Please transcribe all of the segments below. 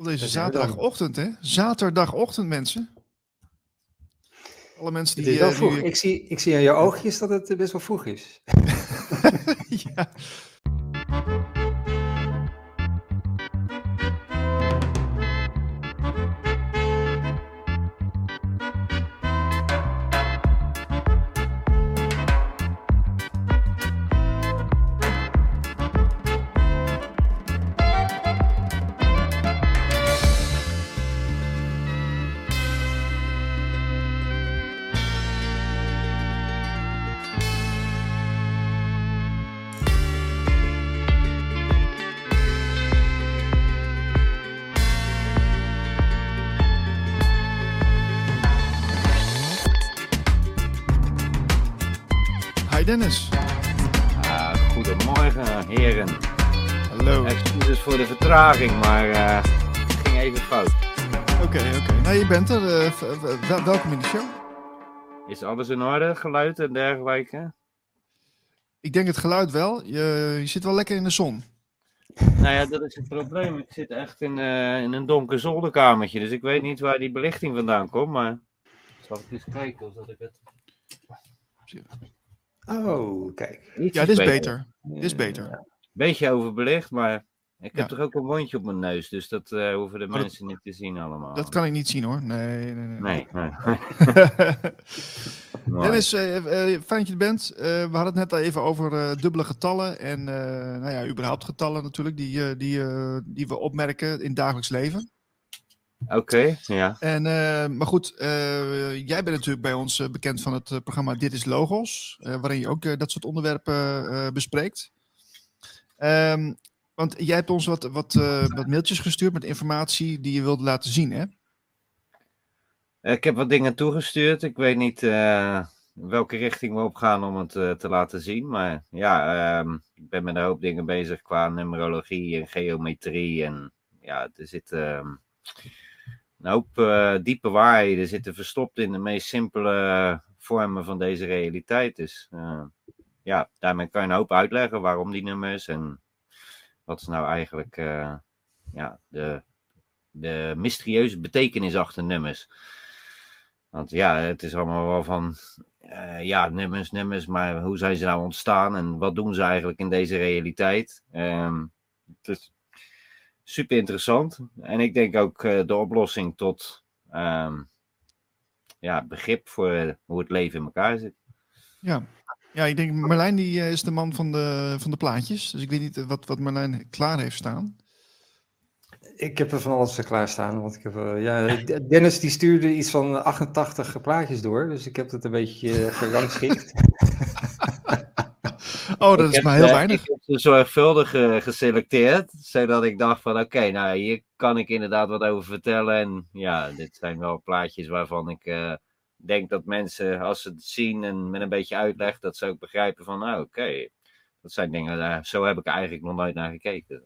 Op deze zaterdagochtend, hè? Zaterdagochtend, mensen. Alle mensen die... Het is wel eh, vroeg. nu- Ik, zie, ik zie aan je oogjes dat het eh, best wel vroeg is. ja. Dennis. Ah, goedemorgen, heren. Hallo. Oké, Excuses voor de vertraging, maar eh, het ging even fout. oké. Nou, je bent er. eh, welkom in de show. Is alles in orde, geluid en dergelijke? Ik denk het geluid wel. Je, je zit wel lekker in de zon. Nou ja, dat is het probleem. Ik zit echt in, eh, in een donker zolderkamertje, dus ik weet niet waar die belichting vandaan komt, maar... Zal ik eens kijken of dat ik het... Oh, kijk. Iets Ja, dit is beter. Dit is beter. Beetje overbelicht, maar ik heb Ja. toch ook een wondje op mijn neus, dus dat eh, hoeven de Maar dat- mensen niet te zien allemaal. Dat kan ik niet zien hoor. Nee, nee, nee. Nee, nee. Dennis, eh, eh, fijn dat je er bent. Eh, we hadden het net al even over eh, dubbele getallen en eh, nou ja, überhaupt getallen natuurlijk, die, eh, die, eh, die we opmerken in het dagelijks leven. Oké, ja. En, eh, maar goed, eh, jij bent natuurlijk bij ons eh, bekend van het programma Dit is Logos, eh, waarin je ook dat soort onderwerpen eh, bespreekt. Ehm, want jij hebt ons wat, wat, eh, wat mailtjes gestuurd met informatie die je wilde laten zien, hè? Ik heb wat dingen toegestuurd. Ik weet niet eh, welke richting we op gaan om het eh, te laten zien. Maar ja, ehm, ik ben met een hoop dingen bezig qua numerologie en geometrie. En ja, er zit ehm, een hoop eh, diepe waarheden zitten verstopt in de meest simpele vormen van deze realiteit. Dus eh, ja, daarmee kan je een hoop uitleggen waarom die nummers en wat is nou eigenlijk eh, ja, de, de mysterieuze betekenis achter nummers. Want ja, het is allemaal wel van, eh, ja, nummers, nummers, maar hoe zijn ze nou ontstaan en wat doen ze eigenlijk in deze realiteit? Ehm, het is super interessant. En ik denk ook eh, de oplossing tot ehm, ja, begrip voor eh, hoe het leven in elkaar zit. Ja. Ja, ik denk Marlijn die eh, is de man van de, van de plaatjes. Dus ik weet niet wat, wat Marlijn klaar heeft staan. Ik heb er van alles eh, klaarstaan. Want ik heb, ja, Dennis die stuurde iets van 88 plaatjes door. Dus ik heb het een beetje gerangschikt. Oh, dat Ik is heb, maar heel eh, weinig. Ik heb ze zorgvuldig eh, geselecteerd, zodat ik dacht van oké, nou hier kan ik inderdaad wat over vertellen. En ja, dit zijn wel plaatjes waarvan ik eh, denk dat mensen, als ze het zien en met een beetje uitleg, dat ze ook begrijpen van nou oké, dat zijn dingen, daar zo heb ik er eigenlijk nog nooit naar gekeken.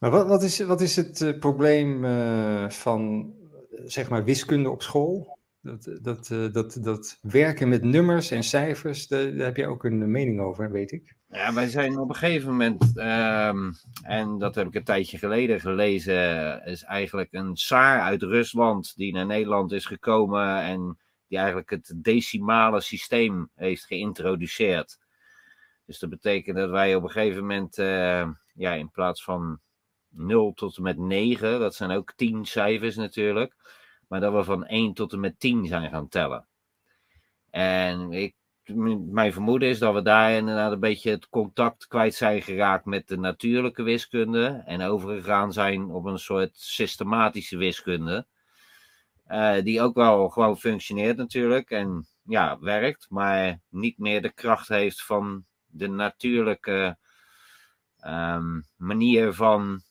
Maar wat, wat, is, wat is het eh, probleem eh, van, eh, zeg maar, wiskunde op school? Dat, dat, eh, dat, dat werken met nummers en cijfers, daar, heb je ook een mening over, weet ik. Ja, wij zijn op een gegeven moment, ehm, en dat heb ik een tijdje geleden gelezen, is eigenlijk een Saar uit Rusland die naar Nederland is gekomen en die eigenlijk het decimale systeem heeft geïntroduceerd. Dus dat betekent dat wij op een gegeven moment, eh, ja, in plaats van 0 tot en met 9, dat zijn ook 10 cijfers natuurlijk, maar dat we van 1 tot en met 10 zijn gaan tellen. En ik mijn vermoeden is dat we daar inderdaad een beetje het contact kwijt zijn geraakt met de natuurlijke wiskunde. En overgegaan zijn op een soort systematische wiskunde. eh, die ook wel gewoon functioneert natuurlijk en ja, werkt, maar niet meer de kracht heeft van de natuurlijke ehm, manier van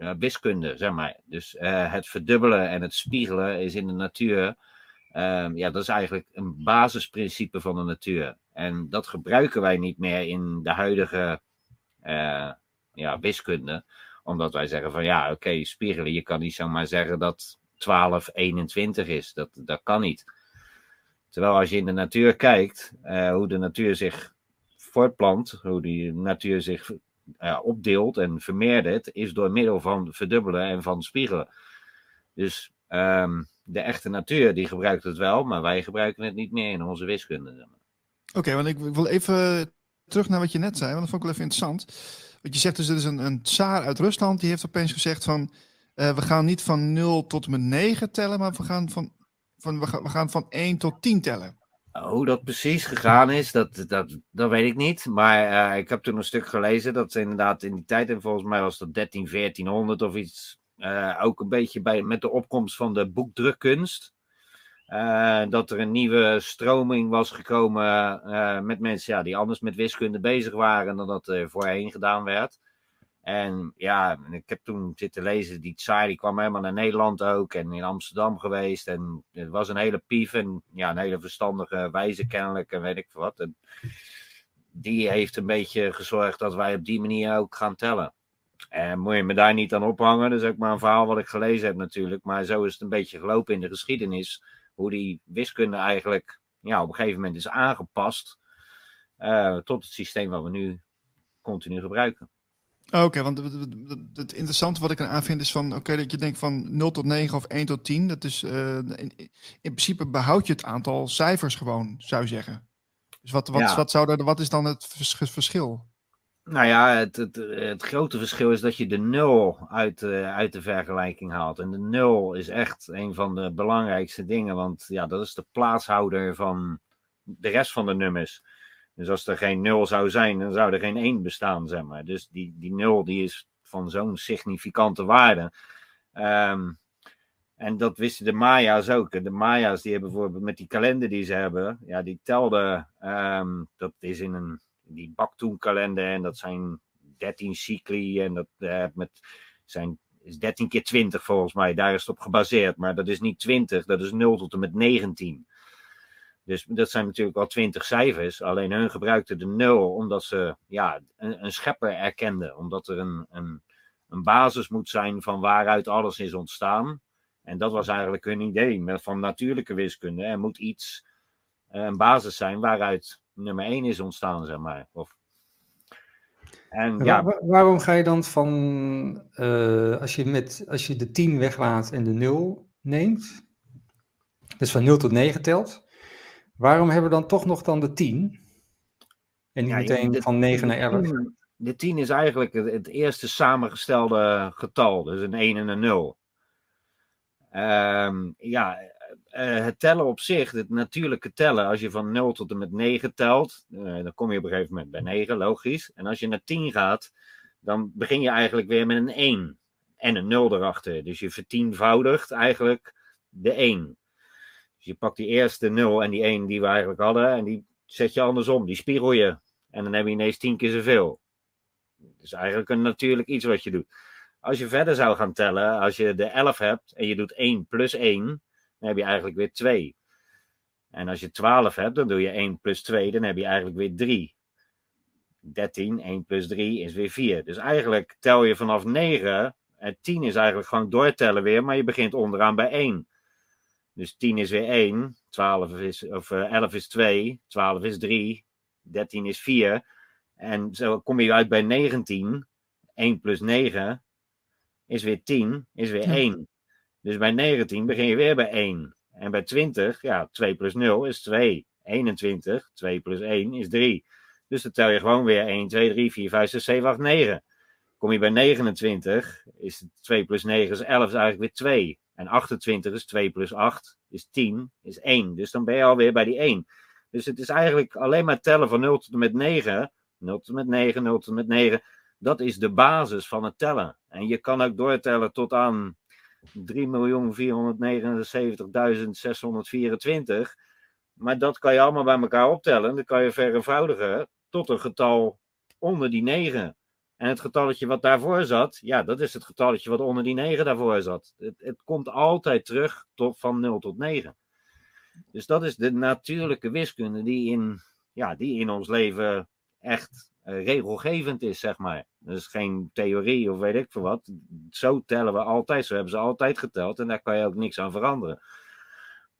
eh, wiskunde, zeg maar. Dus eh, het verdubbelen en het spiegelen is in de natuur Ehm, ja, dat is eigenlijk een basisprincipe van de natuur. En dat gebruiken wij niet meer in de huidige eh, ja, wiskunde. Omdat wij zeggen van ja, oké, spiegelen. Je kan niet zomaar zeggen dat 12 21 is. Dat, dat kan niet. Terwijl als je in de natuur kijkt, hoe de natuur zich voortplant, hoe die natuur zich uh, opdeelt en vermeerdert, is door middel van verdubbelen en van spiegelen. Dus um, de echte natuur die gebruikt het wel, maar wij gebruiken het niet meer in onze wiskunde. Oké, want ik, wil even terug naar wat je net zei, want dat vond ik wel even interessant. Want je zegt dus, er is een, een tsaar uit Rusland, die heeft opeens gezegd van, uh, we gaan niet van 0 tot met 9 tellen, maar we gaan van, van, we gaan, we gaan van 1 tot 10 tellen. Hoe dat precies gegaan is, dat, dat, dat weet ik niet. Maar uh, ik heb toen een stuk gelezen dat ze inderdaad in die tijd, en volgens mij was dat 13, 1400 of iets, uh, ook een beetje bij, met de opkomst van de boekdrukkunst. Uh, dat er een nieuwe stroming was gekomen met mensen ja, die anders met wiskunde bezig waren dan dat er voorheen gedaan werd. En ja, ik heb toen zitten lezen, die Tsar die kwam helemaal naar Nederland ook en in Amsterdam geweest. En het was een hele pief en ja, een hele verstandige wijze kennelijk en weet ik wat. En die heeft een beetje gezorgd dat wij op die manier ook gaan tellen. En moet je me daar niet aan ophangen, dat is ook maar een verhaal wat ik gelezen heb natuurlijk. Maar zo is het een beetje gelopen in de geschiedenis, hoe die wiskunde eigenlijk ja, op een gegeven moment is aangepast uh, tot het systeem wat we nu continu gebruiken. Oké, want het interessante wat ik aan vind is van, oké, dat je denkt van 0 tot 9 of 1 tot 10. Dat is, uh, in, in, principe behoud je het aantal cijfers gewoon, zou je zeggen. Dus wat, wat, ja. wat, zou er, wat is dan het verschil? Nou ja, het, het, het, grote verschil is dat je de nul uit, uh, uit de vergelijking haalt. En de nul is echt een van de belangrijkste dingen, want ja, dat is de plaatshouder van de rest van de nummers. Dus als er geen nul zou zijn, dan zou er geen 1 bestaan, zeg maar. Dus die, die nul die is van zo'n significante waarde. Um, en dat wisten de Maya's ook. De Maya's die hebben bijvoorbeeld met die kalender die ze hebben, ja, die telden, um, dat is in een, die Baktoen kalender en dat zijn 13 cycli en dat uh, met, zijn, is 13 keer 20 volgens mij, daar is het op gebaseerd. Maar dat is niet 20, dat is 0 tot en met 19. Dus dat zijn natuurlijk al twintig cijfers. Alleen hun gebruikten de nul omdat ze ja, een, een schepper erkenden. Omdat er een, een, een basis moet zijn van waaruit alles is ontstaan. En dat was eigenlijk hun idee van natuurlijke wiskunde. Er moet iets, eh, een basis zijn waaruit nummer 1 is ontstaan, zeg maar. Of, en, ja. Waar, waarom ga je dan van, uh, als, je met, als je de 10 weglaat en de 0 neemt, dus van 0 tot 9 telt, Waarom hebben we dan toch nog dan de 10? En niet ja, meteen de, van 9 naar 11? De 10 is eigenlijk het, het, eerste samengestelde getal, dus een 1 en een 0. Um, ja, uh, het tellen op zich, het natuurlijke tellen, als je van 0 tot en met 9 telt, uh, dan kom je op een gegeven moment bij 9, logisch. En als je naar 10 gaat, dan begin je eigenlijk weer met een 1 en een 0 erachter. Dus je vertienvoudigt eigenlijk de 1. Dus je pakt die eerste 0 en die 1 die we eigenlijk hadden en die zet je andersom, die spiegel je. En dan heb je ineens 10 keer zoveel. Dus eigenlijk een natuurlijk iets wat je doet. Als je verder zou gaan tellen, als je de 11 hebt en je doet 1 plus 1, dan heb je eigenlijk weer 2. En als je 12 hebt, dan doe je 1 plus 2, dan heb je eigenlijk weer 3. 13, 1 plus 3 is weer 4. Dus eigenlijk tel je vanaf 9, en 10 is eigenlijk gewoon doortellen weer, maar je begint onderaan bij 1. Dus 10 is weer 1, 12 is, of uh, 11 is 2, 12 is 3, 13 is 4. En zo kom je uit bij 19. 1 plus 9 is weer 10, is weer 1. Dus bij 19 begin je weer bij 1. En bij 20, ja, 2 plus 0 is 2. 21, 2 plus 1 is 3. Dus dan tel je gewoon weer 1, 2, 3, 4, 5, 6, 7, 8, 9. Kom je bij 29, is 2 plus 9 is 11, is eigenlijk weer 2. En 28 is 2 plus 8, is 10, is 1. Dus dan ben je alweer bij die 1. Dus het is eigenlijk alleen maar tellen van 0 tot en met 9. 0 tot en met 9, 0 tot en met 9. Dat is de basis van het tellen. En je kan ook doortellen tot aan 3.479.624. Maar dat kan je allemaal bij elkaar optellen. Dan kan je vereenvoudigen tot een getal onder die 9. En het getalletje wat daarvoor zat, ja, dat is het getalletje wat onder die 9 daarvoor zat. Het, het komt altijd terug tot, van 0 tot 9. Dus dat is de natuurlijke wiskunde die in, ja, die in ons leven echt uh, regelgevend is, zeg maar. Is geen theorie of weet ik veel wat. Zo tellen we altijd, zo hebben ze altijd geteld en daar kan je ook niks aan veranderen.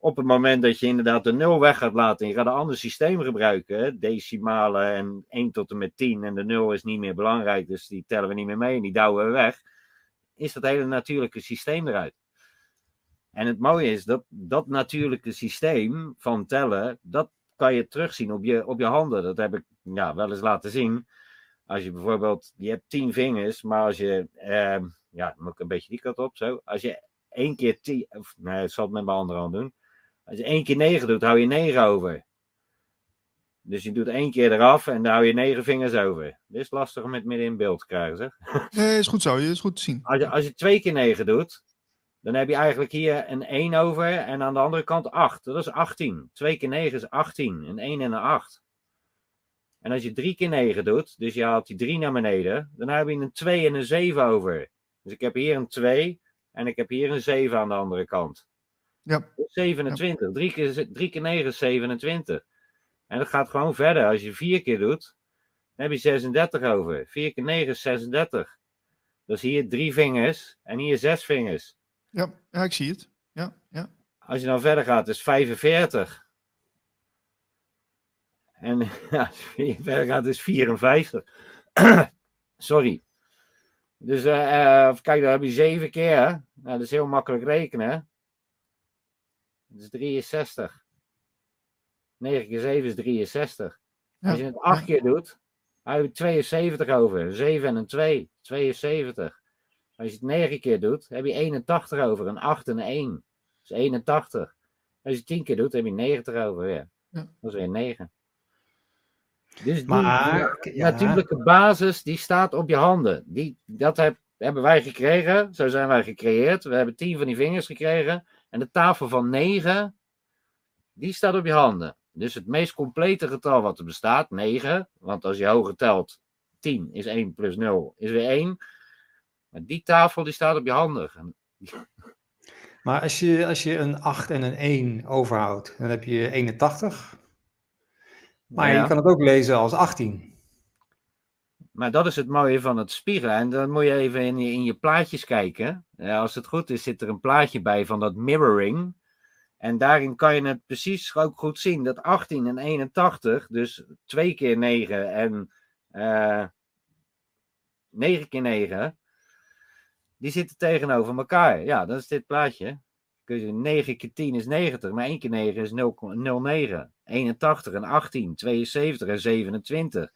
Op het moment dat je inderdaad de 0 weg gaat laten en je gaat een ander systeem gebruiken, decimalen en 1 tot en met 10 en de 0 is niet meer belangrijk, dus die tellen we niet meer mee en die douwen we weg, is dat hele natuurlijke systeem eruit. En het mooie is dat dat natuurlijke systeem van tellen, dat kan je terugzien op je, op je handen. Dat heb ik ja, wel eens laten zien. Als je bijvoorbeeld, je hebt tien vingers, maar als je, eh, ja, moet ik een beetje die kant op, zo. Als je één keer tien, of nee, ik zal het met mijn andere hand doen. Als je één keer negen doet, hou je negen over. Dus je doet één keer eraf en dan hou je negen vingers over. Dit is lastig om het midden in beeld te krijgen, zeg. Nee, is goed zo. Is goed te zien. Als je, als je twee keer negen doet, dan heb je eigenlijk hier een 1 over en aan de andere kant 8. Dat is 18. 2 keer 9 is 18. Een 1 en een 8. En als je 3 keer 9 doet, dus je haalt die 3 naar beneden, dan heb je een 2 en een 7 over. Dus ik heb hier een 2 en ik heb hier een 7 aan de andere kant. Ja. 27. Ja. 3, keer, 3 keer 9 is 27. En dat gaat gewoon verder. Als je 4 keer doet, dan heb je 36 over. 4 keer 9 is 36. Dus hier 3 vingers en hier 6 vingers. Ja, ja, ik zie het. Ja, ja. Als je dan verder gaat, is 45. En ja, als je verder gaat, is 54. Sorry. Dus uh, uh, kijk, dan heb je 7 keer. Nou, dat is heel makkelijk rekenen. Dat is 63. 9 keer 7 is 63. Ja. Als je het 8 keer doet, heb je 72 over. 7 en een 2. 72. Als je het 9 keer doet, heb je 81 over. Een 8 en een 1. Dat is 81. Als je het 10 keer doet, heb je 90 over. Ja. ja. Dat is weer 9. Dus die, maar, die ja. natuurlijke basis, die staat op je handen. Die, dat heb, hebben wij gekregen. Zo zijn wij gecreëerd. We hebben 10 van die vingers gekregen. En de tafel van 9, die staat op je handen. Dus het meest complete getal wat er bestaat, 9. Want als je hoger telt, 10 is 1 plus 0 is weer 1. Maar die tafel die staat op je handen. Maar als je, als je een 8 en een 1 overhoudt, dan heb je 81. Maar ja. je kan het ook lezen als 18. Maar dat is het mooie van het spiegelen. En dan moet je even in je, in je plaatjes kijken. Ja, als het goed is, zit er een plaatje bij van dat mirroring. En daarin kan je het precies ook goed zien. Dat 18 en 81, dus 2 keer 9 en uh, 9 keer 9, die zitten tegenover elkaar. Ja, dat is dit plaatje. Kun je 9 keer 10 is 90, maar 1 keer 9 is 0,09. 81 en 18, 72 en 27,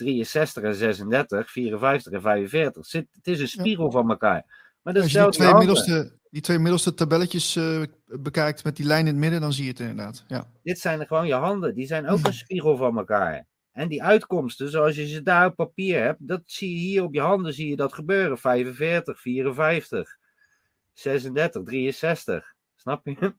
63 en 36, 54 en 45. Zit, het is een spiegel ja. van elkaar. Maar dat Als je die twee, middelste, die twee middelste tabelletjes uh, bekijkt met die lijn in het midden, dan zie je het inderdaad. Ja. Dit zijn gewoon je handen. Die zijn ook een spiegel van elkaar. En die uitkomsten, zoals je ze daar op papier hebt, dat zie je hier op je handen, zie je dat gebeuren. 45, 54, 36, 63. Snap je?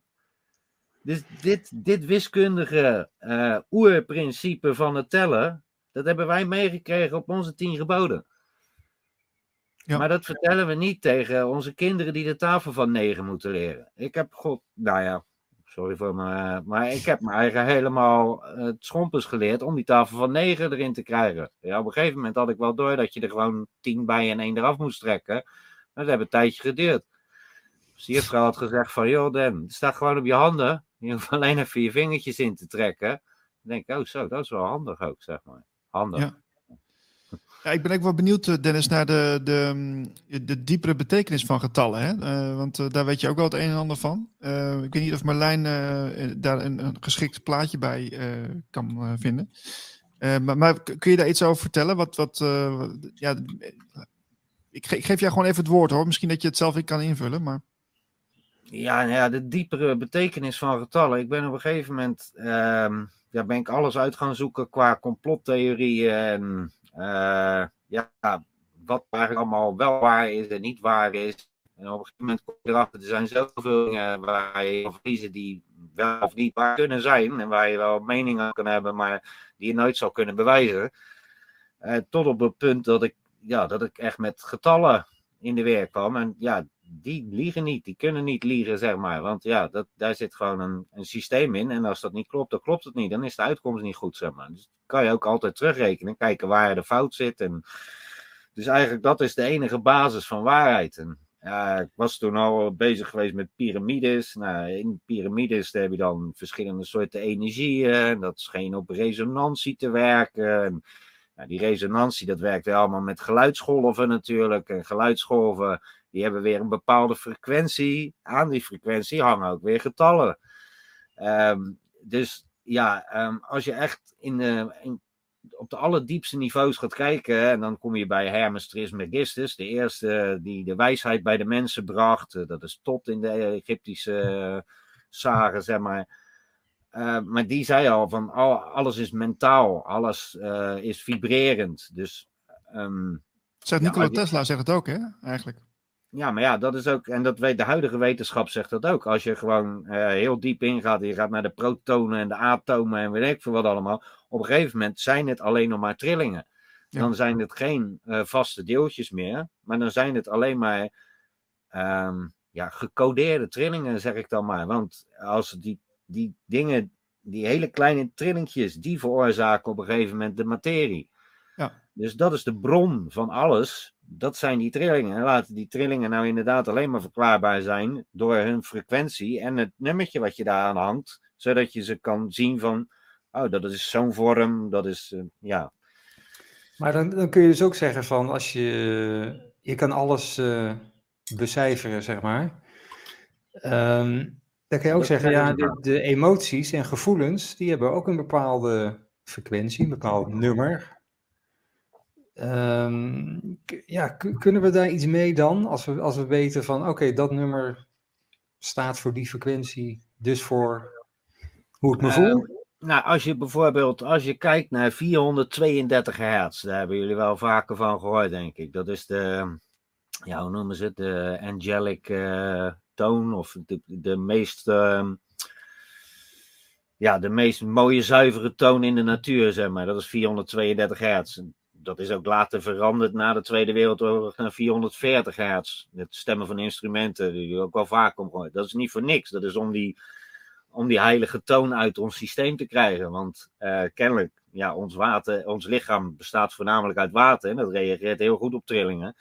Dus dit, dit wiskundige uh, oerprincipe van het tellen, dat hebben wij meegekregen op onze tien geboden. Ja. Maar dat vertellen we niet tegen onze kinderen die de tafel van negen moeten leren. Ik heb God, nou ja, Sorry voor me. Maar ik heb me eigenlijk helemaal uh, het schompers geleerd om die tafel van 9 erin te krijgen. Ja, op een gegeven moment had ik wel door dat je er gewoon 10 bij en 1 eraf moest trekken. Maar dat heeft een tijdje geduurd. Dus die juffrouw had gezegd van, joh Dan, het staat gewoon op je handen. Je hoeft alleen even je vingertjes in te trekken. Dan denk ik, oh zo, dat is wel handig ook, zeg maar. Handig. Ja. Ja, ik ben ook wel benieuwd, eh, Dennis, naar de, de, mm, de diepere betekenis van getallen. Hè? Uh, want uh, daar weet je ook wel het een en ander van. Uh, ik weet niet of Marlijn daar een, een, geschikt plaatje bij kan vinden. Maar, maar, kun je daar iets over vertellen? Wat, wat, ja, ik, ge ik, geef jou gewoon even het woord hoor. Misschien dat je het zelf in kan invullen. Maar... Ja, nou ja, de diepere betekenis van getallen. Ik ben op een gegeven moment ehm, ja, ben ik alles uit gaan zoeken qua complottheorieën en uh, ja, wat eigenlijk allemaal wel waar is en niet waar is. En op een gegeven moment kom je erachter, er zijn zoveel dingen waar je kan verliezen die wel of niet waar kunnen zijn. En waar je wel meningen kan hebben, maar die je nooit zou kunnen bewijzen. Uh, tot op het punt dat ik, ja, dat ik echt met getallen in de weer kwam. En ja, die liegen niet, die kunnen niet liegen, zeg maar. Want ja, dat, daar zit gewoon een, een systeem in. En als dat niet klopt, dan klopt het niet. Dan is de uitkomst niet goed, zeg maar. Dus kan je ook altijd terugrekenen, kijken waar de fout zit. En, dus eigenlijk dat is de enige basis van waarheid. En ik was toen al bezig geweest met piramides. Nou, in piramides heb je dan verschillende soorten energieën. Dat scheen op resonantie te werken. Nou, die resonantie, dat werkt allemaal met geluidsgolven natuurlijk. En geluidsgolven, die hebben weer een bepaalde frequentie. Aan die frequentie hangen ook weer getallen. Ehm, dus ja, ehm, als je echt in de, in, op de allerdiepste niveaus gaat kijken, en dan kom je bij Hermes Trismegistus, de eerste die de wijsheid bij de mensen bracht. Eh, dat is tot in de Egyptische uh, sagen, zeg maar. Uh, maar die zei al van al, alles is mentaal, alles uh, is vibrerend. Dus, um, zegt Nikola ja, Tesla zegt het ook, hè? Eigenlijk. Ja, maar ja, dat is ook, en dat weet de huidige wetenschap zegt dat ook. Als je gewoon uh, heel diep ingaat, je gaat naar de protonen en de atomen en weet ik veel wat allemaal. Op een gegeven moment zijn het alleen nog maar trillingen. Ja. Dan zijn het geen vaste deeltjes meer, maar dan zijn het alleen maar um, ja, gecodeerde trillingen, zeg ik dan maar. Want als die die dingen, die hele kleine trillingjes, die veroorzaken op een gegeven moment de materie. Ja. Dus dat is de bron van alles. Dat zijn die trillingen. En laten die trillingen nou inderdaad alleen maar verklaarbaar zijn door hun frequentie en het nummertje wat je daar aan hangt, zodat je ze kan zien van, oh, dat is zo'n vorm, dat is, uh, ja. Maar dan, dan kun je dus ook zeggen van, als je, je kan alles uh, becijferen, zeg maar. Um, dan kan je ook zeggen, ja, de, de, emoties en gevoelens, die hebben ook een bepaalde frequentie, een bepaald nummer. Um, ja, kunnen we daar iets mee dan, als we, als we weten van, oké, dat nummer staat voor die frequentie, dus voor hoe ik me voel? Uh, nou, als je bijvoorbeeld, als je kijkt naar 432 hertz, daar hebben jullie wel vaker van gehoord, denk ik. Dat is de, ja, hoe noemen ze het, de angelic... Uh, toon of de, de meest, uh, ja, de meest mooie zuivere toon in de natuur, zeg maar. Dat is 432 hertz. Dat is ook later veranderd na de Tweede Wereldoorlog naar 440 hertz. Het stemmen van instrumenten, die ook wel vaak omgooien. Dat is niet voor niks. Dat is om die, om die heilige toon uit ons systeem te krijgen. Want uh, kennelijk, ja, ons, water, ons lichaam bestaat voornamelijk uit water. En dat reageert heel goed op trillingen.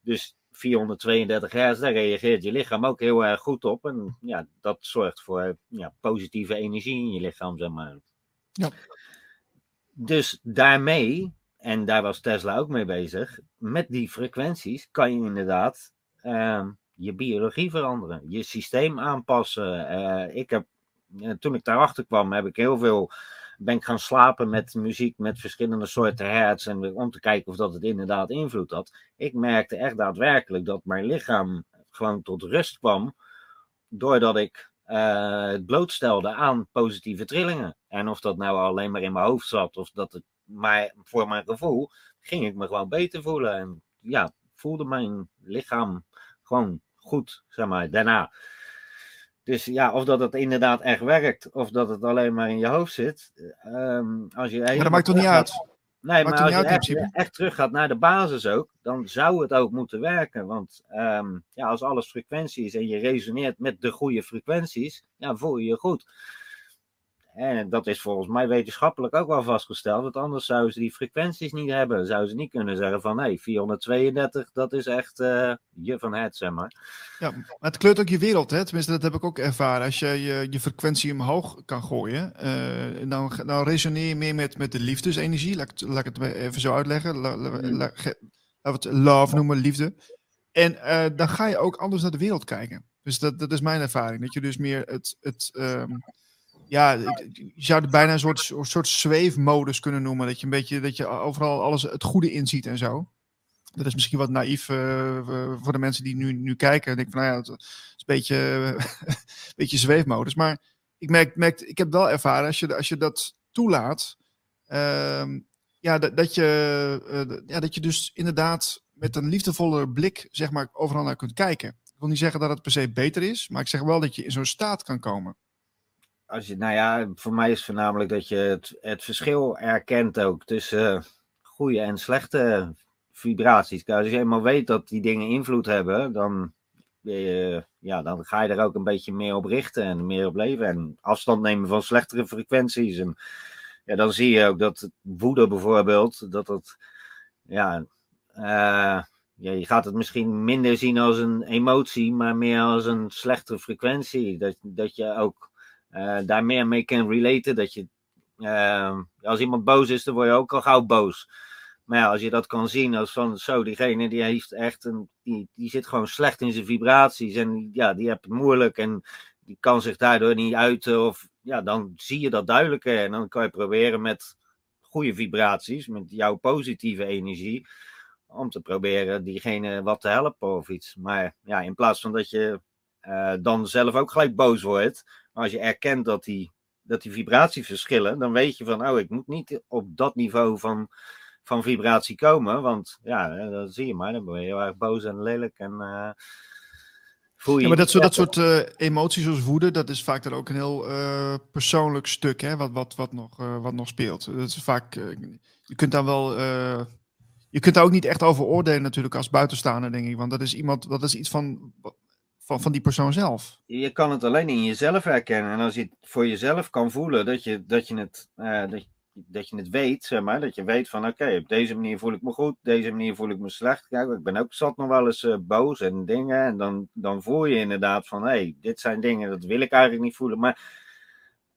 Dus 432 hertz, daar reageert je lichaam ook heel erg goed op. En ja, dat zorgt voor ja, positieve energie in je lichaam, zeg maar. Ja. Dus daarmee, en daar was Tesla ook mee bezig, met die frequenties kan je inderdaad uh, je biologie veranderen, je systeem aanpassen. Uh, ik heb, toen ik daarachter kwam, heb ik heel veel ben ik gaan slapen met muziek met verschillende soorten hertz. En om te kijken of dat het inderdaad invloed had. Ik merkte echt daadwerkelijk dat mijn lichaam gewoon tot rust kwam. Doordat ik uh, het blootstelde aan positieve trillingen. En of dat nou alleen maar in mijn hoofd zat. Of dat het maar voor mijn gevoel. Ging ik me gewoon beter voelen. En ja, voelde mijn lichaam gewoon goed, zeg maar, daarna. Dus ja, of dat het inderdaad echt werkt, of dat het alleen maar in je hoofd zit. Um, als je maar dat maakt toch niet uit? Nee, maar als je echt, echt, terug gaat naar de basis ook, dan zou het ook moeten werken. Want um, ja, als alles frequentie is en je resoneert met de goede frequenties, ja, voel je je goed. En dat is volgens mij wetenschappelijk ook wel vastgesteld. Want anders zouden ze die frequenties niet hebben. Zouden ze niet kunnen zeggen van hé, hey, 432, dat is echt uh, je van het, zeg maar. Ja, maar het kleurt ook je wereld, hè? Tenminste, dat heb ik ook ervaren. Als je je, je frequentie omhoog kan gooien, uh, dan, dan resoneer je meer met, met de liefdesenergie. Laat, laat ik het even zo uitleggen. La, la, la, laten we het love noemen, liefde. En uh, dan ga je ook anders naar de wereld kijken. Dus dat, dat is mijn ervaring. Dat je dus meer het. het um, ja, je zou het bijna een soort, soort zweefmodus kunnen noemen. Dat je een beetje dat je overal alles het goede inziet en zo. Dat is misschien wat naïef uh, voor de mensen die nu, nu kijken. Ik denk van, nou ja, het is een beetje, een beetje zweefmodus. Maar ik merk, merk, ik heb wel ervaren, als je, als je dat toelaat, uh, ja, dat, dat, je, uh, ja, dat je dus inderdaad met een liefdevolle blik, zeg maar, overal naar kunt kijken. Ik wil niet zeggen dat het per se beter is, maar ik zeg wel dat je in zo'n staat kan komen als je, nou ja, voor mij is voornamelijk dat je het, het verschil erkent ook tussen goede en slechte vibraties. Als je eenmaal weet dat die dingen invloed hebben, dan, je, ja, dan ga je er ook een beetje meer op richten en meer op leven. En afstand nemen van slechtere frequenties. En ja, dan zie je ook dat woede bijvoorbeeld, dat het, ja, uh, ja, je gaat het misschien minder zien als een emotie, maar meer als een slechte frequentie. Dat, dat je ook daar meer mee kan relaten. Dat je, uh, als iemand boos is, dan word je ook al gauw boos. Maar ja, als je dat kan zien als van zo, diegene die heeft echt een, die, die zit gewoon slecht in zijn vibraties en ja, die heeft het moeilijk en die kan zich daardoor niet uiten of ja, dan zie je dat duidelijker en dan kan je proberen met goede vibraties, met jouw positieve energie, om te proberen diegene wat te helpen of iets. Maar ja, in plaats van dat je uh, dan zelf ook gelijk boos wordt, als je erkent dat die, dat die vibraties verschillen, dan weet je van, oh, ik moet niet op dat niveau van, van vibratie komen, want ja, dat zie je maar, dan ben je heel erg boos en lelijk en... Uh, voel je ja, maar dat, zo, dat soort uh, emoties zoals woede, dat is vaak dan ook een heel uh, persoonlijk stuk, hè, wat, wat, wat, nog, uh, wat nog speelt. Dat is vaak, je kunt daar wel, je kunt daar ook niet echt over oordelen natuurlijk als buitenstaander, denk ik. Want dat is iemand, dat is iets van, van, van die persoon zelf. Je kan het alleen in jezelf herkennen. En als je het voor jezelf kan voelen, dat je, dat je, het, dat, dat je het weet, zeg maar. Dat je weet van, oké, op deze manier voel ik me goed, op deze manier voel ik me slecht. Kijk, ik ben ook zat nog wel eens uh, boos en dingen. En dan, dan voel je inderdaad van, hé, hey, dit zijn dingen, dat wil ik eigenlijk niet voelen. Maar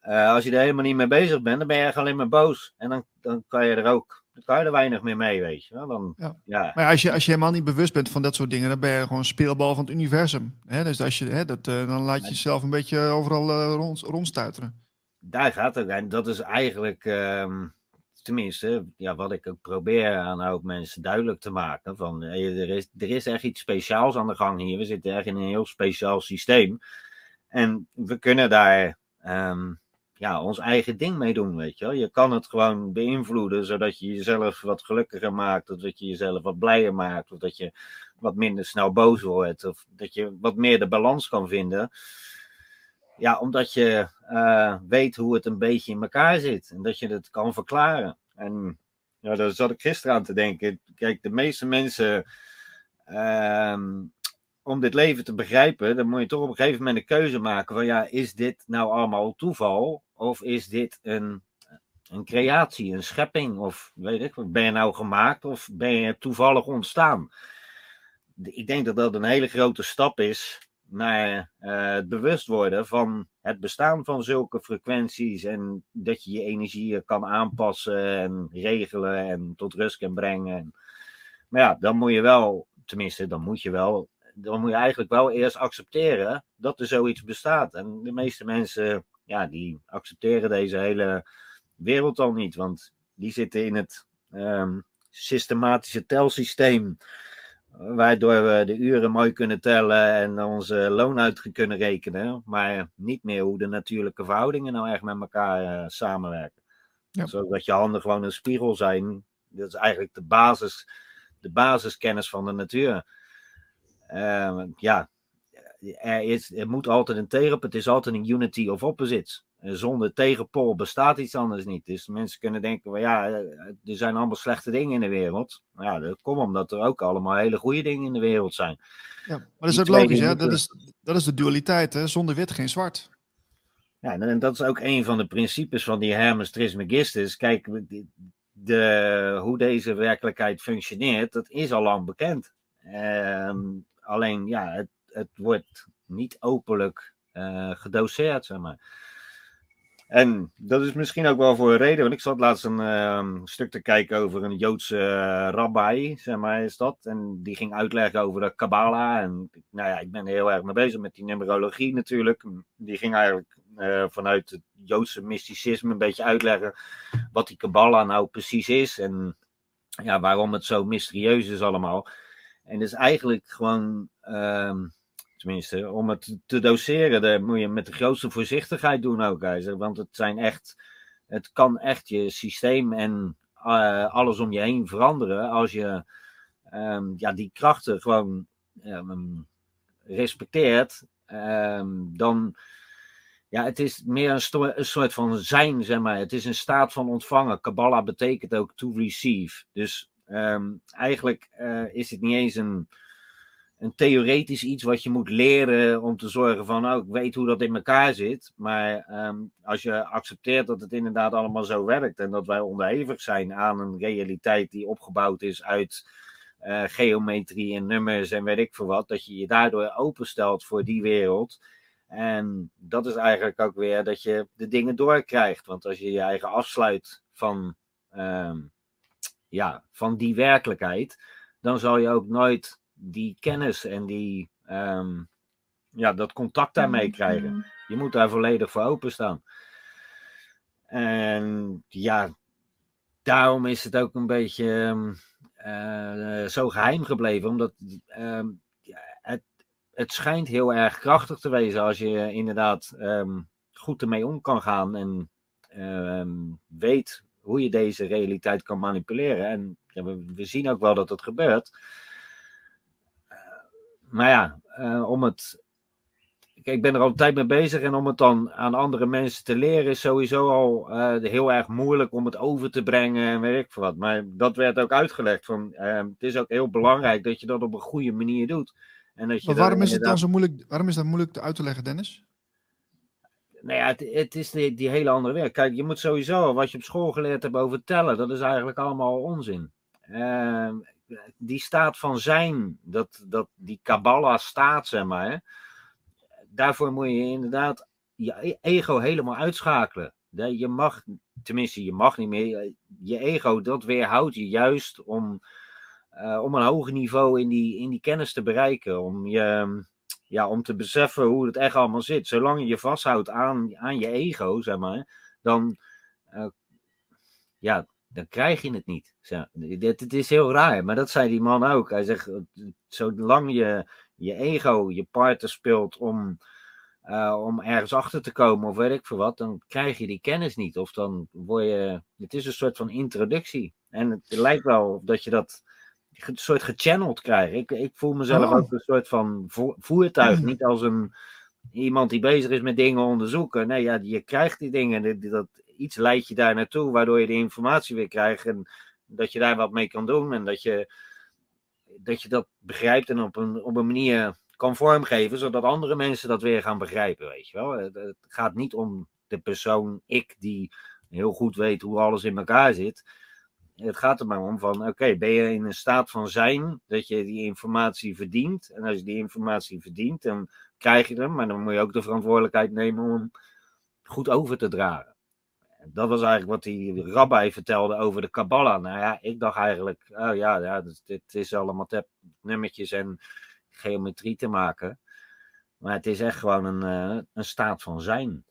uh, als je er helemaal niet mee bezig bent, dan ben je eigenlijk alleen maar boos. En dan, dan kan je er ook, dan kan je er weinig meer mee, weet je wel. Dan, ja. ja. Maar als je, als je helemaal niet bewust bent van dat soort dingen, dan ben je gewoon een speelbal van het universum. Hè? Dus als je, hè, dat, uh, dan laat je jezelf een beetje overal rond, rondstuiteren daar gaat het. En dat is eigenlijk, um, tenminste, ja, wat ik ook probeer aan ook mensen duidelijk te maken. Van, er, is, er is echt iets speciaals aan de gang hier. We zitten echt in een heel speciaal systeem. En we kunnen daar um, ja, ons eigen ding mee doen, weet je wel. Je kan het gewoon beïnvloeden, zodat je jezelf wat gelukkiger maakt. Of dat je jezelf wat blijer maakt. Of dat je wat minder snel boos wordt. Of dat je wat meer de balans kan vinden. Ja, omdat je uh, weet hoe het een beetje in elkaar zit. En dat je het kan verklaren. En ja, daar zat ik gisteren aan te denken. Kijk, de meeste mensen. Uh, om dit leven te begrijpen, dan moet je toch op een gegeven moment een keuze maken van ja, is dit nou allemaal toeval? Of is dit een, een creatie, een schepping? Of weet ik, ben je nou gemaakt of ben je toevallig ontstaan? Ik denk dat dat een hele grote stap is naar uh, het bewust worden van het bestaan van zulke frequenties en dat je je energie kan aanpassen en regelen en tot rust kan brengen. Maar ja, dan moet je wel, tenminste, dan moet je wel, dan moet je eigenlijk wel eerst accepteren dat er zoiets bestaat. En de meeste mensen, ja, die accepteren deze hele wereld al niet, want die zitten in het um, systematische telsysteem Waardoor we de uren mooi kunnen tellen en onze loon uit kunnen rekenen. Maar niet meer hoe de natuurlijke verhoudingen nou echt met elkaar uh, samenwerken. Ja. Zodat je handen gewoon een spiegel zijn. Dat is eigenlijk de, basis, de basiskennis van de natuur. Uh, ja, er, is, er moet altijd een tegen. Het is altijd een unity of opposites zonder tegenpol bestaat iets anders niet. Dus mensen kunnen denken, van, ja, eh, er zijn allemaal slechte dingen in de wereld. Ja, dat komt omdat er ook allemaal hele goede dingen in de wereld zijn. Ja, maar dat is ook logisch, hè? Dat is, dat is de dualiteit, hè? Zonder wit geen zwart. Ja, en dat is ook een van de principes van die Hermes Trismegistus. Kijk, de, hoe deze werkelijkheid functioneert, dat is al lang bekend. Ehm, alleen, ja, het, het wordt niet openlijk uh, gedoseerd, zeg maar. En dat is misschien ook wel voor een reden, want ik zat laatst een uh, stuk te kijken over een Joodse uh, rabbi, zeg maar is dat. En die ging uitleggen over de Kabbalah. En nou ja, ik ben heel erg mee bezig met die numerologie natuurlijk. Die ging eigenlijk uh, vanuit het Joodse mysticisme een beetje uitleggen wat die Kabbalah nou precies is. En ja, waarom het zo mysterieus is allemaal. En dus eigenlijk gewoon... Uh, Tenminste, om het te doseren, dat moet je met de grootste voorzichtigheid doen ook. Want het zijn echt, het kan echt je systeem en uh, alles om je heen veranderen als je um, ja, die krachten gewoon um, respecteert. Um, dan, ja, het is meer een, soort van zijn, zeg maar. Het is een staat van ontvangen. Kabbalah betekent ook to receive. Dus eigenlijk uh, is het niet eens een een theoretisch iets wat je moet leren om te zorgen van, nou, ik weet hoe dat in elkaar zit. Maar ehm, als je accepteert dat het inderdaad allemaal zo werkt en dat wij onderhevig zijn aan een realiteit die opgebouwd is uit eh, geometrie en nummers en weet ik veel wat, dat je je daardoor openstelt voor die wereld. En dat is eigenlijk ook weer dat je de dingen doorkrijgt. Want als je je eigen afsluit van, ehm, ja, van die werkelijkheid, dan zal je ook nooit die kennis en die, ehm, ja, dat contact daarmee krijgen. Je moet daar volledig voor openstaan. En ja, daarom is het ook een beetje ehm, eh, zo geheim gebleven. Omdat ehm, het, het schijnt heel erg krachtig te wezen als je inderdaad goed ermee om kan gaan en weet hoe je deze realiteit kan manipuleren. En ja, we, we, zien ook wel dat het gebeurt. Maar ja, uh, om het ik ben er al een tijd mee bezig en om het dan aan andere mensen te leren is sowieso al uh, heel erg moeilijk om het over te brengen en weet ik veel wat. Maar dat werd ook uitgelegd. Van, uh, het is ook heel belangrijk dat je dat op een goede manier doet. En dat je maar waarom is het dan zo moeilijk, waarom is dat moeilijk uit te leggen, Dennis? Nou ja, het, het is die, die, hele andere werk. Kijk, je moet sowieso wat je op school geleerd hebt over tellen, dat is eigenlijk allemaal onzin. Die staat van zijn, dat, dat, die Kabbalah staat, zeg maar daarvoor moet je inderdaad je e-, ego helemaal uitschakelen. Je mag, tenminste, je mag niet meer. Je ego, dat weerhoudt je juist om, uh, om een hoger niveau in die, in die kennis te bereiken. Om, je, ja, om te beseffen hoe het echt allemaal zit. Zolang je je vasthoudt aan, aan je ego, zeg maar, dan, uh, ja, dan krijg je het niet. Het is heel raar, maar dat zei die man ook. Hij zegt, zolang je je ego je partner speelt om, uh, om ergens achter te komen of weet ik veel wat, dan krijg je die kennis niet. Of dan word je. Het is een soort van introductie. En het lijkt wel dat je dat een soort gechanneld krijgt. Ik, ik voel mezelf oh. ook een soort van voertuig, niet als een iemand die bezig is met dingen onderzoeken. Nee, ja, je krijgt die dingen. Dat, iets leidt je daar naartoe, waardoor je de informatie weer krijgt. En dat je daar wat mee kan doen. En dat je dat je dat begrijpt en op een, op een manier kan vormgeven, zodat andere mensen dat weer gaan begrijpen, weet je wel. Het, gaat niet om de persoon, ik, die heel goed weet hoe alles in elkaar zit. Het gaat er maar om van, oké, ben je in een staat van zijn dat je die informatie verdient? En als je die informatie verdient, dan krijg je hem, maar dan moet je ook de verantwoordelijkheid nemen om goed over te dragen dat was eigenlijk wat die rabbi vertelde over de Kabbalah. Nou ja, ik dacht eigenlijk, oh ja, ja dit, is allemaal nummertjes en geometrie te maken. Maar het is echt gewoon een, uh, een staat van zijn.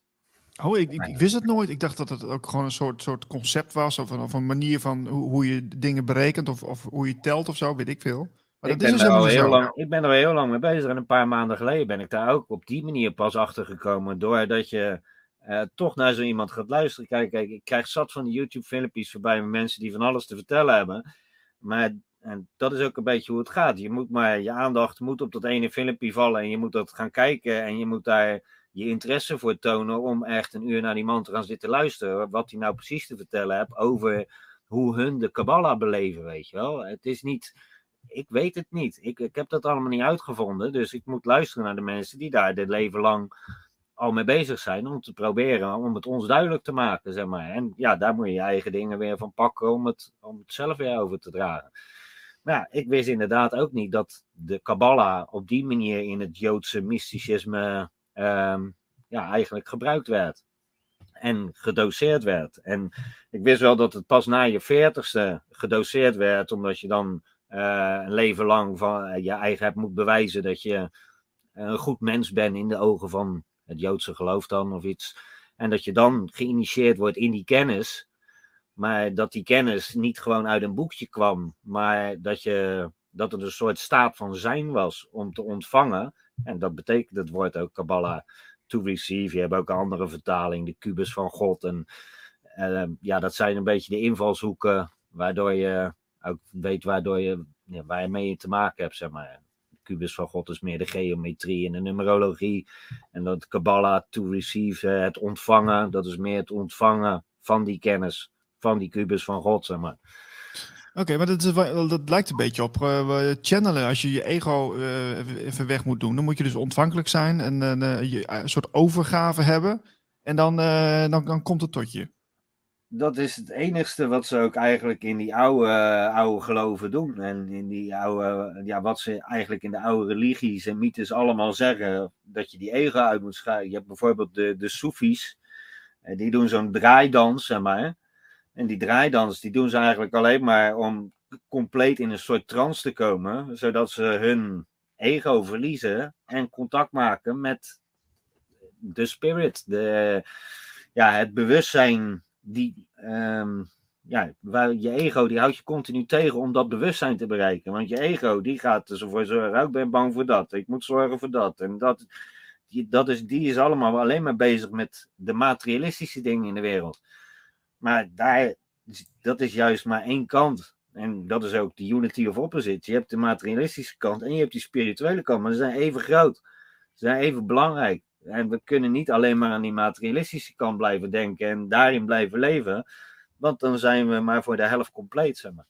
Oh, ik, ik, wist het nooit. Ik dacht dat het ook gewoon een soort, soort concept was. Of een, of een manier van hoe, hoe je dingen berekent. Of, of hoe je telt of zo, weet ik veel. Maar ik, dat ben is dus al heel lang, ik ben er al heel lang mee bezig. En een paar maanden geleden ben ik daar ook op die manier pas achter gekomen. Doordat je uh, toch naar zo iemand gaat luisteren. Kijk, kijk, ik krijg zat van die YouTube-filmpjes voorbij met mensen die van alles te vertellen hebben. Maar en dat is ook een beetje hoe het gaat. Je moet maar, je aandacht moet op dat ene filmpje vallen en je moet dat gaan kijken en je moet daar je interesse voor tonen om echt een uur naar die man te gaan zitten luisteren. Wat hij nou precies te vertellen heeft over hoe hun de Kabbalah beleven, weet je wel. Het is niet, ik weet het niet. Ik, ik heb dat allemaal niet uitgevonden, dus ik moet luisteren naar de mensen die daar dit leven lang al mee bezig zijn om te proberen om het ons duidelijk te maken, zeg maar. En ja, daar moet je je eigen dingen weer van pakken om het, om het zelf weer over te dragen. Maar ja, ik wist inderdaad ook niet dat de Kabbalah op die manier in het Joodse mysticisme um, ja, eigenlijk gebruikt werd. En gedoseerd werd. En ik wist wel dat het pas na je veertigste gedoseerd werd, omdat je dan uh, een leven lang van je eigen hebt moet bewijzen dat je een goed mens bent in de ogen van het Joodse geloof dan of iets. En dat je dan geïnitieerd wordt in die kennis. Maar dat die kennis niet gewoon uit een boekje kwam, maar dat, je, dat het een soort staat van zijn was om te ontvangen. En dat betekent het woord ook Kabbalah to receive. Je hebt ook een andere vertaling, de kubus van God. En uh, ja, dat zijn een beetje de invalshoeken waardoor je ook weet waardoor je, ja, waar je te maken hebt, zeg maar kubus van God is meer de geometrie en de numerologie. En dat Kabbalah to receive, eh, het ontvangen, dat is meer het ontvangen van die kennis, van die kubus van God, zeg maar. Oké, maar dat, is, dat lijkt een beetje op uh, channelen. Als je je ego uh, even weg moet doen, dan moet je dus ontvankelijk zijn en een soort overgave hebben. En dan, dan, dan komt het tot je. Dat is het enigste wat ze ook eigenlijk in die oude, oude geloven doen. En in die oude, ja, wat ze eigenlijk in de oude religies en mythes allemaal zeggen, dat je die ego uit moet schrijven. Je hebt bijvoorbeeld de, de Soefies, die doen zo'n draaidans, zeg maar. En die draaidans, die doen ze eigenlijk alleen maar om compleet in een soort trance te komen, zodat ze hun ego verliezen en contact maken met de spirit, de, ja, het bewustzijn die, ehm, ja, waar je ego die houdt je continu tegen om dat bewustzijn te bereiken. Want je ego die gaat ervoor zorgen, ik ben bang voor dat, ik moet zorgen voor dat. En dat, die, dat is, die is allemaal alleen maar bezig met de materialistische dingen in de wereld. Maar daar, dat is juist maar één kant. En dat is ook de unity of opposite. Je hebt de materialistische kant en je hebt die spirituele kant, maar ze zijn even groot. Ze zijn even belangrijk. En we kunnen niet alleen maar aan die materialistische kant blijven denken en daarin blijven leven, want dan zijn we maar voor de helft compleet, zeg maar.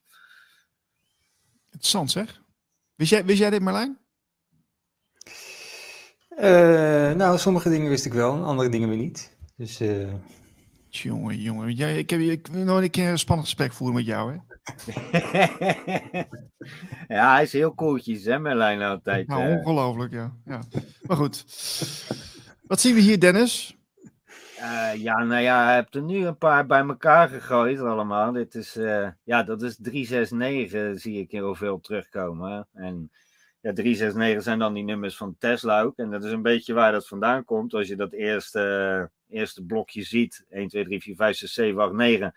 Interessant zeg. Wist jij, wist jij dit Marlijn? Uh, nou, sommige dingen wist ik wel, andere dingen weer niet. Dus, uh... Jongen, jongen. Jij, ik heb ik wil nog een keer een spannend gesprek voeren met jou, hè? ja, hij is heel koeltjes, hè, Merlijn, altijd. Nou, ongelooflijk, ja. ja. Maar goed. Wat zien we hier, Dennis? Uh, ja, nou ja, hij hebt er nu een paar bij elkaar gegooid allemaal. Dit is, uh, ja, dat is 369, zie ik heel veel terugkomen. En ja, 369 zijn dan die nummers van Tesla ook. En dat is een beetje waar dat vandaan komt. Als je dat eerste, eerste blokje ziet, 1, 2, 3, 4, 5, 6, 7, 8, 9.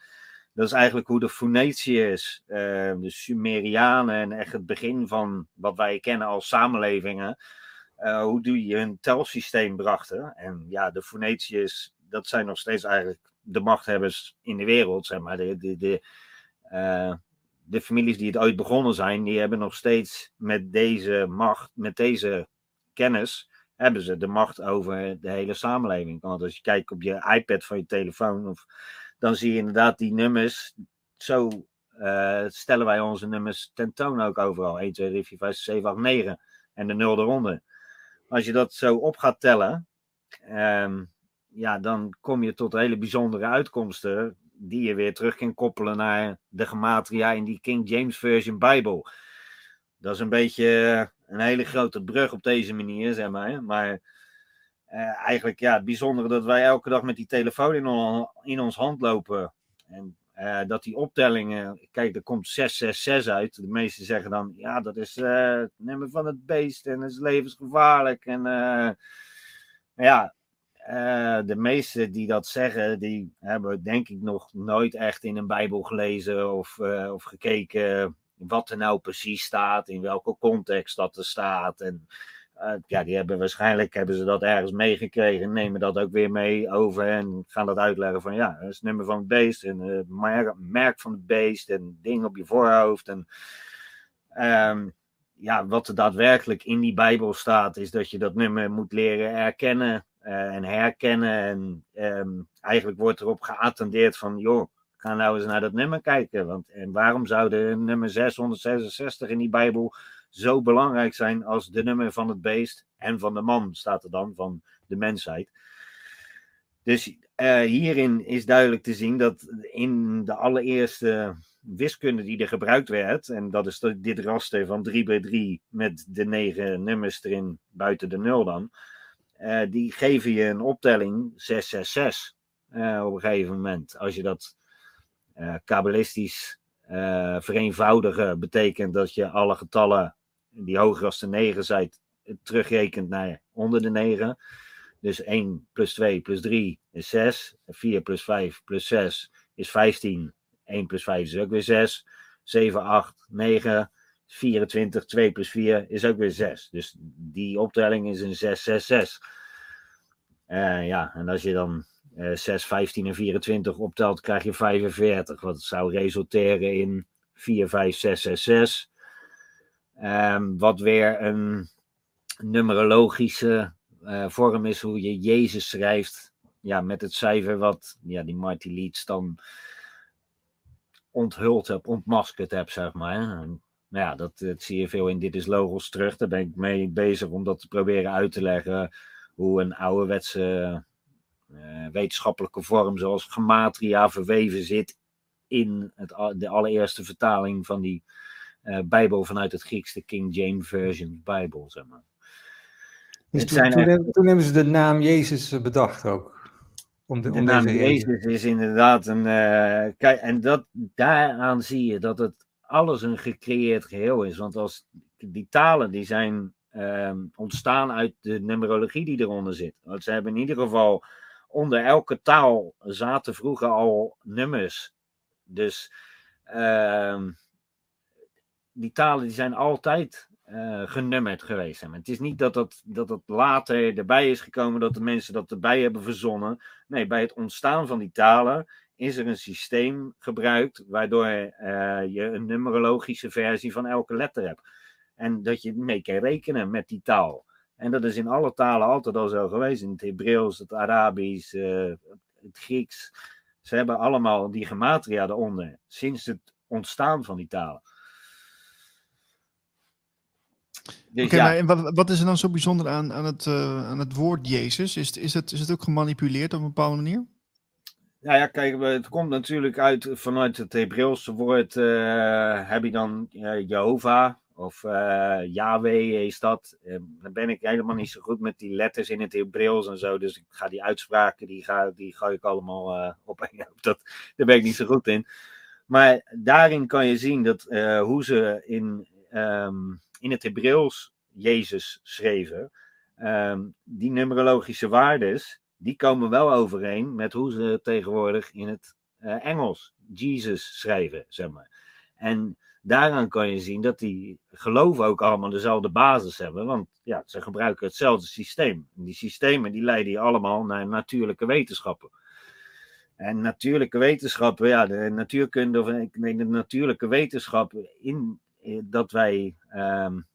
Dat is eigenlijk hoe de Phoenicië is. Uh, de Sumerianen en echt het begin van wat wij kennen als samenlevingen. Uh, hoe die hun telsysteem brachten. En ja, de Phoeniciërs, dat zijn nog steeds eigenlijk de machthebbers in de wereld, zeg maar. De, de, de, uh, de families die het ooit begonnen zijn, die hebben nog steeds met deze macht, met deze kennis, hebben ze de macht over de hele samenleving. Want als je kijkt op je iPad van je telefoon, of, dan zie je inderdaad die nummers. Zo uh, stellen wij onze nummers tentoon ook overal. 1, 2, 3, 4, 5, 6, 7, 8, 9. En de nul eronder. Als je dat zo op gaat tellen, um, ja, dan kom je tot hele bijzondere uitkomsten die je weer terug kan koppelen naar de gematria in die King James Version Bijbel. Dat is een beetje een hele grote brug op deze manier, zeg maar. Maar uh, eigenlijk, ja, het bijzondere dat wij elke dag met die telefoon in, in ons hand lopen. En uh, dat die optellingen, kijk, er komt 666 uit. De meesten zeggen dan, ja, dat is uh, het nummer van het beest en het is levensgevaarlijk. En ja, uh, de meesten die dat zeggen, die hebben denk ik nog nooit echt in een Bijbel gelezen of, of gekeken wat er nou precies staat, in welke context dat er staat. En uh, ja, die hebben waarschijnlijk hebben ze dat ergens meegekregen, nemen dat ook weer mee over en gaan dat uitleggen van ja, dat is het nummer van het beest en het merk, merk van het beest en ding op je voorhoofd. En um, ja, wat er daadwerkelijk in die Bijbel staat, is dat je dat nummer moet leren erkennen uh, en herkennen. En um, eigenlijk wordt erop geattendeerd van, joh, ga nou eens naar dat nummer kijken. Want, en waarom zou de nummer 666 in die Bijbel zo belangrijk zijn als de nummer van het beest en van de man, staat er dan, van de mensheid. Dus uh, hierin is duidelijk te zien dat in de allereerste wiskunde die er gebruikt werd, en dat is dit raster van 3 bij 3 met de negen nummers erin buiten de nul dan, uh, die geven je een optelling 666 uh, op een gegeven moment. Als je dat kabbalistisch vereenvoudigen, betekent dat je alle getallen die hoger als de 9 zijn, terugrekent naar onder de 9. Dus 1 plus 2 plus 3 is 6. 4 plus 5 plus 6 is 15. 1 plus 5 is ook weer 6. 7, 8, 9, 24, 2 plus 4 is ook weer 6. Dus die optelling is een 666. Uh, ja, en als je dan uh, 6, 15 en 24 optelt, krijg je 45. Wat zou resulteren in 4, 5, 6, 6, 6. Um, wat weer een numerologische uh, vorm is hoe je Jezus schrijft. Ja, met het cijfer wat ja, die Mighty Leads dan onthuld heb, ontmaskerd heb, zeg maar. Nou ja, dat, zie je veel in Dit is Logos terug. Daar ben ik mee bezig om dat te proberen uit te leggen. Hoe een ouderwetse eh, wetenschappelijke vorm zoals gematria verweven zit in het, de allereerste vertaling van die uh, Bijbel vanuit het Grieks, de King James Version Bijbel, zeg maar. Dus toen, toen, toen, hebben ze de naam Jezus bedacht ook. Om de, de naam Jezus is inderdaad een. Uh, kijk, en dat, daaraan zie je dat het alles een gecreëerd geheel is. Want als die talen die zijn Ehm, ontstaan uit de numerologie die eronder zit. Want ze hebben in ieder geval onder elke taal zaten vroeger al nummers. Dus uh, die talen die zijn altijd uh, genummerd geweest. Het is niet dat het, dat het later erbij is gekomen dat de mensen dat erbij hebben verzonnen. Nee, bij het ontstaan van die talen is er een systeem gebruikt waardoor uh, je een numerologische versie van elke letter hebt. En dat je mee kan rekenen met die taal. En dat is in alle talen altijd al zo geweest. In het Hebreeuws, het Arabisch, uh, het Grieks. Ze hebben allemaal die gematria eronder. Sinds het ontstaan van die talen. Dus Oké, ja. maar wat, wat, is er dan zo bijzonder aan, aan, het, uh, aan het woord Jezus? Is, is, het, is het ook gemanipuleerd op een bepaalde manier? Nou ja, kijk, het komt natuurlijk uit vanuit het Hebreeuwse woord. Uh, heb je dan Jehovah, of uh, Yahweh is dat. Uh, dan ben ik helemaal niet zo goed met die letters in het Hebreeuws en zo. Dus ik ga die uitspraken, die ga, die ga ik allemaal uh, op. Dat, daar ben ik niet zo goed in. Maar daarin kan je zien dat hoe ze in, um, in het Hebreeuws Jezus schreven. Um, die numerologische waardes, die komen wel overeen met hoe ze tegenwoordig in het Engels Jesus schrijven, zeg maar. En daaraan kan je zien dat die geloven ook allemaal dezelfde basis hebben. Want ja, ze gebruiken hetzelfde systeem. Die systemen die leiden je allemaal naar natuurlijke wetenschappen. En natuurlijke wetenschappen, ja, de natuurkunde of nee, de natuurlijke wetenschappen, in, eh, dat wij. Um,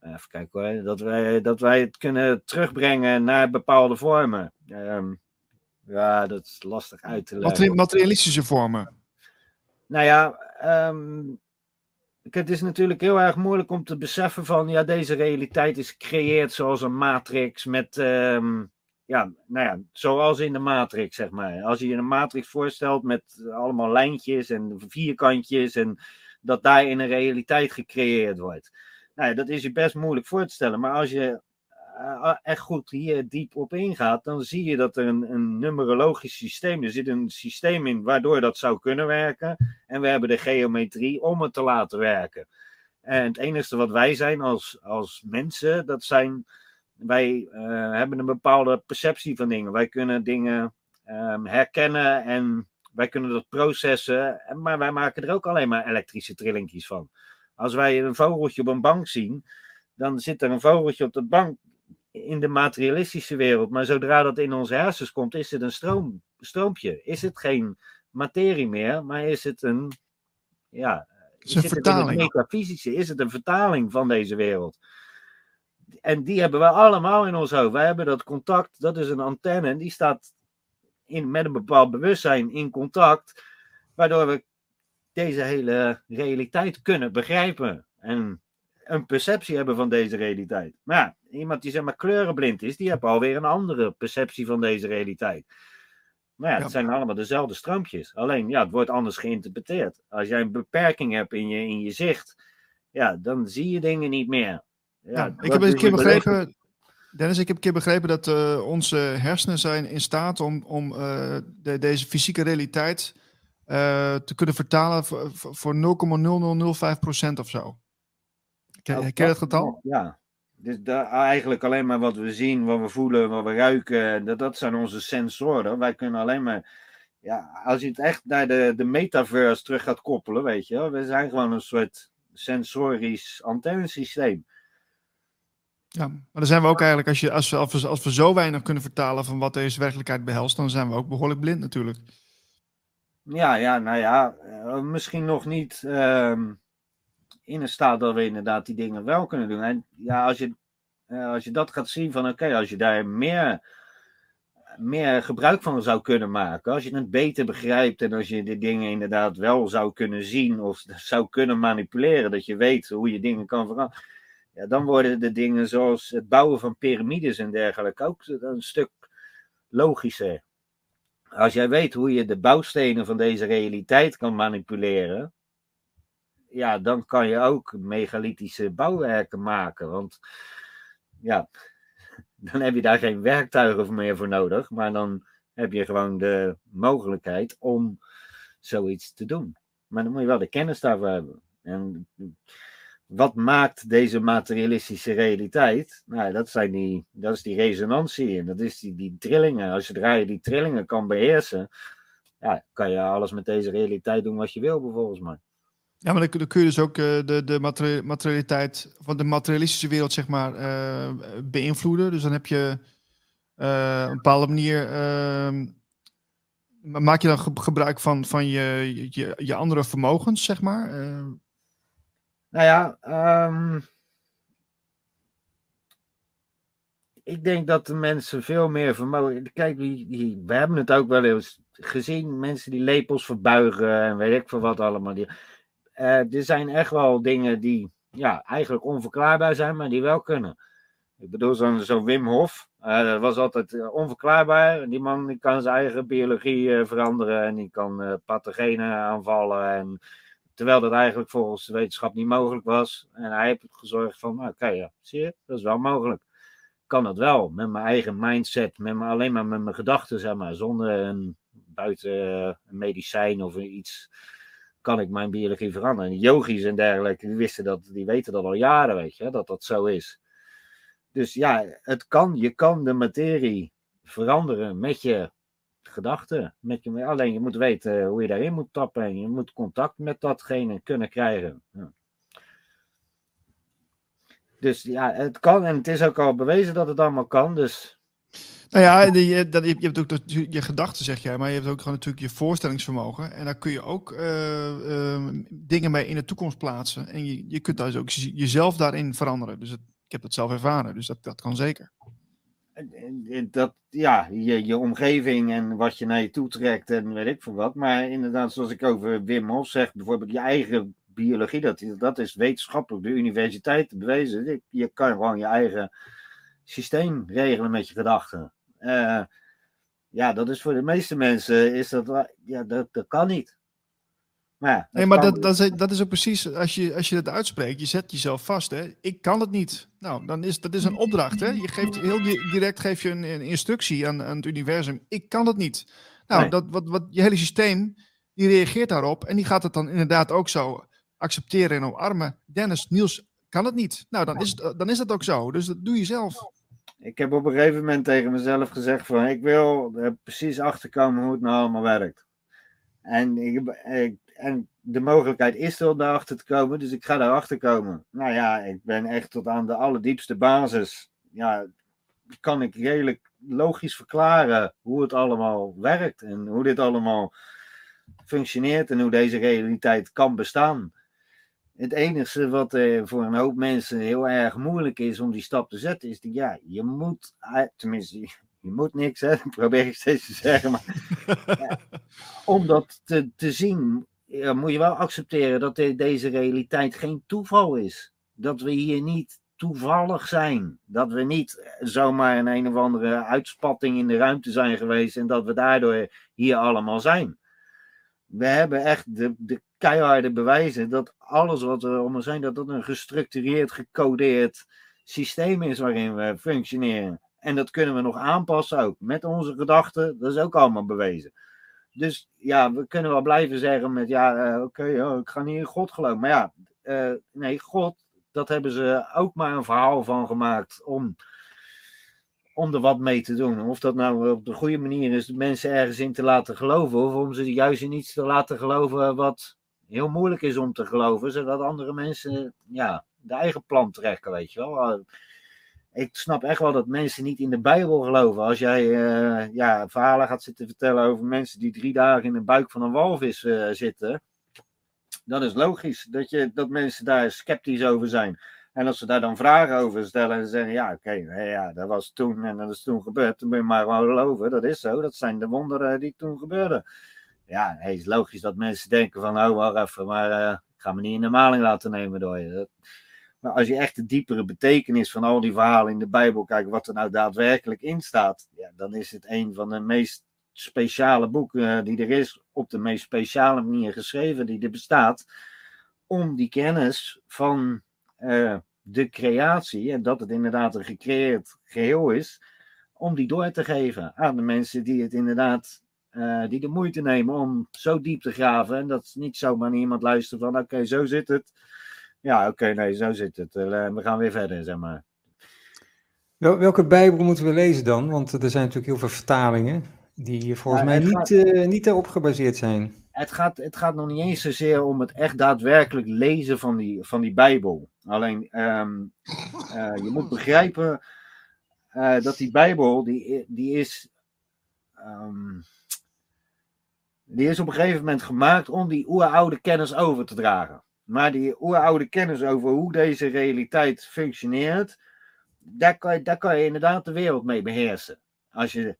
even kijken hoor. Dat wij, dat wij het kunnen terugbrengen naar bepaalde vormen. Um, ja, dat is lastig uit te leggen. Materialistische vormen. Nou ja, um, het is natuurlijk heel erg moeilijk om te beseffen van, ja, deze realiteit is gecreëerd zoals een matrix met, um, ja, nou ja, zoals in de matrix, zeg maar. Als je je een matrix voorstelt met allemaal lijntjes en vierkantjes en dat daar in een realiteit gecreëerd wordt. Nou dat is je best moeilijk voor te stellen, maar als je uh, echt goed hier diep op ingaat, dan zie je dat er een, een numerologisch systeem, er zit een systeem in waardoor dat zou kunnen werken. En we hebben de geometrie om het te laten werken. En het enige wat wij zijn als, als mensen, dat zijn, wij uh, hebben een bepaalde perceptie van dingen. Wij kunnen dingen um, herkennen en wij kunnen dat processen, maar wij maken er ook alleen maar elektrische trillingjes van. Als wij een vogeltje op een bank zien, dan zit er een vogeltje op de bank in de materialistische wereld. Maar zodra dat in onze hersens komt, is het een stroom, stroompje. Is het geen materie meer, maar is het een. Ja, is een vertaling. Het metafysische, is het een vertaling van deze wereld? En die hebben we allemaal in ons hoofd. Wij hebben dat contact, dat is een antenne, en die staat in, met een bepaald bewustzijn in contact, waardoor we deze hele realiteit kunnen begrijpen. En een perceptie hebben van deze realiteit. Maar ja, iemand die zeg maar kleurenblind is, die heeft alweer een andere perceptie van deze realiteit. Maar ja, het zijn allemaal dezelfde stroompjes. Alleen, ja, het wordt anders geïnterpreteerd. Als jij een beperking hebt in je, in je zicht, ja, dan zie je dingen niet meer. Ja, ik heb een keer begrepen, Dennis, ik heb een keer begrepen dat uh, onze hersenen zijn in staat om, om uh, de, deze fysieke realiteit uh, te kunnen vertalen voor, voor 0,0005% of zo. Ken, ken je het getal? Ja, dus daar, eigenlijk alleen maar wat we zien, wat we voelen, wat we ruiken, dat, dat zijn onze sensoren. Wij kunnen alleen maar, ja, als je het echt naar de, de metaverse terug gaat koppelen, weet je wel, we zijn gewoon een soort sensorisch antennesysteem. Ja, maar dan zijn we ook eigenlijk, als, je, als, we, als, we, zo weinig kunnen vertalen van wat deze werkelijkheid behelst, dan zijn we ook behoorlijk blind natuurlijk. Ja, ja, nou ja, eh, misschien nog niet. Ehm, in een staat dat we inderdaad die dingen wel kunnen doen. En ja, als je, uh, als je dat gaat zien van oké, als je daar meer, meer gebruik van zou kunnen maken, als je het beter begrijpt en als je de dingen inderdaad wel zou kunnen zien of zou kunnen manipuleren, dat je weet hoe je dingen kan veranderen. Ja, dan worden de dingen zoals het bouwen van piramides en dergelijke ook een stuk logischer. Als jij weet hoe je de bouwstenen van deze realiteit kan manipuleren, ja, dan kan je ook megalithische bouwwerken maken. Want ja, dan heb je daar geen werktuigen meer voor nodig, maar dan heb je gewoon de mogelijkheid om zoiets te doen. Maar dan moet je wel de kennis daarvoor hebben. En wat maakt deze materialistische realiteit? Nou, dat, zijn die, dat is die resonantie en dat is die, die trillingen. Als je die trillingen kan beheersen, ja, kan je alles met deze realiteit doen wat je wil, volgens mij. Ja, maar dan, kun je dus ook uh, de, de materialiteit van de materialistische wereld, zeg maar, uh, beïnvloeden. Dus dan heb je uh, een bepaalde manier. Ehm, maak je dan gebruik van, van je, je, je andere vermogens, zeg maar? Nou ja, um, ik denk dat de mensen veel meer vermogen. Kijk, die, die, we hebben het ook wel eens gezien: mensen die lepels verbuigen en weet ik veel wat allemaal. Die, uh, er zijn echt wel dingen die ja, eigenlijk onverklaarbaar zijn, maar die wel kunnen. Ik bedoel, zo'n zo Wim Hof, uh, dat was altijd uh, onverklaarbaar. Die man die kan zijn eigen biologie veranderen en die kan pathogenen aanvallen. En Terwijl dat eigenlijk volgens de wetenschap niet mogelijk was. En hij heeft gezorgd van, nou, oké, ja, zie je, dat is wel mogelijk. Kan dat wel, met mijn eigen mindset, met mijn, alleen maar met mijn gedachten, zeg maar, zonder een buiten een medicijn of iets, kan ik mijn biologie veranderen. En yogis en dergelijke, die wisten dat, die weten dat al jaren, weet je, dat dat zo is. Dus ja, het kan, je kan de materie veranderen met je gedachten. Met je, alleen je moet weten hoe je daarin moet tappen en je moet contact met datgene kunnen krijgen. Dus ja, het kan en het is ook al bewezen dat het allemaal kan. Dus nou ja, je, dat, je hebt ook je gedachten, zeg jij, maar je hebt ook gewoon natuurlijk je voorstellingsvermogen. En daar kun je ook uh, dingen mee in de toekomst plaatsen. En je, je kunt dus ook jezelf daarin veranderen. Dus ik heb dat zelf ervaren, dus dat, dat kan zeker dat, ja, je, je omgeving en wat je naar je toe trekt en weet ik veel wat. Maar inderdaad, zoals ik over Wim Hof zeg, bijvoorbeeld je eigen biologie, dat, dat is wetenschappelijk de universiteit bewezen. Je kan gewoon je eigen systeem regelen met je gedachten. Uh, ja, dat is voor de meeste mensen, is dat, ja, dat, dat kan niet. Maar ja, nee, maar dat, dat, is, dat is ook precies, als je, als je dat uitspreekt, je zet jezelf vast. Hè? Ik kan het niet. Nou, dan is dat is een opdracht. Hè? Je geeft heel direct geef je een, een instructie aan, aan het universum. Ik kan het niet. Nou, dat, wat, wat, je hele systeem, die reageert daarop en die gaat het dan inderdaad ook zo accepteren en omarmen. Dennis, Niels kan het niet. Nou, dan is, het, dan is dat ook zo. Dus dat doe je zelf. Ik heb op een gegeven moment tegen mezelf gezegd van, ik wil er precies achterkomen hoe het nou allemaal werkt. En ik, ik en de mogelijkheid is er om daarachter te komen, dus ik ga daarachter komen. Nou ja, ik ben echt tot aan de allerdiepste basis. Ja, kan ik redelijk logisch verklaren hoe het allemaal werkt en hoe dit allemaal functioneert en hoe deze realiteit kan bestaan. Het enige wat er voor een hoop mensen heel erg moeilijk is om die stap te zetten, is dat ja, je moet, tenminste, je moet niks, hè, probeer ik steeds te zeggen, maar ja, om dat te, te zien, ja, moet je wel accepteren dat deze realiteit geen toeval is. Dat we hier niet toevallig zijn. Dat we niet zomaar een een of andere uitspatting in de ruimte zijn geweest en dat we daardoor hier allemaal zijn. We hebben echt de, de keiharde bewijzen dat alles wat om ons zijn, dat dat een gestructureerd, gecodeerd systeem is waarin we functioneren. En dat kunnen we nog aanpassen ook met onze gedachten. Dat is ook allemaal bewezen. Dus ja, we kunnen wel blijven zeggen met ja, uh, oké, okay, ik ga niet in God geloven. Maar ja, uh, nee, God, dat hebben ze ook maar een verhaal van gemaakt om, om er wat mee te doen. Of dat nou op de goede manier is, mensen ergens in te laten geloven, of om ze juist in iets te laten geloven wat heel moeilijk is om te geloven, zodat andere mensen ja, de eigen plan trekken, weet je wel ik snap echt wel dat mensen niet in de Bijbel geloven. Als jij uh, ja, verhalen gaat zitten vertellen over mensen die drie dagen in de buik van een walvis uh, zitten, dan is logisch dat, je, dat mensen daar sceptisch over zijn. En als ze daar dan vragen over stellen en zeggen: Ja, oké, ja, dat was toen en dat is toen gebeurd, dan moet je maar gewoon geloven. Dat is zo, dat zijn de wonderen die toen gebeurden. Ja, het is logisch dat mensen denken: van, Oh, wacht even, maar uh, ik ga me niet in de maling laten nemen door je. Maar als je echt de diepere betekenis van al die verhalen in de Bijbel kijkt, wat er nou daadwerkelijk in staat, ja, dan is het een van de meest speciale boeken die er is, op de meest speciale manier geschreven die er bestaat, om die kennis van uh, de creatie, en dat het inderdaad een gecreëerd geheel is, om die door te geven aan de mensen die het inderdaad, uh, die de moeite nemen om zo diep te graven. En dat niet zomaar iemand luistert van, oké, zo zit het. Ja, oké, nee, zo zit het. Uh, we gaan weer verder, zeg maar. Wel, welke Bijbel moeten we lezen dan? Want er zijn natuurlijk heel veel vertalingen die volgens mij niet, gaat, uh, niet daarop gebaseerd zijn. Het gaat, het gaat nog niet eens zozeer om het echt daadwerkelijk lezen van die, van die Bijbel. Alleen, um, uh, je moet begrijpen uh, dat die Bijbel, die, die is. Um, die is op een gegeven moment gemaakt om die oeroude kennis over te dragen. Maar die oeroude kennis over hoe deze realiteit functioneert, daar kan, je, kan je inderdaad de wereld mee beheersen. Als, je,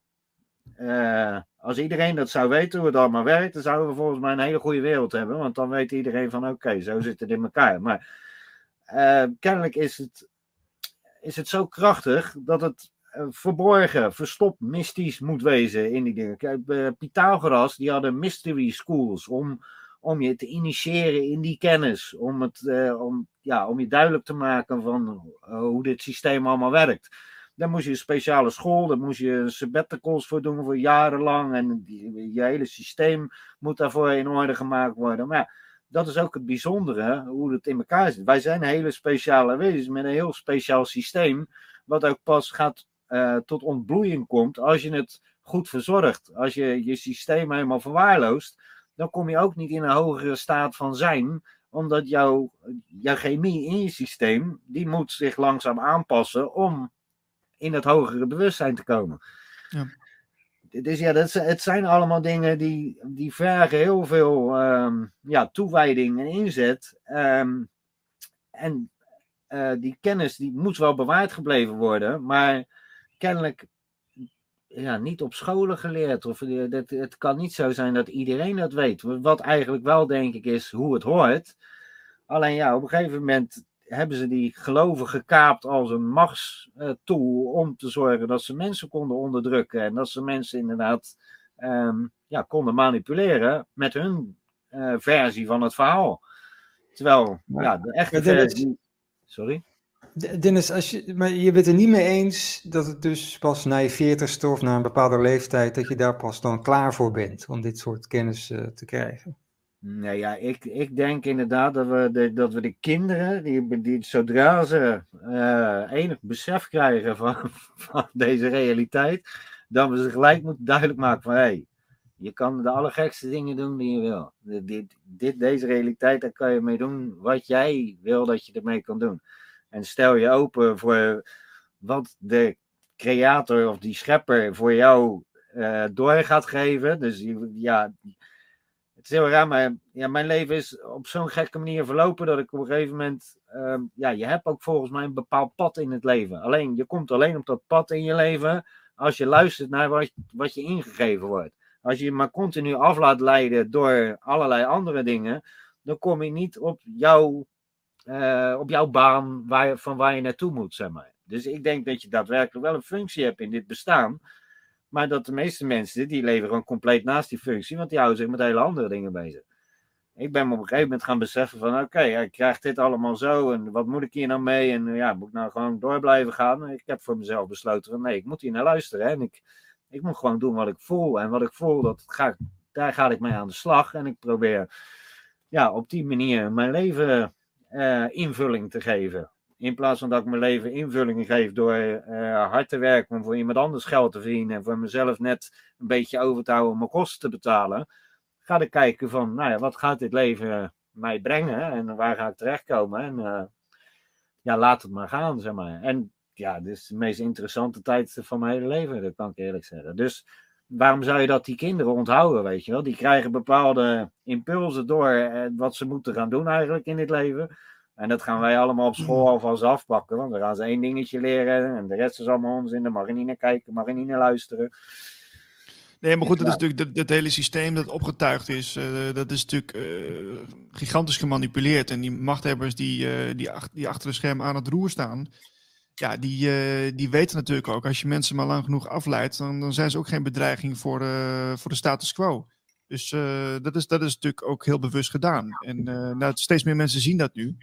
uh, als iedereen dat zou weten hoe het allemaal werkt, dan zouden we volgens mij een hele goede wereld hebben. Want dan weet iedereen van oké, zo zit het in elkaar. Maar uh, kennelijk is het, is het zo krachtig dat het uh, verborgen, verstopt, mystisch moet wezen in die dingen. Pythagoras, die hadden mystery schools om, om je te initiëren in die kennis. Om, het, om, ja, om je duidelijk te maken van hoe dit systeem allemaal werkt. Daar moest je een speciale school, daar moest je sabbaticals voor doen voor jarenlang. En die, je hele systeem moet daarvoor in orde gemaakt worden. Maar ja, dat is ook het bijzondere, hoe het in elkaar zit. Wij zijn hele speciale wezens met een heel speciaal systeem, wat ook pas gaat uh, tot ontbloeiing komt als je het goed verzorgt. Als je je systeem helemaal verwaarloost, dan kom je ook niet in een hogere staat van zijn, omdat jouw, jouw chemie in je systeem, die moet zich langzaam aanpassen om in het hogere bewustzijn te komen. Ja. Dus ja, dat, het zijn allemaal dingen die, die vragen heel veel um, ja, toewijding en inzet. Um, en uh, die kennis die moet wel bewaard gebleven worden, maar kennelijk ja, niet op scholen geleerd. Of, het, het kan niet zo zijn dat iedereen dat weet. Wat eigenlijk wel denk ik is hoe het hoort. Alleen ja, op een gegeven moment hebben ze die geloven gekaapt als een machtstoel om te zorgen dat ze mensen konden onderdrukken en dat ze mensen inderdaad um, ja, konden manipuleren met hun uh, versie van het verhaal. Terwijl, ja, de echte versie... Sorry? Dennis, als je, maar je bent er niet mee eens dat het dus pas na je veertigste of na een bepaalde leeftijd, dat je daar pas dan klaar voor bent om dit soort kennis uh, te krijgen? Nee, ja, ik, ik denk inderdaad dat we de, dat we de kinderen, die, die zodra ze uh, enig besef krijgen van, van deze realiteit, dat we ze gelijk moeten duidelijk maken van hé, hey, je kan de allergekste dingen doen die je wil. Dit, dit, deze realiteit, daar kan je mee doen wat jij wil dat je ermee kan doen. En stel je open voor wat de creator of die schepper voor jou uh, door gaat geven. Dus ja, het is heel raar, maar ja, mijn leven is op zo'n gekke manier verlopen dat ik op een gegeven moment. Um, ja, je hebt ook volgens mij een bepaald pad in het leven. Alleen, je komt alleen op dat pad in je leven als je luistert naar wat, wat je ingegeven wordt. Als je je maar continu af laat leiden door allerlei andere dingen, dan kom je niet op jouw, uh, op jouw baan waar, van waar je naartoe moet, zeg maar. Dus ik denk dat je daadwerkelijk wel een functie hebt in dit bestaan. Maar dat de meeste mensen, die leven gewoon compleet naast die functie, want die houden zich met hele andere dingen bezig. Ik ben me op een gegeven moment gaan beseffen van, oké, ik krijg dit allemaal zo en wat moet ik hier nou mee? En ja, moet ik nou gewoon door blijven gaan? Ik heb voor mezelf besloten van, nee, ik moet hier naar luisteren. En ik, ik moet gewoon doen wat ik voel. En wat ik voel, dat daar ga ik mee aan de slag. En ik probeer ja, op die manier mijn leven uh, invulling te geven. In plaats van dat ik mijn leven invulling geef door uh, hard te werken om voor iemand anders geld te verdienen en voor mezelf net een beetje over te houden om mijn kosten te betalen, ga ik kijken van, nou ja, wat gaat dit leven mij brengen en waar ga ik terechtkomen en uh, ja, laat het maar gaan, zeg maar. En ja, dit is de meest interessante tijd van mijn hele leven, dat kan ik eerlijk zeggen. Dus waarom zou je dat die kinderen onthouden, weet je wel? Die krijgen bepaalde impulsen door eh, wat ze moeten gaan doen eigenlijk in dit leven. En dat gaan wij allemaal op school alvast afpakken. Want dan gaan ze één dingetje leren. En de rest is allemaal onzin. Dan mag je niet naar kijken, mag je niet naar luisteren. Nee, maar goed, dat is natuurlijk het, hele systeem dat opgetuigd is. Uh, dat is natuurlijk uh, gigantisch gemanipuleerd. En die machthebbers die, uh, die, ach die, achter de schermen aan het roer staan, ja, die, die weten natuurlijk ook, als je mensen maar lang genoeg afleidt, dan, dan zijn ze ook geen bedreiging voor, voor de status quo. Dus dat, is, dat is natuurlijk ook heel bewust gedaan. En nou, steeds meer mensen zien dat nu.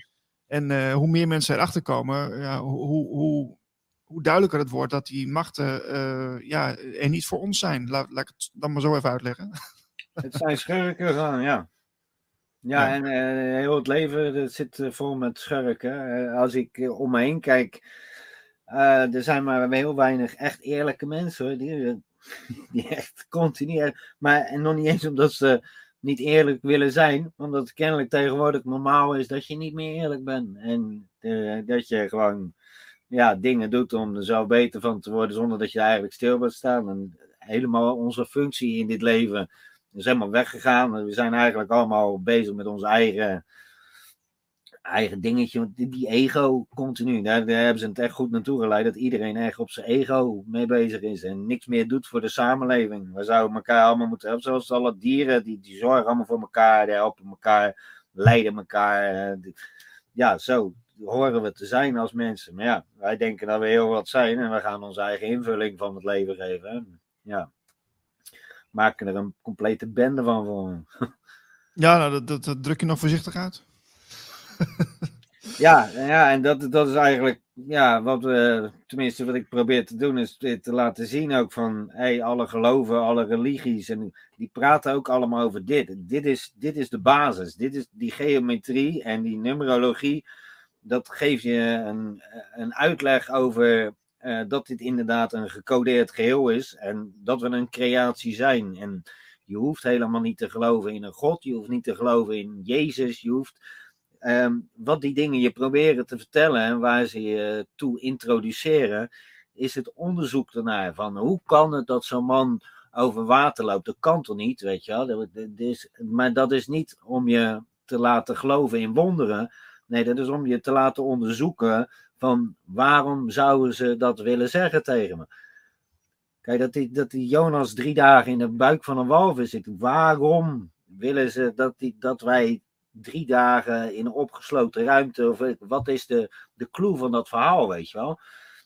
En hoe meer mensen erachter komen, ja, hoe, hoe, hoe duidelijker het wordt dat die machten ja, er niet voor ons zijn. Laat, laat ik het dan maar zo even uitleggen. Het zijn schurken gewoon, ja. Ja, ja. en heel het leven dat zit vol met schurken. als ik om me heen kijk, er zijn maar heel weinig echt eerlijke mensen. Die, die echt continu. Maar en nog niet eens omdat ze niet eerlijk willen zijn, omdat het kennelijk tegenwoordig normaal is dat je niet meer eerlijk bent. En dat je gewoon ja, dingen doet om er zo beter van te worden zonder dat je eigenlijk stil bent staan. En helemaal onze functie in dit leven is helemaal weggegaan. We zijn eigenlijk allemaal bezig met ons eigen, eigen dingetje. Die, die ego continu, daar, daar, hebben ze het echt goed naartoe geleid. Dat iedereen echt op zijn ego mee bezig is en niks meer doet voor de samenleving. We zouden elkaar allemaal moeten helpen. Zoals alle dieren, die, die zorgen allemaal voor elkaar, die helpen elkaar, leiden elkaar. Eh, ja, zo horen we te zijn als mensen. Maar ja, wij denken dat we heel wat zijn en we gaan onze eigen invulling van het leven geven. Ja, maken er een complete bende van voor. Ja, nou, dat, dat, druk je nog voorzichtig uit. Ja, ja, en dat, dat is eigenlijk ja, wat we, tenminste wat ik probeer te doen, is te laten zien ook van hey, alle geloven, alle religies, en die praten ook allemaal over dit. Dit is, dit is de basis, dit is die geometrie en die numerologie dat geeft je een, een uitleg over uh, dat dit inderdaad een gecodeerd geheel is en dat we een creatie zijn. En je hoeft helemaal niet te geloven in een God, je hoeft niet te geloven in Jezus, je hoeft um, wat die dingen je proberen te vertellen en waar ze je toe introduceren, is het onderzoek ernaar van hoe kan het dat zo'n man over water loopt? Dat kan toch niet, weet je? Dat, dat is, maar dat is niet om je te laten geloven in wonderen. Nee, dat is om je te laten onderzoeken van waarom zouden ze dat willen zeggen tegen me. Kijk, dat die, dat die Jonas drie dagen in de buik van een walvis zit. Waarom willen ze dat, die, dat wij drie dagen in een opgesloten ruimte, of wat is de, de clue van dat verhaal, weet je wel?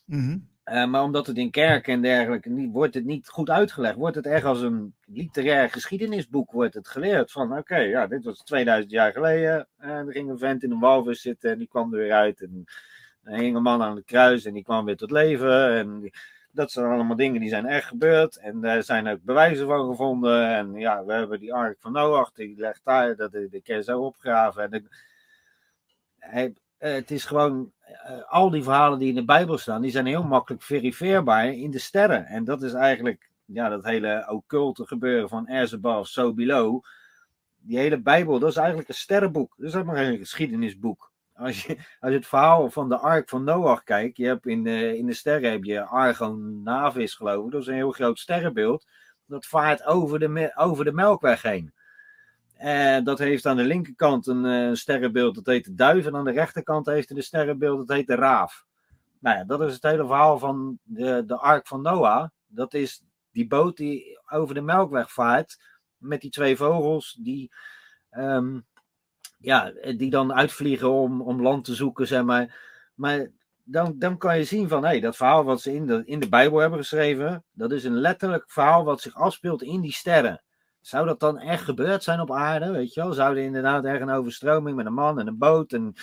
Mm uh, maar omdat het in kerken en dergelijke niet, wordt het niet goed uitgelegd. Wordt het echt als een literair geschiedenisboek wordt het geleerd. Van oké, ja, dit was 2000 jaar geleden. En er ging een vent in een walvis zitten en die kwam er weer uit. En er hing een man aan het kruis en die kwam weer tot leven. En dat zijn allemaal dingen die zijn echt gebeurd. En daar zijn ook bewijzen van gevonden. En ja, we hebben die ark van Noach, die legt daar, dat de, keer zo opgraven. En eh, het is gewoon, uh, al die verhalen die in de Bijbel staan, die zijn heel makkelijk verifieerbaar in de sterren. En dat is eigenlijk, ja, dat hele occulte gebeuren van As above, so below. Die hele Bijbel, dat is eigenlijk een sterrenboek. Dat is helemaal geen geschiedenisboek. Als je, als het verhaal van de ark van Noach kijkt, je hebt in de, in de sterren heb je Argon Navis geloof ik, dat is een heel groot sterrenbeeld. Dat vaart over de, over de Melkweg heen. En dat heeft aan de linkerkant een uh, sterrenbeeld, dat heet de duif. En aan de rechterkant heeft het een sterrenbeeld, dat heet de raaf. Nou ja, dat is het hele verhaal van de, de Ark van Noah. Dat is die boot die over de Melkweg vaart. Met die twee vogels die, um, ja, die dan uitvliegen om, om land te zoeken, zeg maar. Maar dan, dan kan je zien van, hé, hey, dat verhaal wat ze in de, in de Bijbel hebben geschreven, dat is een letterlijk verhaal wat zich afspeelt in die sterren. Zou dat dan echt gebeurd zijn op aarde? Weet je wel? Zou er inderdaad echt een overstroming met een man en een boot? En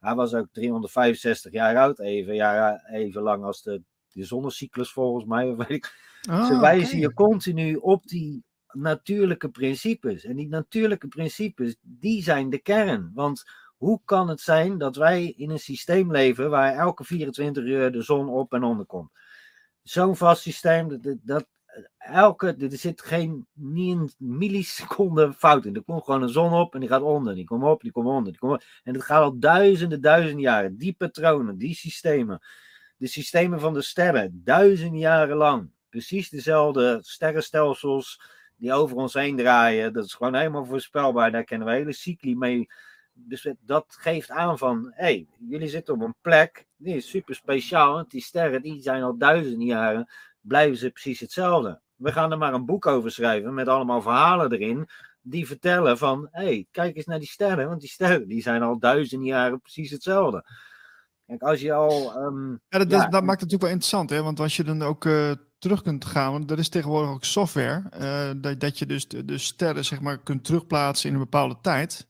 hij was ook 365 jaar oud, even, ja, even lang als de, de zonnecyclus volgens mij. Weet ik. Oh, Ze wijzen je continu op die natuurlijke principes. En die natuurlijke principes, die zijn de kern. Want hoe kan het zijn dat wij in een systeem leven waar elke 24 uur de zon op en onder komt? Zo'n vast systeem, dat, dat, elke, er zit geen niet een milliseconde fout in. Er komt gewoon een zon op en die gaat onder. Die komt op, die komt onder. Komt. En het gaat al duizenden, duizenden jaren. Die patronen, die systemen. De systemen van de sterren, duizenden jaren lang. Precies dezelfde sterrenstelsels die over ons heen draaien. Dat is gewoon helemaal voorspelbaar. Daar kennen we hele cycli mee. Dus dat geeft aan van, hé, hey, jullie zitten op een plek, die is super speciaal. Want die sterren die zijn al duizenden jaren blijven ze precies hetzelfde. We gaan er maar een boek over schrijven met allemaal verhalen erin. Die vertellen van, hé, hey, kijk eens naar die sterren. Want die sterren die zijn al duizenden jaren precies hetzelfde. Kijk, als je al... ehm, Ja, dat, Ja. dat, dat maakt het natuurlijk wel interessant, hè? Want als je dan ook eh, terug kunt gaan, want er is tegenwoordig ook software, eh, dat, dat je dus de, de sterren zeg maar kunt terugplaatsen in een bepaalde tijd.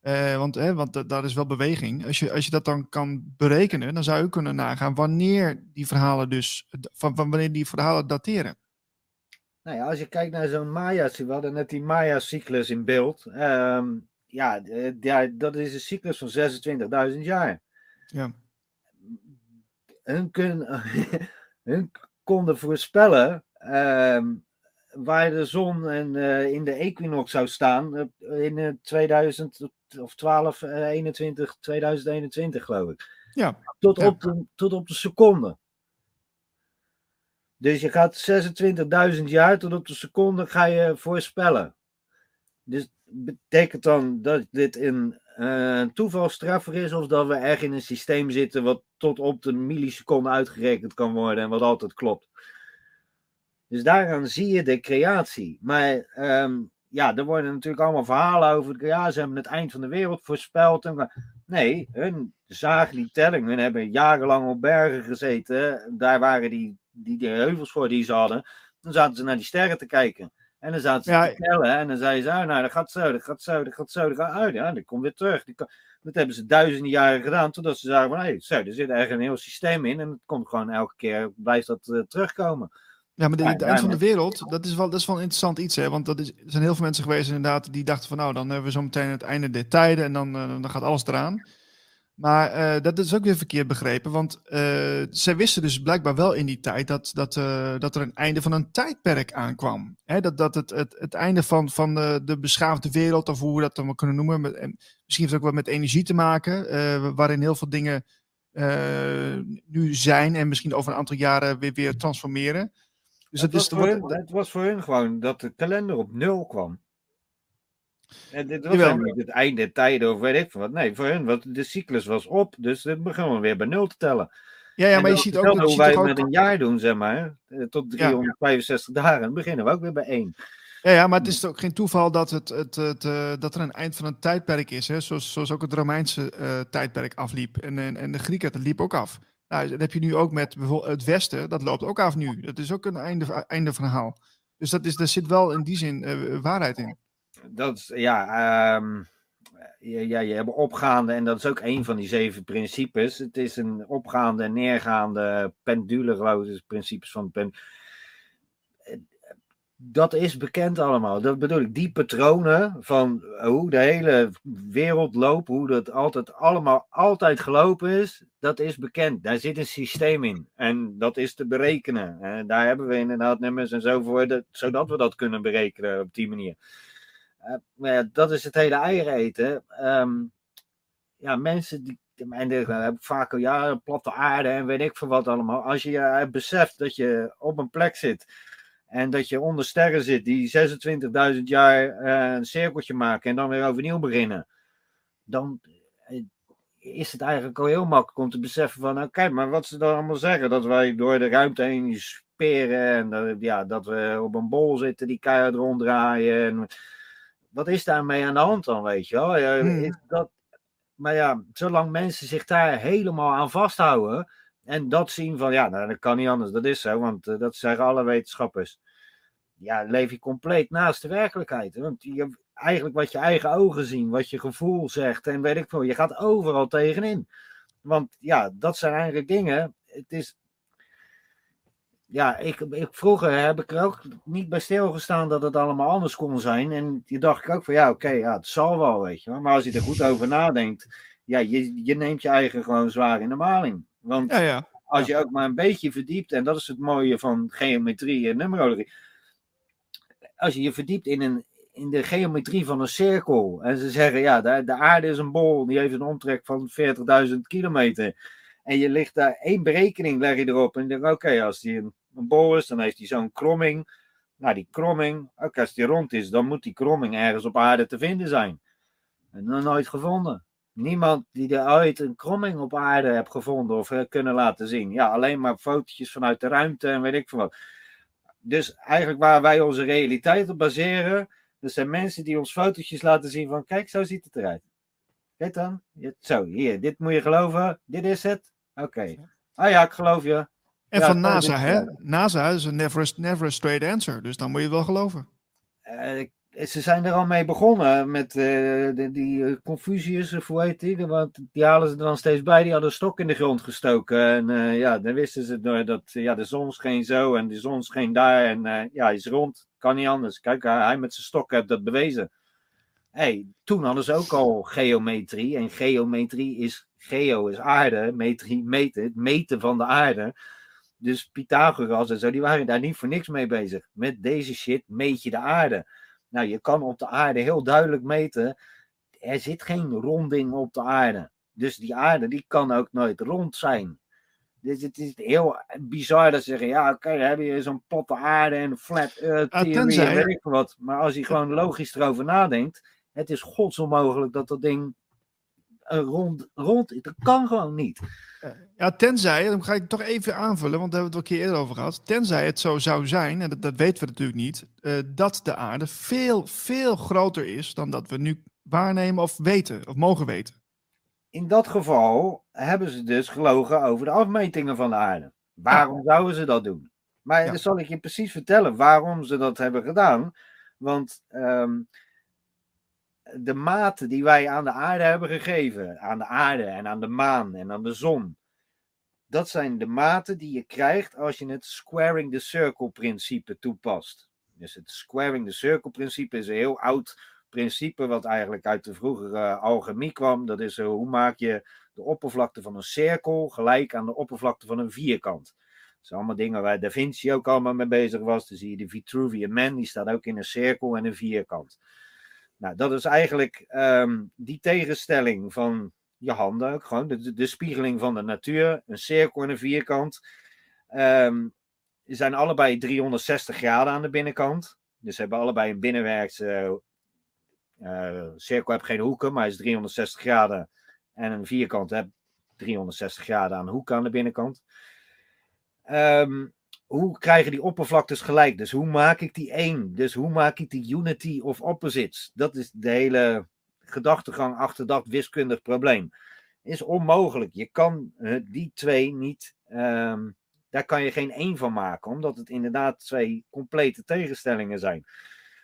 Eh, want hè, want da- daar is wel beweging. Als je, als je dat dan kan berekenen, dan zou je kunnen nagaan wanneer die verhalen dus, van, van wanneer die verhalen dateren. Nou ja, als je kijkt naar zo'n Maya, we hadden net die Maya-cyclus in beeld. Ehm, ja, ja, dat is een cyclus van 26.000 jaar. Ja. Hun, kun, hun konden voorspellen ehm, waar de zon en, eh, in de equinox zou staan eh, in eh, 2000 of 12, eh, 21, 2021 geloof ik. Ja. Tot, Ja. Op de, tot op de seconde. Dus je gaat 26.000 jaar tot op de seconde ga je voorspellen. Dus betekent dan dat dit een eh toevalstreffer is of dat we echt in een systeem zitten wat tot op de milliseconde uitgerekend kan worden en wat altijd klopt. Dus daaraan zie je de creatie. Maar ehm, ja, er worden natuurlijk allemaal verhalen over. Ja, ze hebben het eind van de wereld voorspeld. En, nee, hun zagen die telling. Hun hebben jarenlang op bergen gezeten. Daar waren die, die, die heuvels voor die ze hadden. Dan zaten ze naar die sterren te kijken. En dan zaten ze Ja. te tellen. En dan zeiden ze, oh, nou, dat gaat zo, dat gaat zo, dat gaat zo. Dat gaat uit. Ja, dat komt weer terug. Dat hebben ze duizenden jaren gedaan. Totdat ze zagen van, hé, zo, er zit echt een heel systeem in. En het komt gewoon elke keer, blijft dat eh, terugkomen. Ja, maar de, het eind van de wereld, dat is wel, dat is wel een interessant iets, hè? Want dat is, er zijn heel veel mensen geweest inderdaad die dachten van, nou, dan hebben we zo meteen het einde der tijden en dan, eh, dan gaat alles eraan. Maar eh, dat is ook weer verkeerd begrepen, want eh, zij wisten dus blijkbaar wel in die tijd dat, dat, eh, dat er een einde van een tijdperk aankwam. Hè? Dat, dat het, het, het einde van, van de, de beschaafde wereld, of hoe we dat dan wel kunnen noemen, met, en misschien heeft het ook wat met energie te maken, waarin heel veel dingen nu zijn en misschien over een aantal jaren weer, weer transformeren. Dus het, dat was is, voor hun, het was voor hun gewoon dat de kalender op nul kwam. En dit was Jawel. niet het einde der tijden of weet ik wat. Nee, voor hun, was, de cyclus was op, dus we begonnen we weer bij nul te tellen. Ja, ja maar je dat ziet ook, hoe ziet wij het ook met een jaar doen, zeg maar. eh, Tot 365 dagen. Dan beginnen we ook weer bij één. ja, ja, maar het is ook geen toeval dat, het, het, het, eh, dat er een eind van een tijdperk is. Hè? Zoals, zoals ook het Romeinse eh, tijdperk afliep. En, en, en de Grieken, dat liep ook af. Nou, dat heb je nu ook met bijvoorbeeld het Westen. Dat loopt ook af nu. Dat is ook een einde, einde verhaal. Dus dat is, daar zit wel in die zin waarheid in. Dat ja, ehm, je, ja, je hebt opgaande, en dat is ook een van die zeven principes. Het is een opgaande en neergaande pendule, geloof ik, principes van pen. Dat is bekend allemaal. Dat bedoel ik, die patronen van hoe de hele wereld loopt, hoe dat altijd allemaal altijd gelopen is, dat is bekend. Daar zit een systeem in. En dat is te berekenen. En daar hebben we inderdaad nummers en zo voor, dat, zodat we dat kunnen berekenen op die manier. Uh, maar ja, dat is het hele eieren eten. Um, ja, mensen die. En heb vaak al ja, platte aarde en weet ik veel wat allemaal. Als je uh, beseft dat je op een plek zit en dat je onder sterren zit die 26.000 jaar uh, een cirkeltje maken en dan weer overnieuw beginnen, dan eh, is het eigenlijk al heel makkelijk om te beseffen van, nou kijk maar wat ze dan allemaal zeggen, dat wij door de ruimte heen speren en dat, ja, dat we op een bol zitten die keihard ronddraaien. En, wat is daarmee aan de hand dan, weet je wel? Hmm. Dat, maar ja, zolang mensen zich daar helemaal aan vasthouden en dat zien van, ja, nou, dat kan niet anders, dat is zo, want uh, dat zeggen alle wetenschappers. Ja, leef je compleet naast de werkelijkheid. Want je, eigenlijk wat je eigen ogen zien, wat je gevoel zegt en weet ik veel, je gaat overal tegenin. Want ja, dat zijn eigenlijk dingen, het is, ja, ik, ik, vroeger heb ik er ook niet bij stilgestaan dat het allemaal anders kon zijn. En je dacht ik ook van ja, oké, okay, ja, het zal wel, weet je wel. Maar als je er goed over nadenkt, ja, je, je neemt je eigen gewoon zwaar in de maling. Want ja, ja. als je ook maar een beetje verdiept, en dat is het mooie van geometrie en numerologie. Als je je verdiept in, een, in de geometrie van een cirkel. En ze zeggen ja, de, de aarde is een bol, die heeft een omtrek van 40.000 kilometer. En je ligt daar één berekening, leg je erop. En je denkt, oké, als die een, bol is, dan heeft hij zo'n kromming. Nou, die kromming, ook als die rond is, dan moet die kromming ergens op aarde te vinden zijn. En nog nooit gevonden. Niemand die er ooit een kromming op aarde heeft gevonden of kunnen laten zien. Ja, alleen maar fotootjes vanuit de ruimte en weet ik veel wat. dus eigenlijk waar wij onze realiteit op baseren, dat zijn mensen die ons fotootjes laten zien van, kijk, zo ziet het eruit. Kijk dan. Zo, hier, dit moet je geloven. Dit is het. Oké. Ah ja, ik geloof je. En Ja, van NASA, hè? NASA is een never, a- never a straight answer. Dus dan moet je het wel geloven. Eh, ze zijn er al mee begonnen met eh, de, die eh, Confucius, of hoe heet die? Want die halen ze er dan steeds bij. Die hadden een stok in de grond gestoken. En eh, ja, dan wisten ze door dat ja, de zon scheen zo en de zon scheen daar. En eh, ja, hij is rond. Kan niet anders. Kijk, hij, hij met zijn stok heeft dat bewezen. Hey, toen hadden ze ook al geometrie. En geometrie is geo is aarde. Metrie meten. Het meten van de aarde. Dus Pythagoras en zo, die waren daar niet voor niks mee bezig. Met deze shit meet je de aarde. Nou, je kan op de aarde heel duidelijk meten. Er zit geen ronding op de aarde. Dus die aarde die kan ook nooit rond zijn. Dus het is heel bizar dat ze zeggen: ja, oké, dan heb je zo'n platte aarde en een flat earth Ah, theory tenzij- en weet ik wat. Maar als je gewoon logisch erover nadenkt, het is godsonmogelijk dat dat ding rond, rond is. Dat kan gewoon niet. Ja, tenzij, dan ga ik toch even aanvullen, want daar hebben we het al een keer eerder over gehad. Tenzij het zo zou zijn, en dat, dat weten we natuurlijk niet, eh, dat de aarde veel, veel groter is dan dat we nu waarnemen of weten, of mogen weten. In dat geval hebben ze dus gelogen over de afmetingen van de aarde. Waarom zouden ze dat doen? Maar Ja. dan zal ik je precies vertellen waarom ze dat hebben gedaan. Want ehm, de maten die wij aan de aarde hebben gegeven, aan de aarde en aan de maan en aan de zon, dat zijn de maten die je krijgt als je het squaring the circle principe toepast. Dus het squaring the circle principe is een heel oud principe wat eigenlijk uit de vroegere alchemie kwam. Dat is eh, hoe maak je de oppervlakte van een cirkel gelijk aan de oppervlakte van een vierkant. Dat zijn allemaal dingen waar Da Vinci ook allemaal mee bezig was. Dan zie je de Vitruvian Man, die staat ook in een cirkel en een vierkant. Nou, dat is eigenlijk ehm, die tegenstelling van je handen gewoon. De, de spiegeling van de natuur, een cirkel en een vierkant. Die zijn allebei 360 graden aan de binnenkant. Dus ze hebben allebei een binnenwerkse eh, cirkel heeft geen hoeken, maar is 360 graden. En een vierkant heeft 360 graden aan hoeken aan de binnenkant. Ehm, hoe krijgen die oppervlaktes gelijk? Dus hoe maak ik die één? Dus hoe maak ik die unity of opposites? Dat is de hele gedachtegang achter dat wiskundig probleem. Is onmogelijk. Je kan eh, die twee niet. ehm, daar kan je geen één van maken, omdat het inderdaad twee complete tegenstellingen zijn.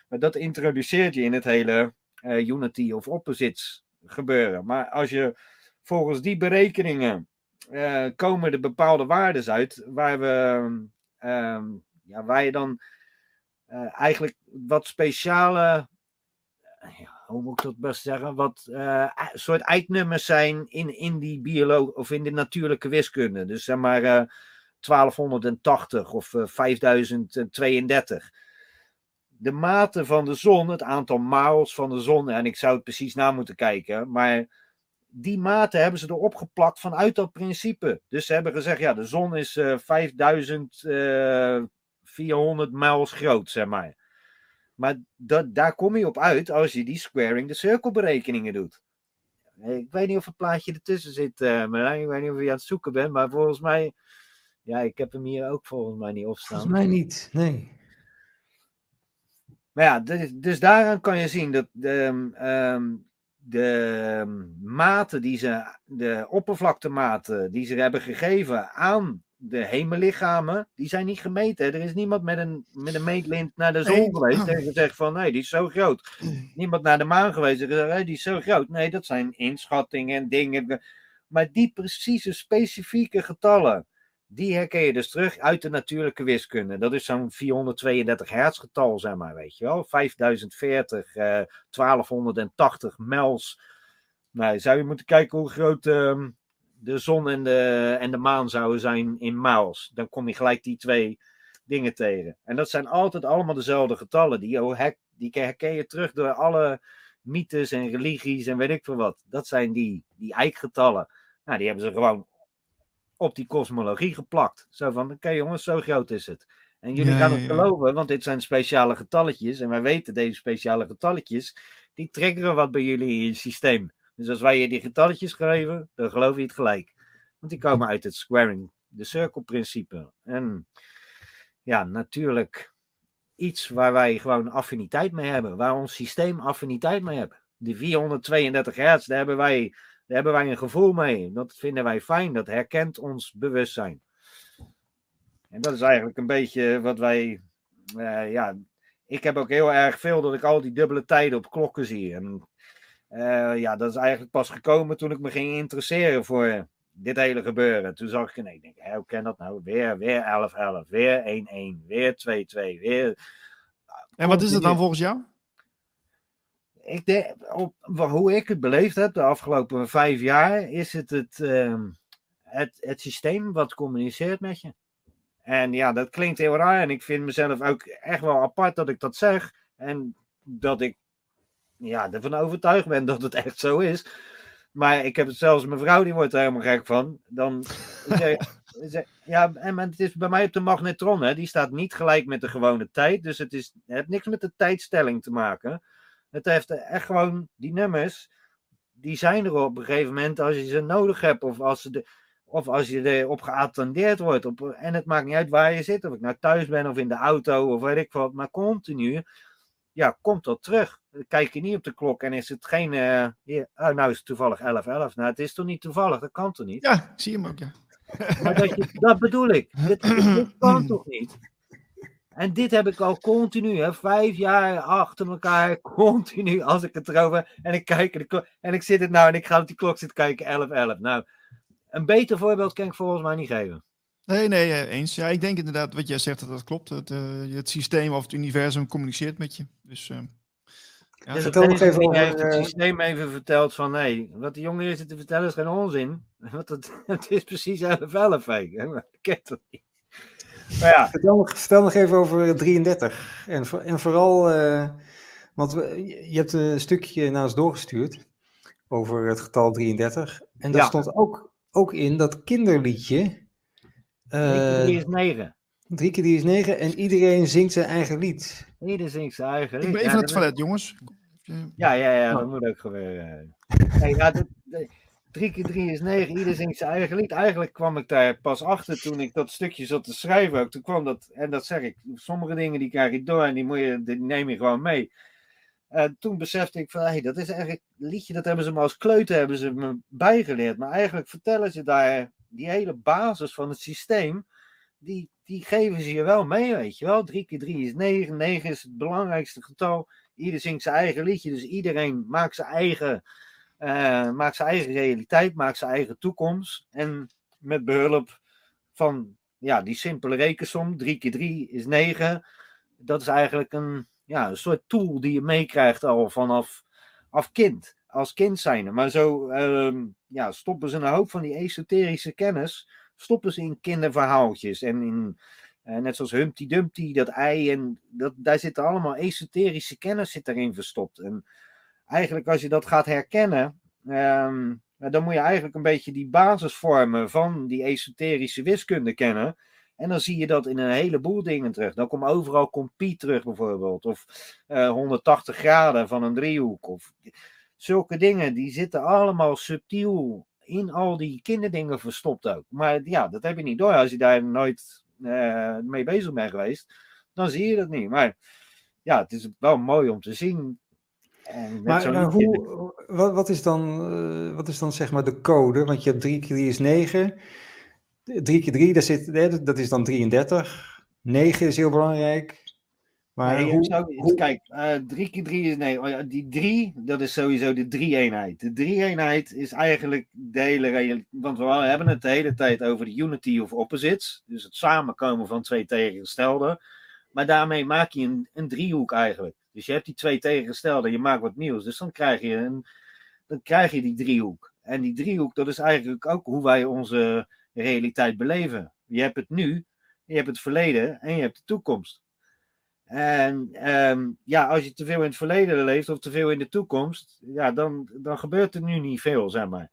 Maar dat introduceert je in het hele eh, unity of opposites gebeuren. Maar als je volgens die berekeningen eh, komen er bepaalde waarden uit waar we ehm, ja, waar je dan eh, eigenlijk wat speciale eh, ja, hoe moet ik dat best zeggen? Wat eh, soort eiknummers zijn in, in die bioloog of in de natuurlijke wiskunde. Dus zeg maar eh, 1280 of eh, 5032 de mate van de zon, het aantal miles van de zon, en ik zou het precies na moeten kijken, maar die maten hebben ze erop geplakt vanuit dat principe. Dus ze hebben gezegd, ja, de zon is eh 5400 miles groot, zeg maar. Maar dat, daar kom je op uit als je die squaring the circle berekeningen doet. Ik weet niet of het plaatje ertussen zit, eh Marijn. Ik weet niet of je aan het zoeken bent, maar volgens mij, ja, ik heb hem hier ook volgens mij niet op staan. Volgens mij niet, nee. Maar ja, dus, dus daaraan kan je zien dat de, ehm, de maten die ze, de oppervlaktematen die ze hebben gegeven aan de hemellichamen, die zijn niet gemeten. Er is niemand met een, met een meetlint naar de zon Nee. geweest en gezegd van nee, die is zo groot. Niemand naar de maan geweest en gezegd, hey, die is zo groot. Nee, dat zijn inschattingen en dingen. Maar die precieze, specifieke getallen, die herken je dus terug uit de natuurlijke wiskunde. Dat is zo'n 432 hertz getal, zeg maar, weet je wel. 5040, eh 1280 mels. Nou, zou je moeten kijken hoe groot ehm, de zon en de, en de maan zouden zijn in miles. Dan kom je gelijk die twee dingen tegen. En dat zijn altijd allemaal dezelfde getallen. Die, oh, die herken je terug door alle mythes en religies en weet ik veel wat. Dat zijn die, die eikgetallen. Nou, die hebben ze gewoon op die kosmologie geplakt. Zo van, oké jongens, zo groot is het. En jullie Ja, gaan het ja. geloven, want dit zijn speciale getalletjes. En wij weten, deze speciale getalletjes, die triggeren wat bij jullie in je systeem. Dus als wij je die getalletjes geven, dan geloof je het gelijk. Want die komen uit het squaring the circle principe. En ja, natuurlijk iets waar wij gewoon affiniteit mee hebben. Waar ons systeem affiniteit mee heeft. Die 432 hertz, daar hebben wij, daar hebben wij een gevoel mee. Dat vinden wij fijn. Dat herkent ons bewustzijn. En dat is eigenlijk een beetje wat wij. eh, ja, ik heb ook heel erg veel dat ik al die dubbele tijden op klokken zie. En eh, ja, dat is eigenlijk pas gekomen toen ik me ging interesseren voor dit hele gebeuren. Toen zag ik, nee, ik denk, hè, hoe kan dat nou? Weer, weer 11-11, weer 1-1, weer 2-2, weer... En wat is het dan volgens jou? Ik denk, op, hoe ik het beleefd heb de afgelopen vijf jaar, is het het, ehm, het het systeem wat communiceert met je. En ja, dat klinkt heel raar en ik vind mezelf ook echt wel apart dat ik dat zeg. En dat ik ja, ervan overtuigd ben dat het echt zo is. Maar ik heb het zelfs, mijn vrouw die wordt er helemaal gek van. Dan zeg, zeg- ja, en het is bij mij op de magnetron, hè, die staat niet gelijk met de gewone tijd. Dus het, is, het heeft niks met de tijdstelling te maken. Het heeft echt gewoon, die nummers, die zijn er op een gegeven moment als je ze nodig hebt. Of als, ze de, of als je erop geattendeerd wordt. Op, en het maakt niet uit waar je zit, of ik nou thuis ben of in de auto of weet ik wat. Maar continu, ja, komt dat terug. Dan Kijk je niet op de klok en is het geen, eh, hier, oh, nou is het toevallig 11, 11. Nou, het is toch niet toevallig, dat kan toch niet? Ja, zie hem ook, ja. Maar dat, je, dat bedoel ik. Dit, dit kan toch niet? En dit heb ik al continu, hè, vijf jaar achter elkaar, continu, als ik het erover en ik kijk en ik, en ik zit het nou en ik ga op die klok zitten kijken, 11, 11. Nou, een beter voorbeeld kan ik volgens mij niet geven. Nee, nee, eh, eens. Ja, ik denk inderdaad wat jij zegt dat dat klopt. Het, eh, het systeem of het universum communiceert met je. Dus eh, ja, Dus vertel nog deze even over, heeft het systeem even verteld van, nee, wat die jongen hier zit te vertellen is geen onzin. Want het, het is precies 11, 11, hè. Ik ken niet. Maar ja, Vertel nog, vertel nog even over 33. En, en vooral, eh, want we- je hebt een stukje naar ons doorgestuurd over het getal 33. En daar Ja. stond ook, ook in dat kinderliedje. eh, die is 9. drie keer die is negen en iedereen zingt zijn eigen lied. Ieder zingt zijn eigen ik lied. ben Ja, even naar het toilet, jongens. Eh, Ja, ja, ja, dat moet ook gebeuren. Nee, ja, dat- dat- drie keer drie is negen, ieder zingt zijn eigen lied. Eigenlijk kwam ik daar pas achter toen ik dat stukje zat te schrijven. Ook. Toen kwam dat, en dat zeg ik, sommige dingen die krijg je door en die, moet je, die neem je gewoon mee. En toen besefte ik van, hé, dat is eigenlijk een liedje, dat hebben ze me als kleuter hebben ze me bijgeleerd. Maar eigenlijk vertellen ze daar die hele basis van het systeem, die, die geven ze je wel mee, weet je wel. Drie keer drie is negen, negen is het belangrijkste getal. Ieder zingt zijn eigen liedje, dus iedereen maakt zijn eigen, eh, maakt zijn eigen realiteit, maakt zijn eigen toekomst. En met behulp van ja, die simpele rekensom, 3 keer 3 is 9. Dat is eigenlijk een, ja, een soort tool die je meekrijgt al vanaf af kind, als kind zijnde. Maar zo ehm, ja, stoppen ze een hoop van die esoterische kennis, stoppen ze in kinderverhaaltjes en in eh, net zoals Humpty Dumpty, dat ei. En dat, daar zit allemaal esoterische kennis zit erin verstopt. En eigenlijk als je dat gaat herkennen, ehm, nou, dan moet je eigenlijk een beetje die basis vormen van die esoterische wiskunde kennen. En dan zie je dat in een heleboel dingen terug. Dan komt overal komt pi terug bijvoorbeeld. Of eh, 180 graden van een driehoek. Of zulke dingen, die zitten allemaal subtiel in al die kinderdingen verstopt ook. Maar ja, dat heb je niet door als je daar nooit eh, mee bezig bent geweest. Dan zie je dat niet. Maar ja, het is wel mooi om te zien. En Maar, hoe, wat, wat, is dan, eh, wat is dan zeg maar de code? Want je hebt 3 keer 3 is 9. 3 keer 3, daar zit, hè, dat- is dan 33. 9 is heel belangrijk. Maar Nee, hoe, zou- hoe- kijk, eh, drie keer drie is. Nee, oh ja, die drie, dat is sowieso de drie-eenheid. De drie-eenheid is eigenlijk de hele. Want we hebben het de hele tijd over de unity of opposites. Dus het samenkomen van twee tegengestelde. Maar daarmee maak je een, een driehoek eigenlijk. Dus je hebt die twee tegengestelde, je maakt wat nieuws. Dus dan krijg je, een, dan krijg je die driehoek. En die driehoek, dat is eigenlijk ook hoe wij onze realiteit beleven. Je hebt het nu, je hebt het verleden en je hebt de toekomst. En ehm, ja, als je te veel in het verleden leeft of te veel in de toekomst, ja, dan, dan gebeurt er nu niet veel, zeg maar.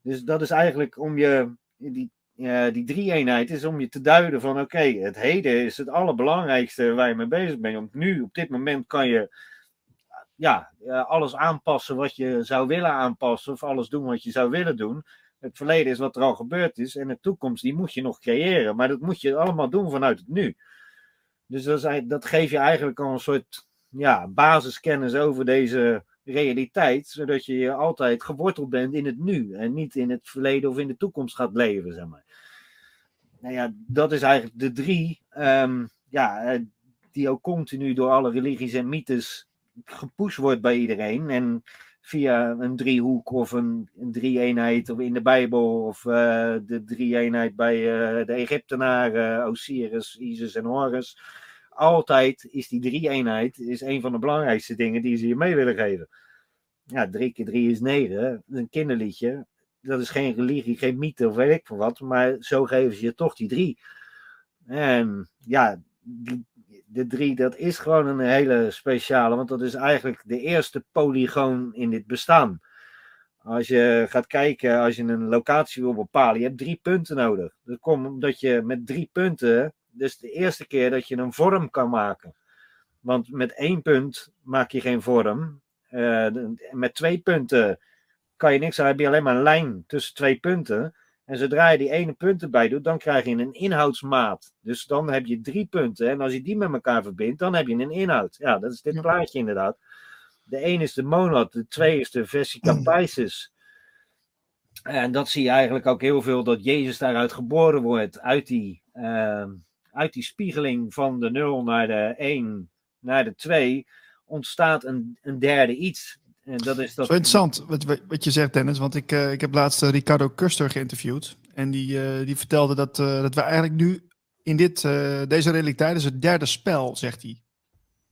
Dus dat is eigenlijk om je, die, eh, die drie-eenheid is om je te duiden van oké, het heden is het allerbelangrijkste waar je mee bezig bent. Want nu, op dit moment, kan je ja, eh, alles aanpassen wat je zou willen aanpassen of alles doen wat je zou willen doen. Het verleden is wat er al gebeurd is en de toekomst die moet je nog creëren. Maar dat moet je allemaal doen vanuit het nu. Dus dat, eigenlijk- dat geeft je eigenlijk al een soort ja, basiskennis over deze realiteit, zodat je altijd geworteld bent in het nu en niet in het verleden of in de toekomst gaat leven, zeg maar. Nou ja, dat is eigenlijk de drie, ehm, ja, eh, die ook continu door alle religies en mythes gepusht wordt bij iedereen. En via een driehoek of een, een drie-eenheid of in de Bijbel of eh, de drie-eenheid bij eh, de Egyptenaren, Osiris, Isis en Horus. Altijd is die drie-eenheid is een van de belangrijkste dingen die ze je mee willen geven. Ja, drie keer drie is negen, een kinderliedje. Dat is geen religie, geen mythe of weet ik veel wat, maar zo geven ze je toch die drie. En ja, die, de drie, dat is gewoon een hele speciale, want dat is eigenlijk de eerste polygoon in dit bestaan. Als je gaat kijken, als je een locatie wil bepalen, je hebt drie punten nodig. Dat komt omdat je met drie punten, dus de eerste keer dat je een vorm kan maken. Want met één punt maak je geen vorm. Eh, met twee punten kan je niks, dan heb je alleen maar een lijn tussen twee punten. En zodra je die ene punt erbij doet, dan krijg je een inhoudsmaat. Dus dan heb je drie punten. En als je die met elkaar verbindt, dan heb je een inhoud. Ja, dat is dit Ja. plaatje inderdaad. De een is de monad, de twee is de vesica. En dat zie je eigenlijk ook heel veel, dat Jezus daaruit geboren wordt. Uit die, ehm, uit die spiegeling van de 0 naar de 1 naar de 2 ontstaat een, een derde iets. En dat is dat. Zo interessant wat, wat- je zegt, Dennis. Want ik, eh, ik heb laatst eh, Ricardo Kuster geïnterviewd. En die, eh, die vertelde dat, dat we eigenlijk nu in dit, deze realiteit is het derde spel, zegt hij.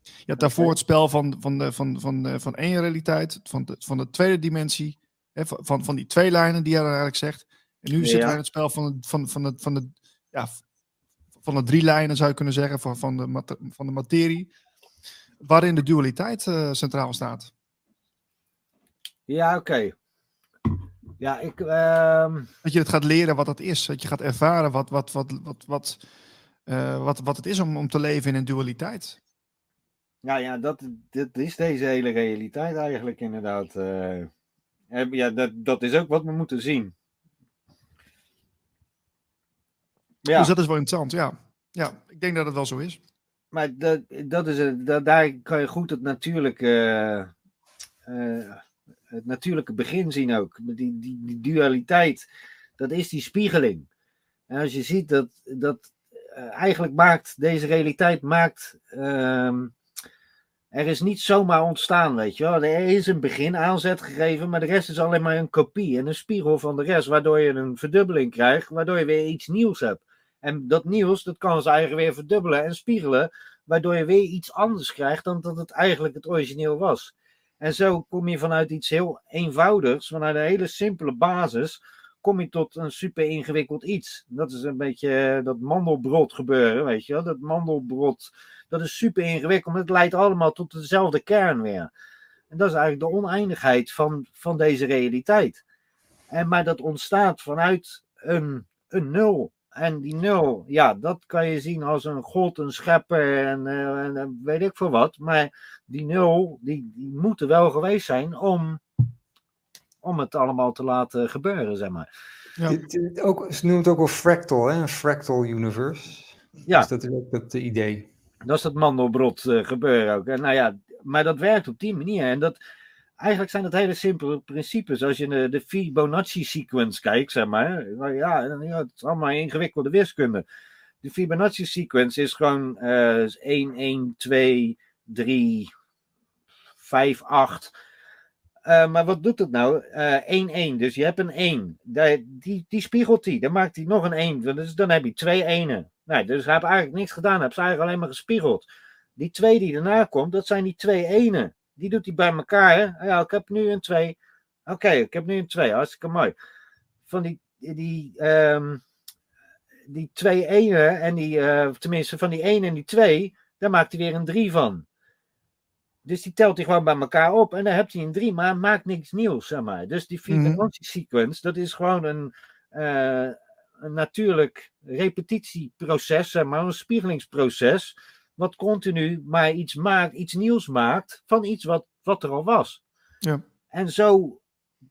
Je had daarvoor het spel van, van, de, van, van, van één realiteit, van de, van de tweede dimensie, hè, van, van, van die twee lijnen die hij eigenlijk zegt. En nu Ja. zitten we in het spel van, de- van, van, de, van, de, ja, van de drie lijnen, zou je kunnen zeggen, van, van, de, van de materie, waarin de dualiteit centraal staat. Ja, oké. Ja, ik. ehm, Dat je het gaat leren wat dat is. Dat je gaat ervaren wat, wat, wat, wat, wat, eh, wat, wat het is om, om te leven in een dualiteit. Ja, ja dat, dat is deze hele realiteit eigenlijk inderdaad. eh. En ja, dat, dat is ook wat we moeten zien. Ja, Dus dat is wel interessant, ja. Ja, ik denk dat het wel zo is. maar dat, dat is het, dat, daar kan je goed het natuurlijke, eh, het natuurlijke begin zien ook. Die, die, die dualiteit, dat is die spiegeling. En als je ziet dat, dat eh, eigenlijk maakt, deze realiteit maakt, ehm, er is niet zomaar ontstaan, weet je wel. Er is een begin aanzet gegeven, maar de rest is alleen maar een kopie en een spiegel van de rest, waardoor je een verdubbeling krijgt, waardoor je weer iets nieuws hebt. En dat nieuws, dat kan zijn eigen weer verdubbelen en spiegelen, waardoor je weer iets anders krijgt dan dat het eigenlijk het origineel was. En zo kom je vanuit iets heel eenvoudigs, vanuit een hele simpele basis, kom je tot een super ingewikkeld iets. Dat is een beetje eh, dat mandelbrot gebeuren, weet je wel. Dat mandelbrot, dat is super ingewikkeld, maar het leidt allemaal tot dezelfde kern weer. En dat is eigenlijk de oneindigheid van, van deze realiteit. En, maar dat ontstaat vanuit een, een nul. En die nul, ja, dat kan je zien als een god, een schepper en, eh, en eh, weet ik veel wat. Maar die nul, die, die moet er wel geweest zijn om, om het allemaal te laten gebeuren, zeg maar. Ja. Dit- dit ook, ze noemen het ook wel fractal, hè? een fractal universe. Ja. Dus dat is ook het idee. Dat is dat mandelbrot eh, gebeuren ook. En nou ja, maar dat werkt op die manier. En dat, eigenlijk zijn dat hele simpele principes. Als je de, de Fibonacci-sequence kijkt, zeg maar. nou Ja, ja, het is allemaal ingewikkelde wiskunde. De Fibonacci-sequence is gewoon eh 1, 1, 2, 3, 5, 8. Eh, maar wat doet het nou? Eh 1, 1. Dus je hebt een 1. Daar- Die, die spiegelt die. Dan maakt hij nog een 1. Dus dan heb je twee enen. Nee, dus hij heeft eigenlijk niks gedaan. Hij heeft ze eigenlijk alleen maar gespiegeld. Die twee die daarna komt, dat zijn die twee enen. Die doet hij bij elkaar. Hè? Ja, ik heb nu een 2. Oké, ik heb nu een 2. Hartstikke mooi. Van die, die, ehm, die twee enen en die, eh, tenminste van die 1 en die 2, daar maakt hij weer een 3 van. Dus die telt hij gewoon bij elkaar op en dan heb hij een 3, maar maakt niks nieuws, zeg maar. Dus die Mhm. Fibonacci sequence, dat is gewoon een, eh, een natuurlijk repetitieproces, zeg maar, een spiegelingsproces, wat continu maar iets maakt, iets nieuws maakt van iets wat, wat er al was. Ja. En zo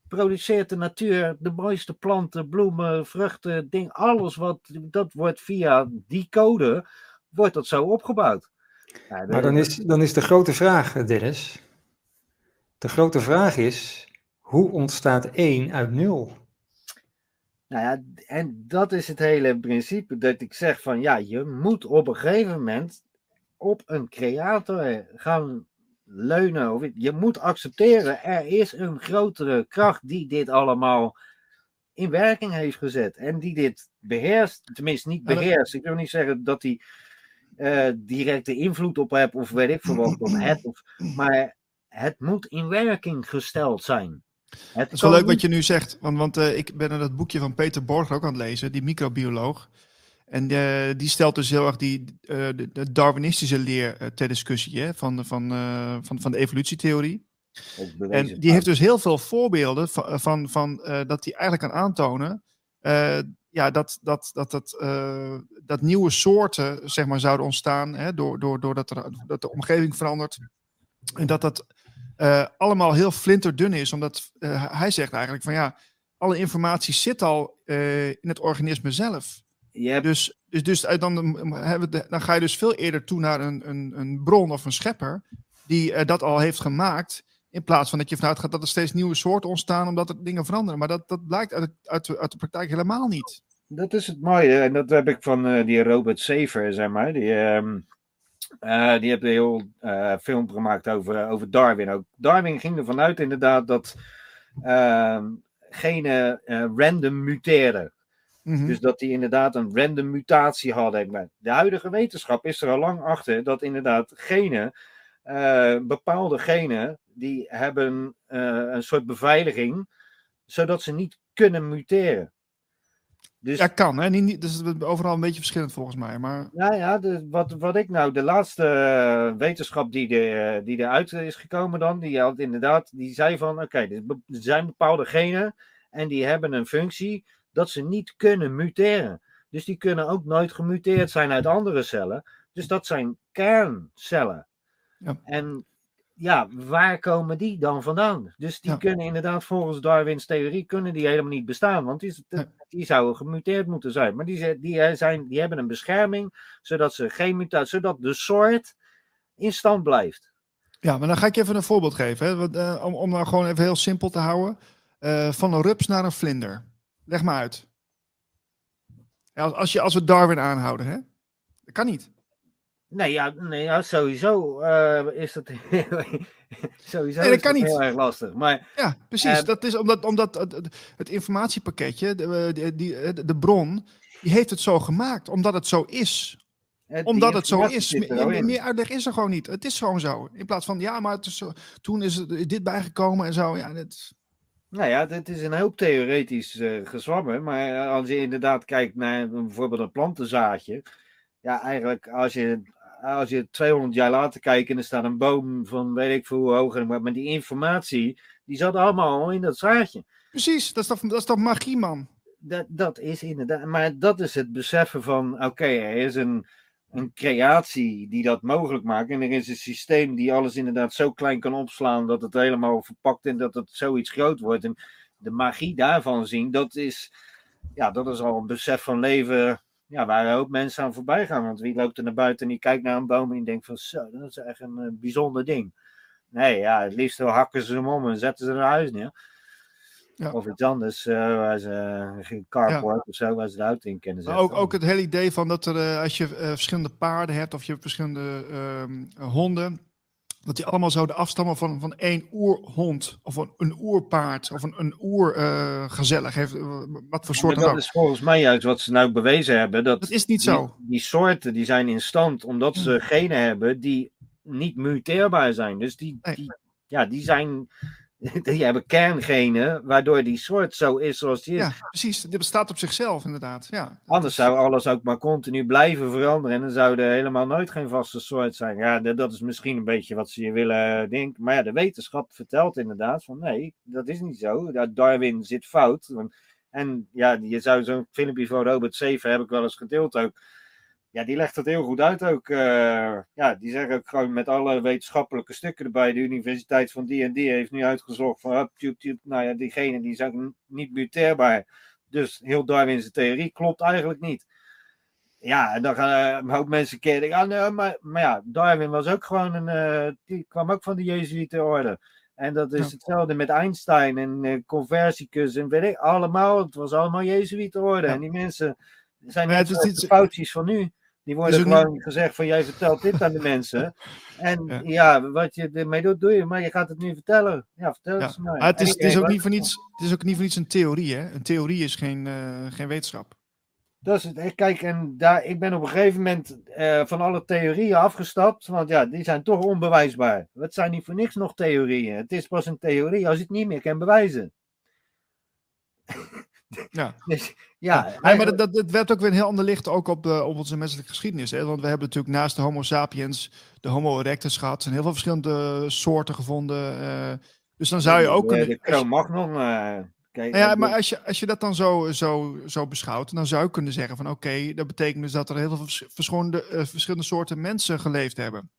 produceert de natuur de mooiste planten, bloemen, vruchten, ding, alles wat, dat wordt via die code, wordt dat zo opgebouwd. Ja, maar dan is, dan is de grote vraag, Dennis. De grote vraag is, hoe ontstaat 1 uit 0? Nou ja, en dat is het hele principe dat ik zeg van ja, je moet op een gegeven moment op een creator gaan leunen. Of je moet accepteren, er is een grotere kracht die dit allemaal in werking heeft gezet. En die dit beheerst, tenminste niet beheerst. Ik wil niet zeggen dat hij uh, directe invloed op heeft of weet ik veel wat het. Of, maar het moet in werking gesteld zijn. Het is wel leuk wat je nu zegt, want, want uh, ik ben in dat boekje van Peter Borg ook aan het lezen, die microbioloog. En uh, die stelt dus heel erg die, uh, de, de, Darwinistische leer ter discussie hè, van, van, van, van de evolutietheorie. En die heeft dus heel veel voorbeelden van, van, van dat hij eigenlijk kan aantonen ja, dat, dat, dat, dat, dat nieuwe soorten zeg maar, zouden ontstaan hè, door, door, doordat er, dat de omgeving verandert. En dat dat allemaal heel flinterdun is. Omdat hij zegt eigenlijk van ja, alle informatie zit al in het organisme zelf. Yep. Dus, dus, dus dan, dan ga je dus veel eerder toe naar een, een, een bron of een schepper die dat al heeft gemaakt. In plaats van dat je vanuit gaat dat er steeds nieuwe soorten ontstaan omdat er dingen veranderen. Maar dat, dat blijkt uit, uit, uit de praktijk helemaal niet. Dat is het mooie. En dat heb ik van die Robert Saver, zeg maar. Die, um, uh, die heeft een heel uh, film gemaakt over, over Darwin ook. Darwin ging ervan uit inderdaad dat uh, genen uh, random muteren. Mm -hmm. Dus dat die inderdaad een random mutatie hadden. De huidige wetenschap is er al lang achter dat inderdaad genen, bepaalde genen, die hebben een soort beveiliging, zodat ze niet kunnen muteren. Dus, ja, kan. Hè? Niet, dus het is overal een beetje verschillend volgens mij. Maar... Ja, ja de, wat, wat ik nou, de laatste uh, wetenschap die, de, die eruit is gekomen dan, die had inderdaad, die zei van, oké, okay, er zijn bepaalde genen en die hebben een functie dat ze niet kunnen muteren. Dus die kunnen ook nooit gemuteerd zijn uit andere cellen. Dus dat zijn kerncellen. Ja. En ja, waar komen die dan vandaan? Dus die ja. kunnen inderdaad volgens Darwins theorie kunnen die helemaal niet bestaan, want die, die zouden gemuteerd moeten zijn. Maar die, die, zijn, die hebben een bescherming, zodat ze geen mutatie, zodat de soort in stand blijft. Ja, maar dan ga ik je even een voorbeeld geven, hè? Uh, om, om nou gewoon even heel simpel te houden. Uh, van een rups naar een vlinder. Leg maar uit. Ja, als, je, als we Darwin aanhouden, hè? Dat kan niet. Nee, ja, nee, ja sowieso uh, is dat sowieso nee, dat kan niet. heel erg lastig. Maar, ja, precies. Uh, dat is omdat, omdat het, het informatiepakketje, de, de, die, de bron, die heeft het zo gemaakt. Omdat het zo is. Het, omdat het zo is. Meer, meer, uitleg is er gewoon niet. Het is gewoon zo. In plaats van, ja, maar is zo, toen is dit bijgekomen en zo. Ja, dit... Nou ja, het is een hoop theoretisch uh, gezwammen. Maar als je inderdaad kijkt naar bijvoorbeeld een plantenzaadje. Ja, eigenlijk als je als je 200 jaar later kijkt en er staat een boom van weet ik veel hoe hoog, maar die informatie, die zat allemaal al in dat zaadje. Precies, dat is toch, dat is toch magie, man? Dat, dat is inderdaad, maar dat is het beseffen van, oké, okay, er is een, een creatie die dat mogelijk maakt en er is een systeem die alles inderdaad zo klein kan opslaan dat het helemaal verpakt en dat het zoiets groot wordt. En de magie daarvan zien, dat is, ja, dat is al een besef van leven ja, waar hoop mensen aan voorbij gaan. Want wie loopt er naar buiten en die kijkt naar een boom en denkt van zo, dat is echt een, uh, bijzonder ding. Nee, ja, het liefst hakken ze hem om en zetten ze naar huis neer. Ja. Of iets anders, uh, waar ze geen carport ja. of zo, waar ze de auto in kunnen zetten. ook, ook het hele idee van dat er, uh, als je verschillende paarden hebt of je hebt verschillende ehm, honden, dat die allemaal zouden afstammen van, van één oerhond of een, een oerpaard of een, een oergezellig. Uh, wat voor soort Dat is volgens mij juist wat ze nou bewezen hebben. Dat, dat is niet zo. Die, die, soorten die zijn in stand omdat ze genen hebben die niet muteerbaar zijn. Dus die, nee. die, ja, die zijn die hebben kerngenen, waardoor die soort zo is zoals die is. Ja, precies. Die bestaat op zichzelf, inderdaad. Ja. Anders zou alles ook maar continu blijven veranderen en dan zou er helemaal nooit geen vaste soort zijn. Ja, dat is misschien een beetje wat ze je willen denken. Maar ja, de wetenschap vertelt inderdaad van nee, dat is niet zo. Darwin zit fout. En ja, je zou zo'n filmpje van Robert Zeven heb ik wel eens gedeeld ook ja, die legt het heel goed uit ook. Uh, ja, die zeggen ook gewoon met alle wetenschappelijke stukken erbij. De universiteit van die en die heeft nu uitgezocht van, up, nou ja, diegene die is ook niet muteerbaar. Dus heel Darwin's theorie klopt eigenlijk niet. ja, en dan gaan een hoop mensen keren. Ja, nee, maar, maar ja, Darwin was ook gewoon een. eh, die kwam ook van de Jezuïetenorde. En dat is hetzelfde met Einstein en eh, Conversicus en weet ik allemaal. Het was allemaal Jezuïetenorde. Ja. En die mensen zijn net de foutjes van nu. Die worden gewoon gezegd van jij vertelt dit aan de mensen. En Ja. ja. wat je ermee doet, doe je. Maar je gaat het nu vertellen. Ja, vertel Ja. het maar. Het is, het, is ook wat- niet voor niets, het is ook niet voor niets een theorie, hè? Een theorie is geen, eh, geen wetenschap. Dat is het. Kijk, en daar, ik ben op een gegeven moment eh, van alle theorieën afgestapt. Want ja, die zijn toch onbewijsbaar. Het zijn niet voor niks nog theorieën. Het is pas een theorie als je het niet meer kan bewijzen. Ja. Dus, ja, Nee, maar dat, dat, het werpt ook weer een heel ander licht ook op, eh, op onze menselijke geschiedenis. Hè? Want we hebben natuurlijk naast de Homo sapiens de Homo erectus gehad. Er zijn heel veel verschillende soorten gevonden. eh, dus dan zou je ook de, kunnen. de Cro-Magnon. eh, kijk, Nou ja, maar als je, als je dat dan zo, zo, zo beschouwt, dan zou je kunnen zeggen van oké, dat betekent dus dat er heel veel vers- verschillende, verschillende soorten mensen geleefd hebben.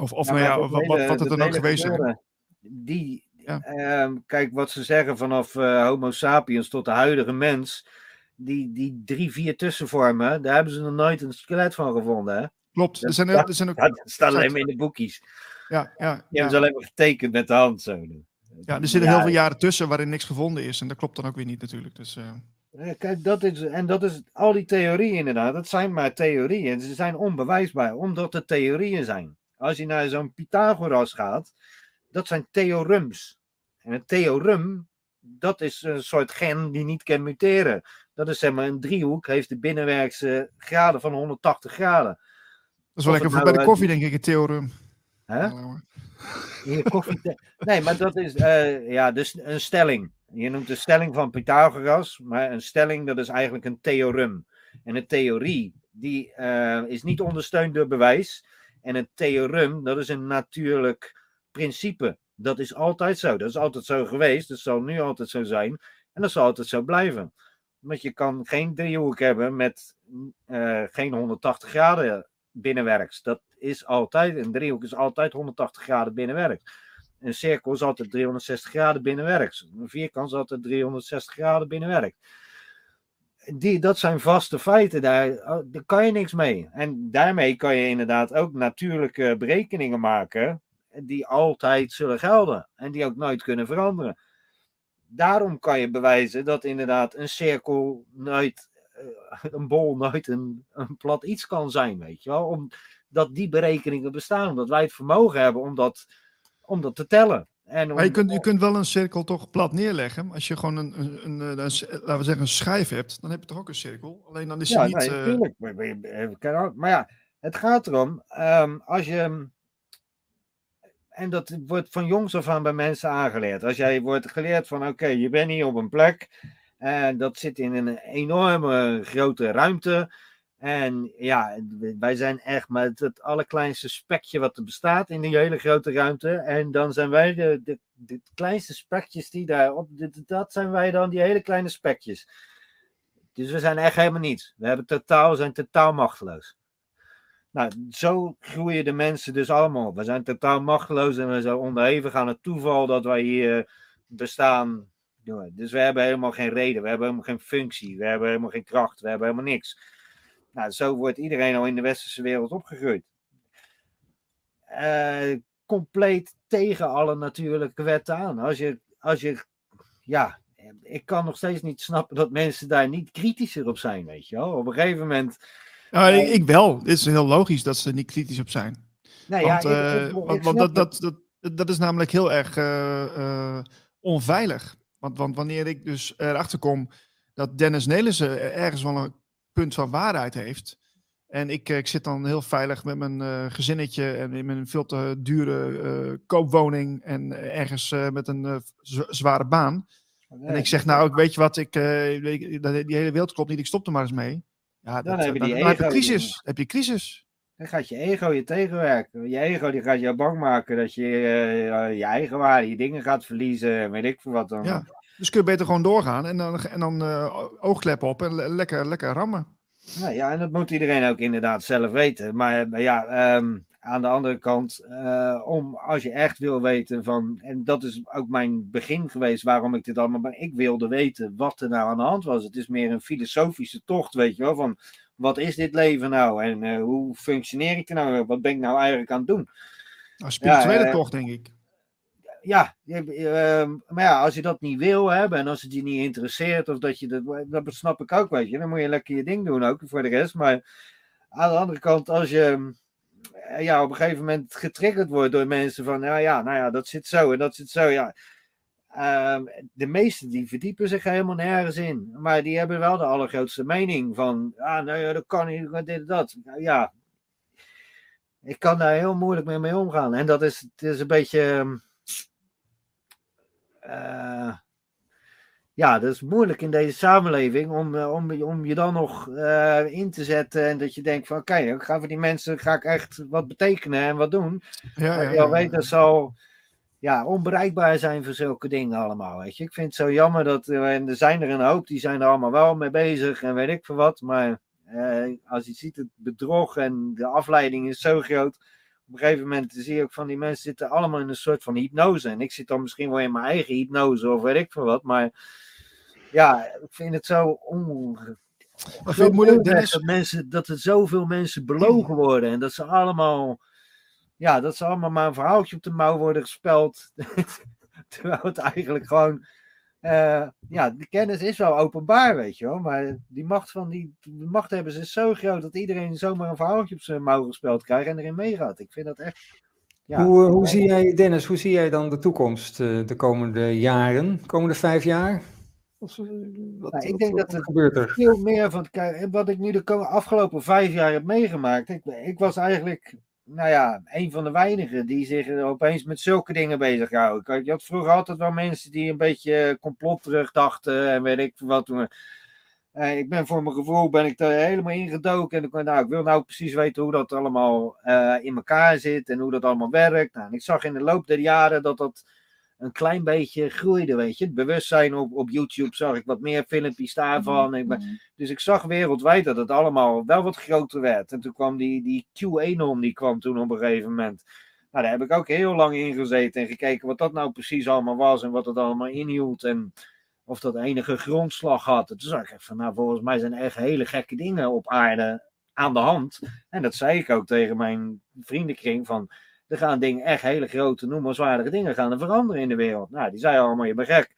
Of, of nou ja, wat, wat, hele- wat het dan ook geweest gebeuren, Die, Ja. ehm, kijk, wat ze zeggen vanaf eh, Homo sapiens tot de huidige mens. Die, die drie, vier tussenvormen, daar hebben ze nog nooit een skelet van gevonden. Hè? Klopt, er zijn, er er zijn ook. Ja, dat staat alleen maar in de boekjes. Ja, ja, Die hebben ze alleen maar getekend met de hand. Zo. ja, er zitten heel veel jaren tussen waarin niks gevonden is. En dat klopt dan ook weer niet natuurlijk. Dus, eh, Kijk, dat is, en dat is al die theorieën inderdaad. Dat zijn maar theorieën. Ze zijn onbewijsbaar, omdat het theorieën zijn. Als je naar zo'n Pythagoras gaat, dat zijn theorems. En een theorem, dat is een soort gen die niet kan muteren. Dat is zeg maar een driehoek, heeft de binnenwerkse graden van 180 graden. dat is wel lekker voor nou, bij de eh, koffie, denk ik, het theorem. Hè? Hier, koffie. Nee, maar dat is eh, ja, dus een stelling. Je noemt de stelling van Pythagoras, maar een stelling dat is eigenlijk een theorem. En een theorie die eh, is niet ondersteund door bewijs. En een theorem, dat is een natuurlijk principe. Dat is altijd zo. Dat is altijd zo geweest. Dat zal nu altijd zo zijn. En dat zal altijd zo blijven. Want je kan geen driehoek hebben met eh, geen 180 graden binnenwerks. Dat is altijd, een driehoek is altijd 180 graden binnenwerks. Een cirkel is altijd 360 graden binnenwerks. Een vierkant is altijd 360 graden binnenwerks. Die, dat zijn vaste feiten, daar, oh, daar kan je niks mee. En daarmee kan je inderdaad ook natuurlijke berekeningen maken, die altijd zullen gelden en die ook nooit kunnen veranderen. Daarom kan je bewijzen dat inderdaad een cirkel nooit, eh, een bol nooit een, een plat iets kan zijn, weet je wel. Omdat die berekeningen bestaan, omdat wij het vermogen hebben om dat, om dat te tellen. En om, Maar je kunt, je kunt wel een cirkel toch plat neerleggen. Als je gewoon een, een, een, een- een- laten we zeggen, een schijf hebt, dan heb je toch ook een cirkel. Alleen dan is ja, hij niet. nee, eh, eh, maar ja, het gaat erom, ehm, als je. En dat wordt van jongs af aan bij mensen aangeleerd. Als jij wordt geleerd van, oké, je bent hier op een plek. En dat zit in een enorme grote ruimte. En ja, wij zijn echt maar het, allerkleinste spekje wat er bestaat in die hele grote ruimte. En dan zijn wij de, kleinste spekjes die daarop. Dat zijn wij dan, die hele kleine spekjes. Dus we zijn echt helemaal niets. We hebben totaal, zijn totaal machteloos. Nou, zo groeien de mensen dus allemaal. We zijn totaal machteloos en we zijn onderhevig aan het toeval dat wij hier bestaan. Dus we hebben helemaal geen reden, we hebben helemaal geen functie, we hebben helemaal geen kracht, we hebben helemaal niks. Nou, zo wordt iedereen al in de westerse wereld opgegroeid. Eh, compleet tegen alle natuurlijke wetten aan. Als je, als je, ja, ik kan nog steeds niet snappen dat mensen daar niet kritischer op zijn, weet je wel. Op een gegeven moment nou, ik, ik wel. Het is heel logisch dat ze er niet kritisch op zijn. Want, ja, ik- ik- ik want, want snap dat, dat, dat, is namelijk heel erg eh, eh, onveilig. Want, want wanneer ik dus erachter kom dat Dennis Nelissen ergens wel een punt van waarheid heeft. En ik, eh, ik zit dan heel veilig met mijn gezinnetje en in mijn veel te dure koopwoning en ergens met een zware baan. En ik zeg, nou, ik weet je wat, ik, die hele wereld klopt niet, ik stop er maar eens mee. Ja, dat, heb je dan, dan heb je crisis. Dan heb je crisis. Dan gaat je ego je tegenwerken. Je ego die gaat jou bang maken dat je eh, je eigen waarde, je dingen gaat verliezen en weet ik veel wat dan. Ja. Dus kun je beter gewoon doorgaan en dan, en dan eh, oogkleppen op en le- lekker, lekker rammen. Nou ja, en dat moet iedereen ook inderdaad zelf weten. Maar, maar ja, ehm, aan de andere kant, eh, om als je echt wil weten van, en dat is ook mijn begin geweest waarom ik dit allemaal, maar ik wilde weten wat er nou aan de hand was. Het is meer een filosofische tocht, weet je wel, van wat is dit leven nou? En eh, hoe functioneer ik er nou? Wat ben ik nou eigenlijk aan het doen? Nou, spirituele Ja, eh, toch, denk ik. ja, je- ehm, maar ja, als je dat niet wil hebben en als het je niet interesseert, of dat je dat, dat snap ik ook, weet je, dan moet je lekker je ding doen ook voor de rest. Maar aan de andere kant, als je ja, op een gegeven moment getriggerd wordt door mensen van, ja, ja, nou ja, dat zit zo en dat zit zo, ja. Ehm, de meesten die verdiepen zich helemaal nergens in, maar die hebben wel de allergrootste mening van, ah, nou ja, dat kan niet, dit en dat. Nou Ja, ik kan daar heel moeilijk mee, mee omgaan. En dat is, het is een beetje. ehm, eh, ja, dat is moeilijk in deze samenleving om, eh, om, om je dan nog eh, in te zetten en dat je denkt van oké, ik ga voor die mensen ga ik echt wat betekenen en wat doen. Ja, ja, weet, dat zal ja, onbereikbaar zijn voor zulke dingen allemaal. Weet je. Ik vind het zo jammer dat eh, en er zijn er een hoop, die zijn er allemaal wel mee bezig en weet ik veel wat. Maar eh, als je ziet, het bedrog en de afleiding is zo groot. Op een gegeven moment zie je ook van die mensen zitten allemaal in een soort van hypnose. En ik zit dan misschien wel in mijn eigen hypnose of weet ik veel wat. Maar ja, ik vind het zo on... Vind moeilijk, Dennis. dat, mensen, dat er zoveel mensen belogen worden. En dat ze allemaal ja, dat ze allemaal maar een verhaaltje op de mouw worden gespeld. Terwijl het eigenlijk gewoon. eh, ja, de kennis is wel openbaar, weet je wel. Maar die macht van die, die machthebbers is zo groot dat iedereen zomaar een verhaaltje op zijn mouw gespeld krijgt en erin meegaat. Ik vind dat echt. Ja, hoe, eh, hoe zie jij, Dennis, hoe zie jij dan de toekomst eh, de komende jaren, komende vijf jaar? Of, eh, wat, Nou, ik denk wat dat het- er? veel meer van. Wat ik nu de afgelopen vijf jaar heb meegemaakt. Ik, ik was eigenlijk. Nou ja, een van de weinigen die zich opeens met zulke dingen bezighouden. Kijk, je had vroeger altijd wel mensen die een beetje complot terugdachten en weet ik wat. Eh, ik ben voor mijn gevoel ben ik daar helemaal ingedoken. En ik, nou, ik wil nou precies weten hoe dat allemaal eh, in elkaar zit en hoe dat allemaal werkt. Nou, en ik zag in de loop der jaren dat dat een klein beetje groeide, weet je. Het bewustzijn op, op YouTube zag ik wat meer filmpjes daarvan. Ben, dus ik zag wereldwijd dat het allemaal wel wat groter werd. En toen kwam die, die QAnon, die kwam toen op een gegeven moment. Nou, daar heb ik ook heel lang in gezeten en gekeken wat dat nou precies allemaal was en wat het allemaal inhield. En of dat enige grondslag had. En toen zag ik echt van, nou, volgens mij zijn er echt hele gekke dingen op aarde aan de hand. En dat zei ik ook tegen mijn vriendenkring van, er gaan dingen, echt hele grote, noemenswaardige dingen gaan er veranderen in de wereld. Nou, die zeiden allemaal, je bent gek.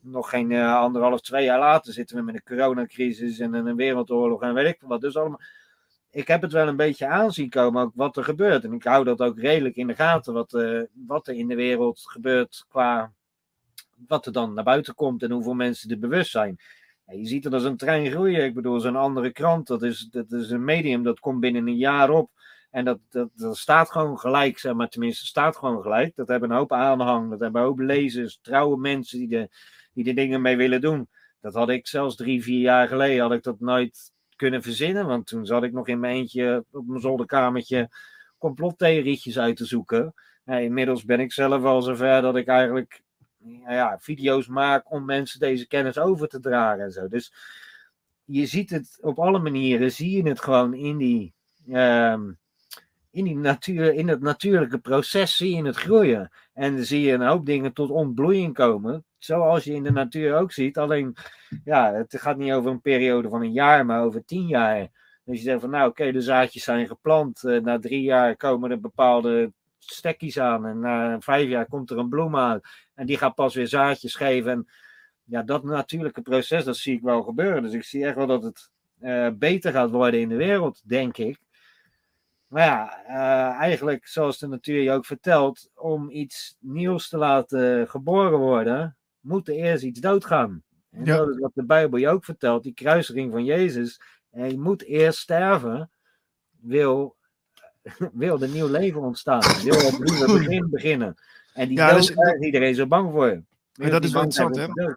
Nog geen eh, anderhalf, twee jaar later zitten we met een coronacrisis en een wereldoorlog en weet ik wat. Dus allemaal, ik heb het wel een beetje aanzien komen, ook wat er gebeurt. En ik hou dat ook redelijk in de gaten, wat, eh, wat er in de wereld gebeurt qua wat er dan naar buiten komt en hoeveel mensen er bewust zijn. Je ziet het als een trein groeien. Ik bedoel, zo'n andere krant, dat is, dat is een medium, dat komt binnen een jaar op. En dat, dat, dat staat gewoon gelijk, zeg maar, tenminste, staat gewoon gelijk. Dat hebben een hoop aanhang, dat hebben een hoop lezers, trouwe mensen die, de, die er dingen mee willen doen. Dat had ik zelfs drie, vier jaar geleden, had ik dat nooit kunnen verzinnen. Want toen zat ik nog in mijn eentje op mijn zolderkamertje complottheorietjes uit te zoeken. Inmiddels ben ik zelf al zover dat ik eigenlijk nou ja, video's maak om mensen deze kennis over te dragen en zo. Dus je ziet het op alle manieren, zie je het gewoon in die, ehm, in die natuur, in het natuurlijke proces zie je het groeien. En zie je een hoop dingen tot ontbloeiing komen, zoals je in de natuur ook ziet. Alleen, ja, het gaat niet over een periode van een jaar, maar over tien jaar. Dus je zegt van, nou oké, de zaadjes zijn geplant. eh, na drie jaar komen er bepaalde stekkies aan. En na vijf jaar komt er een bloem aan. En die gaat pas weer zaadjes geven. En ja, dat natuurlijke proces, dat zie ik wel gebeuren. Dus ik zie echt wel dat het eh, beter gaat worden in de wereld, denk ik. Maar ja, eh, eigenlijk zoals de natuur je ook vertelt, om iets nieuws te laten geboren worden, moet er eerst iets doodgaan. En Ja. dat is wat de Bijbel je ook vertelt, die kruisiging van Jezus. En je moet eerst sterven, wil, wil er nieuw leven ontstaan, wil het nieuwe begin beginnen. En die Ja, dood, dus- is iedereen zo bang voor. Maar dat is wel interessant, dood.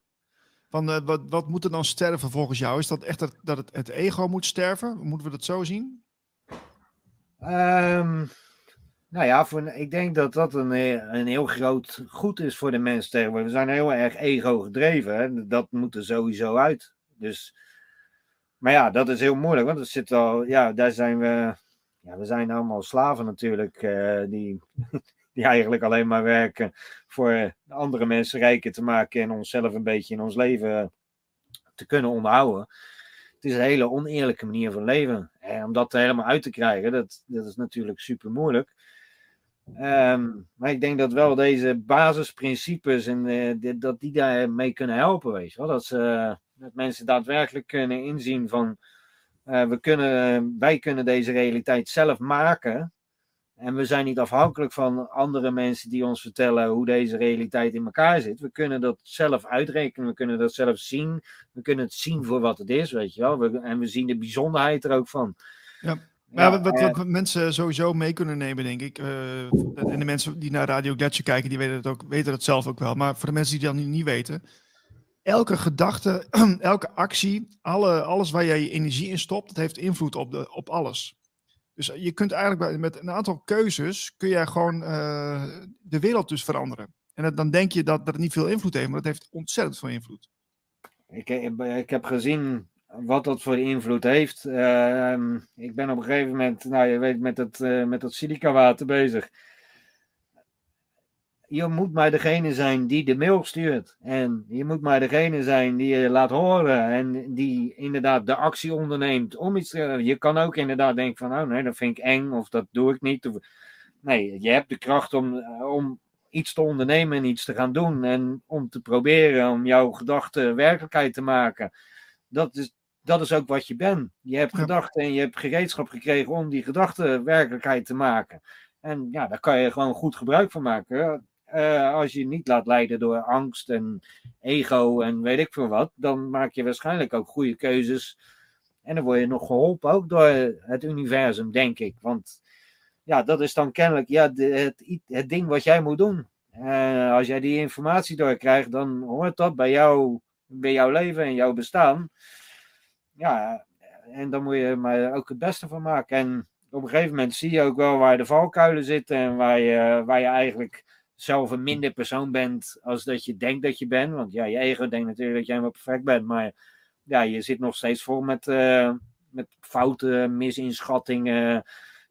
Van, eh, wat, wat moet er dan sterven volgens jou? Is dat echt dat, dat het, het ego moet sterven? Moeten we dat zo zien? Ehm, nou ja, voor, ik denk dat dat een, eh, een heel groot goed is voor de mens tegenwoordig. We zijn heel erg ego gedreven. Hè? Dat moet er sowieso uit. Dus, maar ja, dat is heel moeilijk. Want het zit al, ja, daar zijn we. Ja, we zijn allemaal slaven natuurlijk. eh, die, die eigenlijk alleen maar werken voor andere mensen rijker te maken. En onszelf een beetje in ons leven te kunnen onderhouden. Het is een hele oneerlijke manier van leven. En om dat er helemaal uit te krijgen, dat, dat is natuurlijk super moeilijk. Ehm, maar ik denk dat wel deze basisprincipes en uh, dat die daarmee kunnen helpen, weet je wel. Dat, ze, dat mensen daadwerkelijk kunnen inzien van uh, we kunnen, wij kunnen deze realiteit zelf maken. En we zijn niet afhankelijk van andere mensen die ons vertellen hoe deze realiteit in elkaar zit. We kunnen dat zelf uitrekenen, we kunnen dat zelf zien. We kunnen het zien voor wat het is, weet je wel. We, en we zien de bijzonderheid er ook van. Ja. Maar ja, wat, wat, wat, mensen sowieso mee kunnen nemen, denk ik. Uh, en de mensen die naar Radio Gletscher kijken, die weten het, ook, weten het zelf ook wel. Maar voor de mensen die dat niet, niet weten. Elke gedachte, elke actie, alle, alles waar jij je energie in stopt, dat heeft invloed op, de, op alles. Dus je kunt eigenlijk met een aantal keuzes, kun je gewoon uh, de wereld dus veranderen. En dan denk je dat, dat niet veel invloed heeft, maar dat heeft ontzettend veel invloed. Ik, ik heb gezien wat dat voor invloed heeft. Uh, ik ben op een gegeven moment, nou je weet, met het, uh, met het silica water bezig. Je moet maar degene zijn die de mail stuurt. En je moet maar degene zijn die je laat horen. En die inderdaad de actie onderneemt om iets te. Je kan ook inderdaad denken van, oh nee, dat vind ik eng of dat doe ik niet. Of, nee, je hebt de kracht om, om iets te ondernemen en iets te gaan doen. En om te proberen om jouw gedachten werkelijkheid te maken. Dat is, dat is ook wat je bent. Je hebt gedachten en je hebt gereedschap gekregen om die gedachten werkelijkheid te maken. En ja, daar kan je gewoon goed gebruik van maken. Uh, als je niet laat leiden door angst en ego en weet ik veel wat, dan maak je waarschijnlijk ook goede keuzes. En dan word je nog geholpen ook door het universum, denk ik. Want ja, dat is dan kennelijk ja, het, het ding wat jij moet doen. Uh, als jij die informatie doorkrijgt, dan hoort dat bij jou, bij jouw leven en jouw bestaan ja, en dan moet je maar ook het beste van maken. En op een gegeven moment zie je ook wel waar de valkuilen zitten en waar je, waar je eigenlijk zelf een minder persoon bent als dat je denkt dat je bent. Want ja, je ego denkt natuurlijk dat jij helemaal perfect bent, maar ja, je zit nog steeds vol met, uh, met fouten, misinschattingen,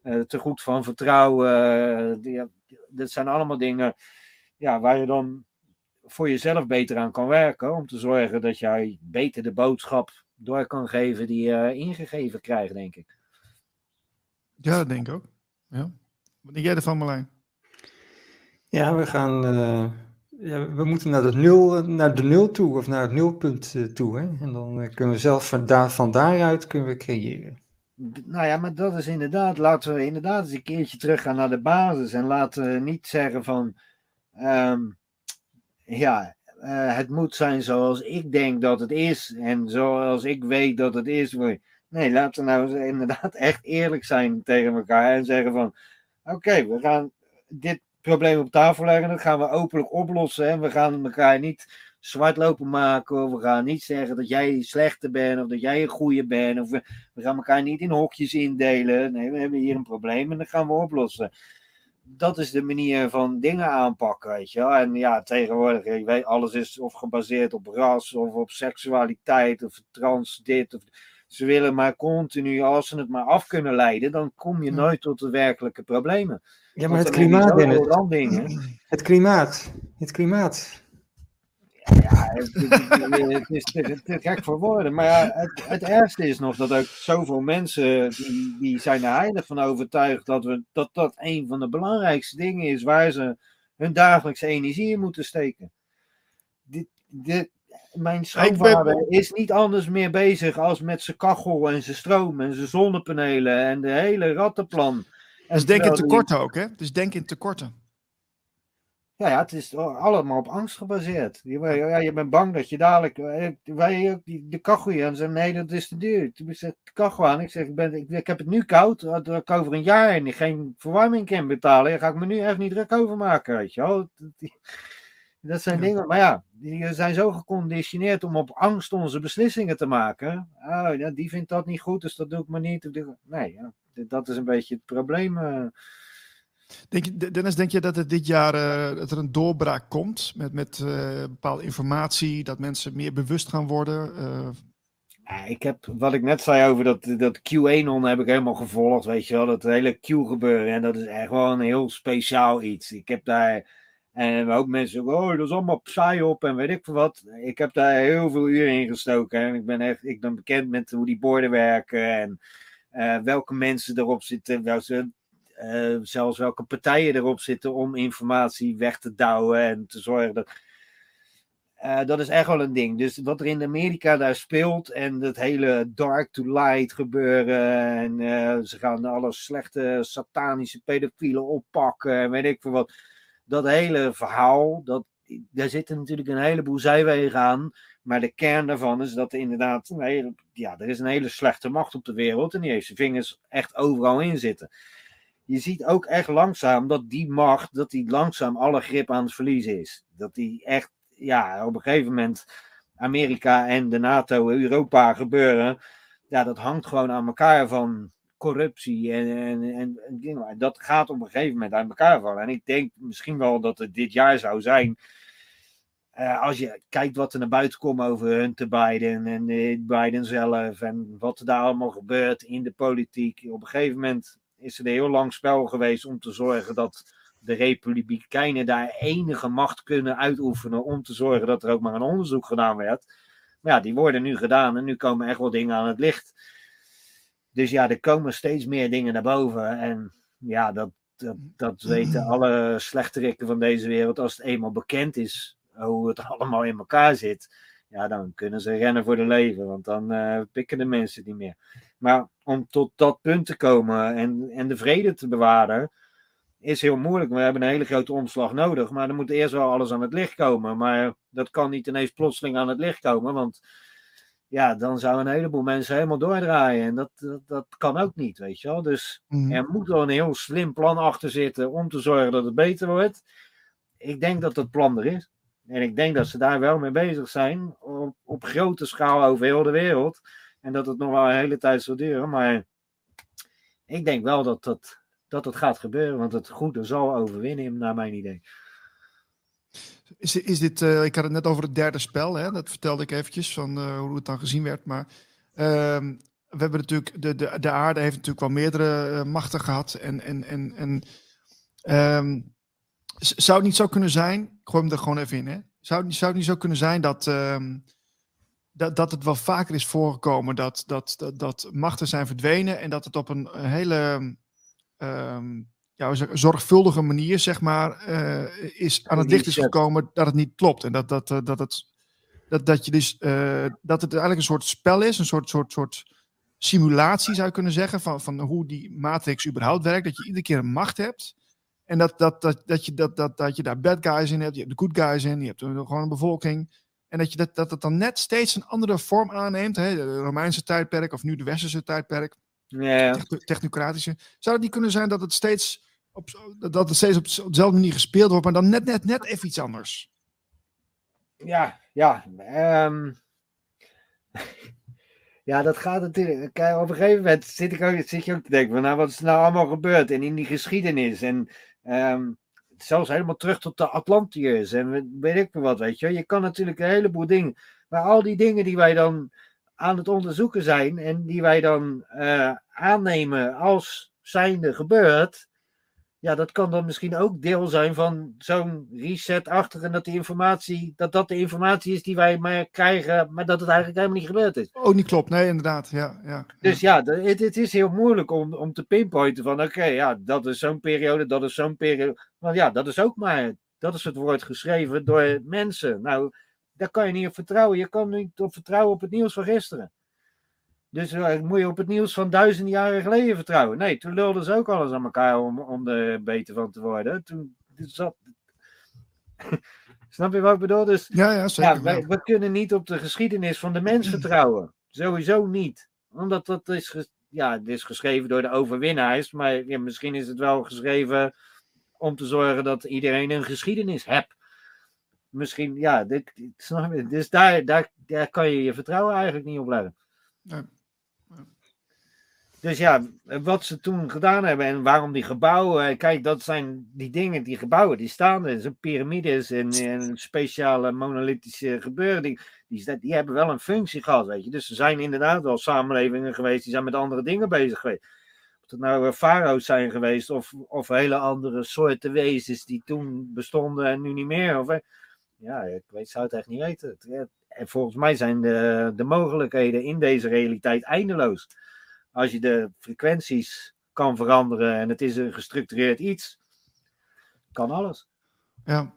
uh, te goed van vertrouwen. Uh, dat zijn allemaal dingen ja, waar je dan voor jezelf beter aan kan werken. Om te zorgen dat jij beter de boodschap door kan geven die je uh, ingegeven krijgt, denk ik. Ja, dat denk ik ook. Ja. Wat denk jij ervan, Marlijn? Ja, we gaan. Uh, ja, we moeten naar de, nul, naar de nul toe of naar het nulpunt uh, toe. Hè? En dan kunnen we zelf van, daar, van daaruit kunnen we creëren. Nou ja, maar dat is inderdaad. Laten we inderdaad eens een keertje teruggaan naar de basis. En laten we niet zeggen van. Um, ja, het moet zijn zoals ik denk dat het is en zoals ik weet dat het is. Nee, laten we nou inderdaad echt eerlijk zijn tegen elkaar en zeggen van oké, we gaan dit probleem op tafel leggen, dat gaan we openlijk oplossen en we gaan elkaar niet zwart lopen maken of we gaan niet zeggen dat jij slechter bent of dat jij een goede bent of we, we gaan elkaar niet in hokjes indelen. Nee, we hebben hier een probleem en dat gaan we oplossen dat is de manier van dingen aanpakken, weet je wel. En ja, tegenwoordig, ik weet, alles is of gebaseerd op ras of op seksualiteit of trans dit. Of, ze willen maar continu, als ze het maar af kunnen leiden, dan kom je nooit tot de werkelijke problemen. Ja, maar het klimaat, het, het klimaat, het klimaat. Ja, het, het, is te, te, gek voor woorden. Maar ja, het, het ergste is nog dat ook zoveel mensen die, die zijn er heilig van overtuigd dat, we, dat dat een van de belangrijkste dingen is waar ze hun dagelijkse energie in moeten steken. Dit, dit, mijn schoonvader is niet anders meer bezig als met zijn kachel en zijn stroom en zijn zonnepanelen en de hele rattenplan. Dus denk in tekorten ook, hè? Dus denk in tekorten. Ja, ja, het is allemaal op angst gebaseerd. Je, ja, je bent bang dat je dadelijk. Eh, wij ook de kachel aan zeggen: nee, dat is te duur. Toen zegt de kachel aan. Ik zeg: ik, ben, ik, ik, heb het nu koud. Dat ik over een jaar en ik geen verwarming kan betalen. Dan ga ik me nu echt niet druk over maken. Weet je wel. Dat zijn dingen. Maar ja, die zijn zo geconditioneerd om op angst onze beslissingen te maken. Oh, ja, die vindt dat niet goed, dus dat doe ik maar niet. Nee, ja, dat is een beetje het probleem. Uh, Denk je, Dennis, denk je dat het dit jaar uh, dat er een doorbraak komt met, met uh, bepaalde informatie, dat mensen meer bewust gaan worden? Uh... Ik heb, wat ik net zei over dat, dat QAnon heb ik helemaal gevolgd, weet je wel, dat hele Q gebeuren. En dat is echt wel een heel speciaal iets. Ik heb daar En ook mensen oh, dat is allemaal psyop en weet ik veel wat. Ik heb daar heel veel uren in gestoken. En ik ben echt, ik ben bekend met hoe die borden werken en uh, welke mensen erop zitten, uh, zelfs welke partijen erop zitten om informatie weg te douwen en te zorgen dat. Uh, dat is echt wel een ding. Dus wat er in Amerika daar speelt en het hele dark to light gebeuren en ze gaan alle slechte satanische pedofielen oppakken en weet ik veel wat dat hele verhaal, dat, daar zitten natuurlijk een heleboel zijwegen aan. Maar de kern daarvan is dat er inderdaad, nee, ja, er is een hele slechte macht op de wereld en die heeft zijn vingers echt overal in zitten. Je ziet ook echt langzaam dat die macht, dat die langzaam alle grip aan het verliezen is. Dat die echt, ja, op een gegeven moment Amerika en de NATO, Europa gebeuren. Ja, dat hangt gewoon aan elkaar van corruptie en, en, en, dat gaat op een gegeven moment aan elkaar vallen. En ik denk misschien wel dat het dit jaar zou zijn. Uh, als je kijkt wat er naar buiten komt over Hunter Biden en uh, Biden zelf en wat er daar allemaal gebeurt in de politiek. Op een gegeven moment is er een heel lang spel geweest om te zorgen dat de Republikeinen daar enige macht kunnen uitoefenen om te zorgen dat er ook maar een onderzoek gedaan werd. Maar ja, die worden nu gedaan en nu komen echt wel dingen aan het licht. Dus ja, er komen steeds meer dingen naar boven. En ja, dat, dat, dat weten alle slechterikken van deze wereld. Als het eenmaal bekend is hoe het allemaal in elkaar zit, ja, dan kunnen ze rennen voor de leven. Want dan uh, pikken de mensen niet meer. Maar om tot dat punt te komen en, en de vrede te bewaren, is heel moeilijk. We hebben een hele grote omslag nodig. Maar er moet eerst wel alles aan het licht komen. Maar dat kan niet ineens plotseling aan het licht komen. Want ja, dan zou een heleboel mensen helemaal doordraaien. En dat, dat, dat kan ook niet, weet je wel. Dus Mhm. er moet wel een heel slim plan achter zitten om te zorgen dat het beter wordt. Ik denk dat het plan er is. En ik denk dat ze daar wel mee bezig zijn. Op, op grote schaal over heel de wereld. En dat het nog wel een hele tijd zal duren. Maar ik denk wel dat dat, dat het gaat gebeuren. Want het goede zal overwinnen, naar mijn idee. Is, is dit, eh, ik had het net over het derde spel, hè? dat vertelde ik eventjes, van eh, hoe het dan gezien werd. Maar ehm, we hebben natuurlijk, de, de, de aarde heeft natuurlijk wel meerdere eh, machten gehad. En, en, en, en ehm, zou het niet zo kunnen zijn, ik gooi hem er gewoon even in, hè? Zou, zou het niet zo kunnen zijn dat, ehm, dat, dat het wel vaker is voorgekomen dat, dat, dat, dat machten zijn verdwenen en dat het op een, hele ja, zorgvuldige manier, zeg maar, eh, is aan het licht is gekomen dat het niet klopt. En dat, dat, eh, dat, het, dat, dat, je dus, eh, dat het eigenlijk een soort spel is, een soort, soort, soort simulatie zou je kunnen zeggen, van, van hoe die matrix überhaupt werkt. Dat je iedere keer een macht hebt. En dat, dat, dat, dat, je, dat, dat, dat je daar bad guys in hebt, je hebt de good guys in, je hebt gewoon een bevolking. En dat, je dat, dat het dan net steeds een andere vorm aanneemt. Hè? De Romeinse tijdperk of nu de Westerse tijdperk Ja, technocratische. Zou het niet kunnen zijn dat het steeds op, dat het steeds op, dezelfde manier gespeeld wordt, maar dan net, net, net even iets anders? ja, ja. ehm. ja, dat gaat natuurlijk. Kijk, op een gegeven moment zit, ik ook, zit je ook te denken: van, nou, wat is er nou allemaal gebeurd? En in die geschiedenis. En ehm, zelfs helemaal terug tot de Atlantiërs. En we- weet ik wat, weet je. Je kan natuurlijk een heleboel dingen. Maar al die dingen die wij dan aan het onderzoeken zijn. en die wij dan eh, aannemen als zijnde gebeurd. Ja, dat kan dan misschien ook deel zijn van zo'n reset achter en dat die informatie, dat dat de informatie is die wij maar krijgen, maar dat het eigenlijk helemaal niet gebeurd is. Oh, niet klopt. Nee, inderdaad. Ja, ja. Dus ja, het, het is heel moeilijk om, om te pinpointen van oké, ja, dat is zo'n periode, dat is zo'n periode. Want ja, dat is ook maar, dat is het woord geschreven door mensen. Nou, daar kan je niet op vertrouwen. Je kan niet op vertrouwen op het nieuws van gisteren. Dus eh, moet je op het nieuws van duizenden jaren geleden vertrouwen. Nee, toen lulden ze ook alles aan elkaar om, om er beter van te worden. Toen zat... Snap je wat ik bedoel? Dus ja, ja zeker. ja, wij, we kunnen niet op de geschiedenis van de mens vertrouwen. Sowieso niet. Omdat dat is, ja, het is geschreven door de overwinnaars. Maar ja, misschien is het wel geschreven om te zorgen dat iedereen een geschiedenis hebt. Misschien, ja, dit, dit- snap je? Dus daar, daar, daar kan je je vertrouwen eigenlijk niet op leggen. Nee. Dus ja, wat ze toen gedaan hebben en waarom die gebouwen. eh, Kijk, dat zijn die dingen, die gebouwen, die staan er. Zijn piramides en, en speciale monolithische gebeuren. Die, die, die hebben wel een functie gehad, weet je. Dus er zijn inderdaad wel samenlevingen geweest die zijn met andere dingen bezig geweest. Op het nou eh, farao's zijn geweest of, of hele andere soorten wezens die toen bestonden en nu niet meer. Of, eh, ja, ik weet, zou het echt niet weten. Eh, En volgens mij zijn de, de mogelijkheden in deze realiteit eindeloos. Als je de frequenties kan veranderen en het is een gestructureerd iets, kan alles. Ja,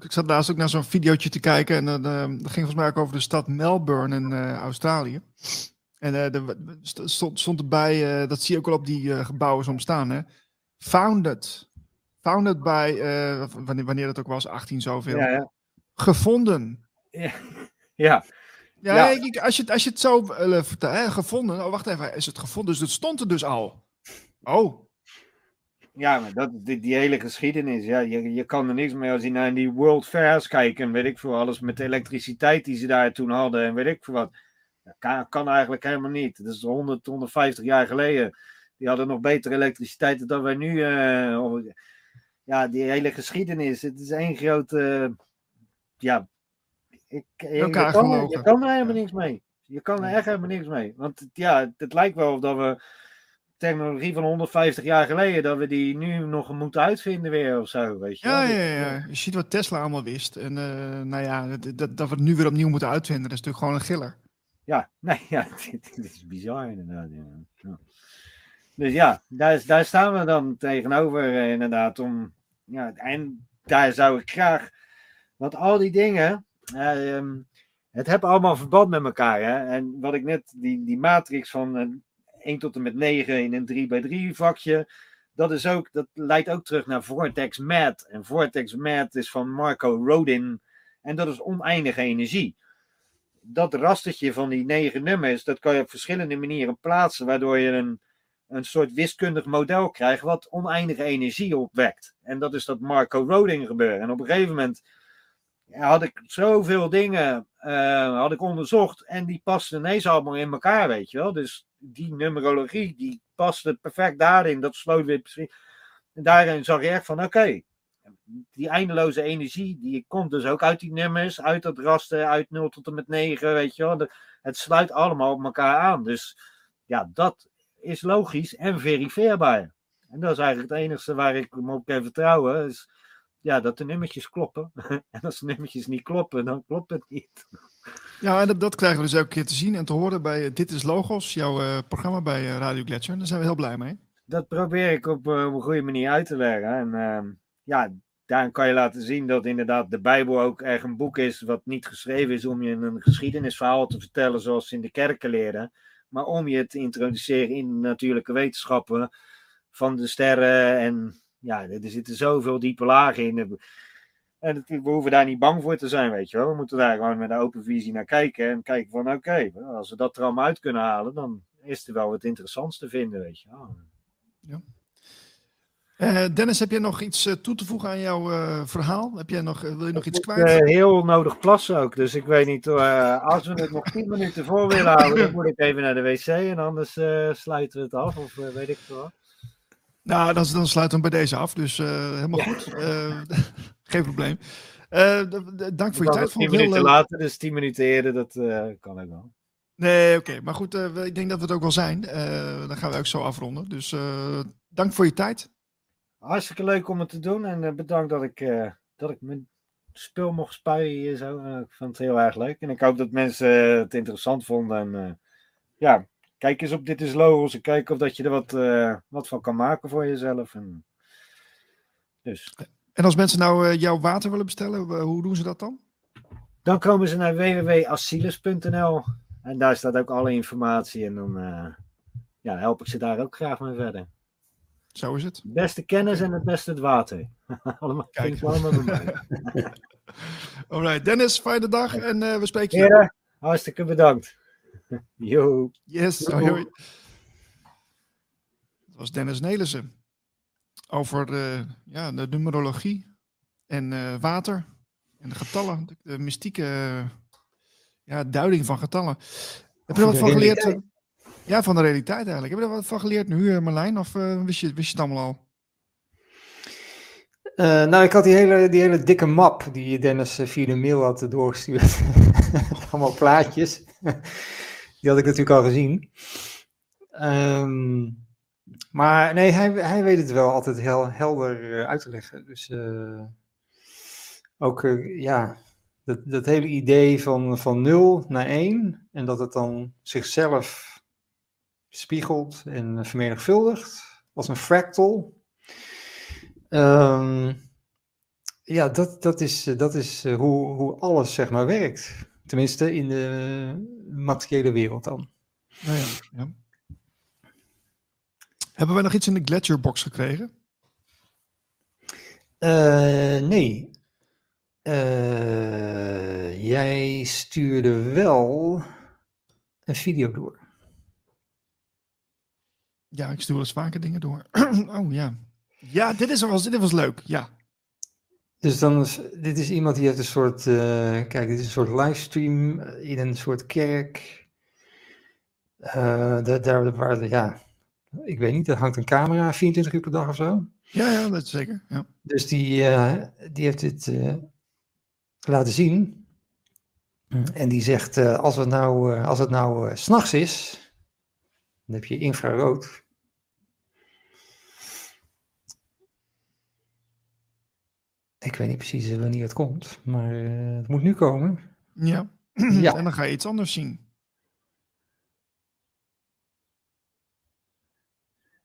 ik, zat laatst ook naar zo'n videootje te kijken en dan eh, dat ging volgens mij ook over de stad Melbourne in eh, Australië. En eh, er st- stond, stond erbij, eh, dat zie je ook wel op die eh, gebouwen soms staan, hè. Founded. Founded bij, eh, wanneer, wanneer dat ook was, 18 zoveel. Ja, ja. Gevonden. ja. Ja, Ja. ik- als, je, het- als je het zo vertelt, hè, gevonden. Oh, wacht even, is het gevonden? Dus het stond er dus al. Oh, Ja, maar dat, die, die hele geschiedenis, ja, je, je kan er niks mee als je naar die World Fairs kijkt en weet ik veel, alles met de elektriciteit die ze daar toen hadden en weet ik veel wat. Dat kan, kan eigenlijk helemaal niet. Dat is 100, 150 jaar geleden. Die hadden nog betere elektriciteit dan wij nu. eh, ja, die hele geschiedenis, het is één grote, ja, ik, je, kan, gelogen. je kan er helemaal niks mee. Je kan er echt helemaal niks mee. Want het- ja, het, lijkt wel of dat we technologie van 150 jaar geleden, dat we die nu nog moeten uitvinden weer of zo, weet je ja, wel. ja, ja, ja. Je ziet wat Tesla allemaal wist. En eh, nou ja, dat, dat, we het nu weer opnieuw moeten uitvinden, dat is natuurlijk gewoon een giller. Ja, nee, ja, dit, dit is bizar inderdaad. Ja. Dus ja, daar, daar staan we dan tegenover eh, inderdaad om, ja, en daar zou ik graag, want al die dingen, ehm, het hebben allemaal verband met elkaar. Hè? En wat ik net, die, die matrix van eh, 1 tot en met 9 in een 3 bij 3 vakje, dat, is ook, dat leidt ook terug naar Vortex Mat. En Vortex Mat is van Marco Rodin en dat is oneindige energie dat rastertje van die negen nummers, dat kan je op verschillende manieren plaatsen, waardoor je een, een soort wiskundig model krijgt wat oneindige energie opwekt. En dat is dat Marco Rodin gebeuren. En op een gegeven moment had ik zoveel dingen eh, had ik onderzocht en die pasten ineens allemaal in elkaar, weet je wel. Dus die numerologie, die paste perfect daarin, dat sloot weer precies. En daarin zag je echt van, oké, die eindeloze energie, die komt dus ook uit die nummers, uit dat raster, uit 0 tot en met 9, weet je wel. Het sluit allemaal op elkaar aan. Dus ja, dat is logisch en verifieerbaar. En dat is eigenlijk het enige waar ik me op kan vertrouwen, ja, dat de nummertjes kloppen. en als de nummertjes niet kloppen, dan klopt het niet. Ja, en dat, dat krijgen we dus elke keer te zien en te horen bij eh, Dit is Logos, jouw eh, programma bij eh, Radio Gletscher. Daar zijn we heel blij mee. dat probeer ik op, op een goede manier uit te leggen. En ehm, ja, daarin kan je laten zien dat inderdaad de Bijbel ook echt een boek is wat niet geschreven is om je een geschiedenisverhaal te vertellen zoals ze in de kerken leren, maar om je te introduceren in de natuurlijke wetenschappen van de sterren. En ja, er zitten zoveel diepe lagen in. En het- we hoeven daar niet bang voor te zijn, weet je wel. We moeten daar gewoon met een open visie naar kijken en kijken van oké, als we dat er allemaal uit kunnen halen, dan is er wel wat interessants te vinden, weet je wel. Eh, Dennis, heb jij nog iets eh, toe te voegen aan jouw eh, verhaal? Heb jij nog, wil je nog iets Ik kwijt? eh, heel nodig plassen ook. Dus ik weet niet, als we het nog 10 minuten voor willen houden, dan moet ik even naar de wc en anders sluiten we het af. Of weet ik veel. wat. Nou, dan, dan sluiten we bij deze af. Dus eh, helemaal goed. Eh, geen probleem. Eh, dank voor je tijd. nog Vond 10 het heel minuten later, dus 10 minuten eerder, dat kan ook wel. Nee, oké. Maar goed, ik denk dat we het ook wel zijn. Dan gaan we ook zo afronden. Dus dank voor je tijd. Hartstikke leuk om het te doen en bedankt dat ik, dat ik mijn spul mocht spuien hier zo. Ik vond het heel erg leuk en ik hoop dat mensen het interessant vonden. En ja, kijk eens op Dit is Logos en kijk of dat je er wat, eh, wat van kan maken voor jezelf. En, dus. En als mensen nou eh, jouw water willen bestellen, eh, hoe doen ze dat dan? Dan komen ze naar www.asilis.nl en daar staat ook alle informatie en dan ja, help ik ze daar ook graag mee verder. Zo is het. Beste kennis en het beste het water. allemaal, Kijk. allemaal bij mij. Alright, Dennis, fijne dag en we spreken je. Heren, hartstikke bedankt. Yo. Yes, hoi, hoi. Dat was Dennis Nelissen. Over eh, ja, de numerologie en eh, water en de getallen. De, de mystieke eh, ja, duiding van getallen. Heb je er wat van geleerd? realiteit. Ja, van de realiteit eigenlijk. Heb je er wat van geleerd nu, Marlijn? Of wist, je, wist je het allemaal al? Nou, ik had die hele, die hele dikke map die Dennis via de mail had doorgestuurd. Allemaal plaatjes. Die had ik natuurlijk al gezien. Ehm, Maar nee, hij, hij weet het wel altijd heel helder uit te leggen. Dus ook, ja, dat, dat hele idee van, van 0 naar 1 en dat het dan zichzelf spiegelt en vermenigvuldigt als een fractal. Um, ja, dat, dat is, dat is eh, hoe, hoe alles zeg maar werkt. Tenminste in de materiële wereld dan. Nou ja, ja. Hebben wij nog iets in de Gletscherbox gekregen? Uh, nee. Uh, jij stuurde wel een video door. Ja, ik stuur wel eens vaker dingen door. oh ja. Ja, dit, is, was, dit was leuk. Ja. Dus dan is, dit is iemand die heeft een soort, uh, kijk, dit is een soort livestream in een soort kerk. Uh, daar, daar waar, ja, ik weet niet, er hangt een camera 24 uur per dag of zo. Ja, ja, dat is zeker. Ja. Dus die, uh, die heeft dit laten zien. En die zegt, als het nou, als het nou s s'nachts is, dan heb je infrarood. Ik weet niet precies wanneer het komt, maar uh, het moet nu komen. Ja. ja. En dan ga je iets anders zien.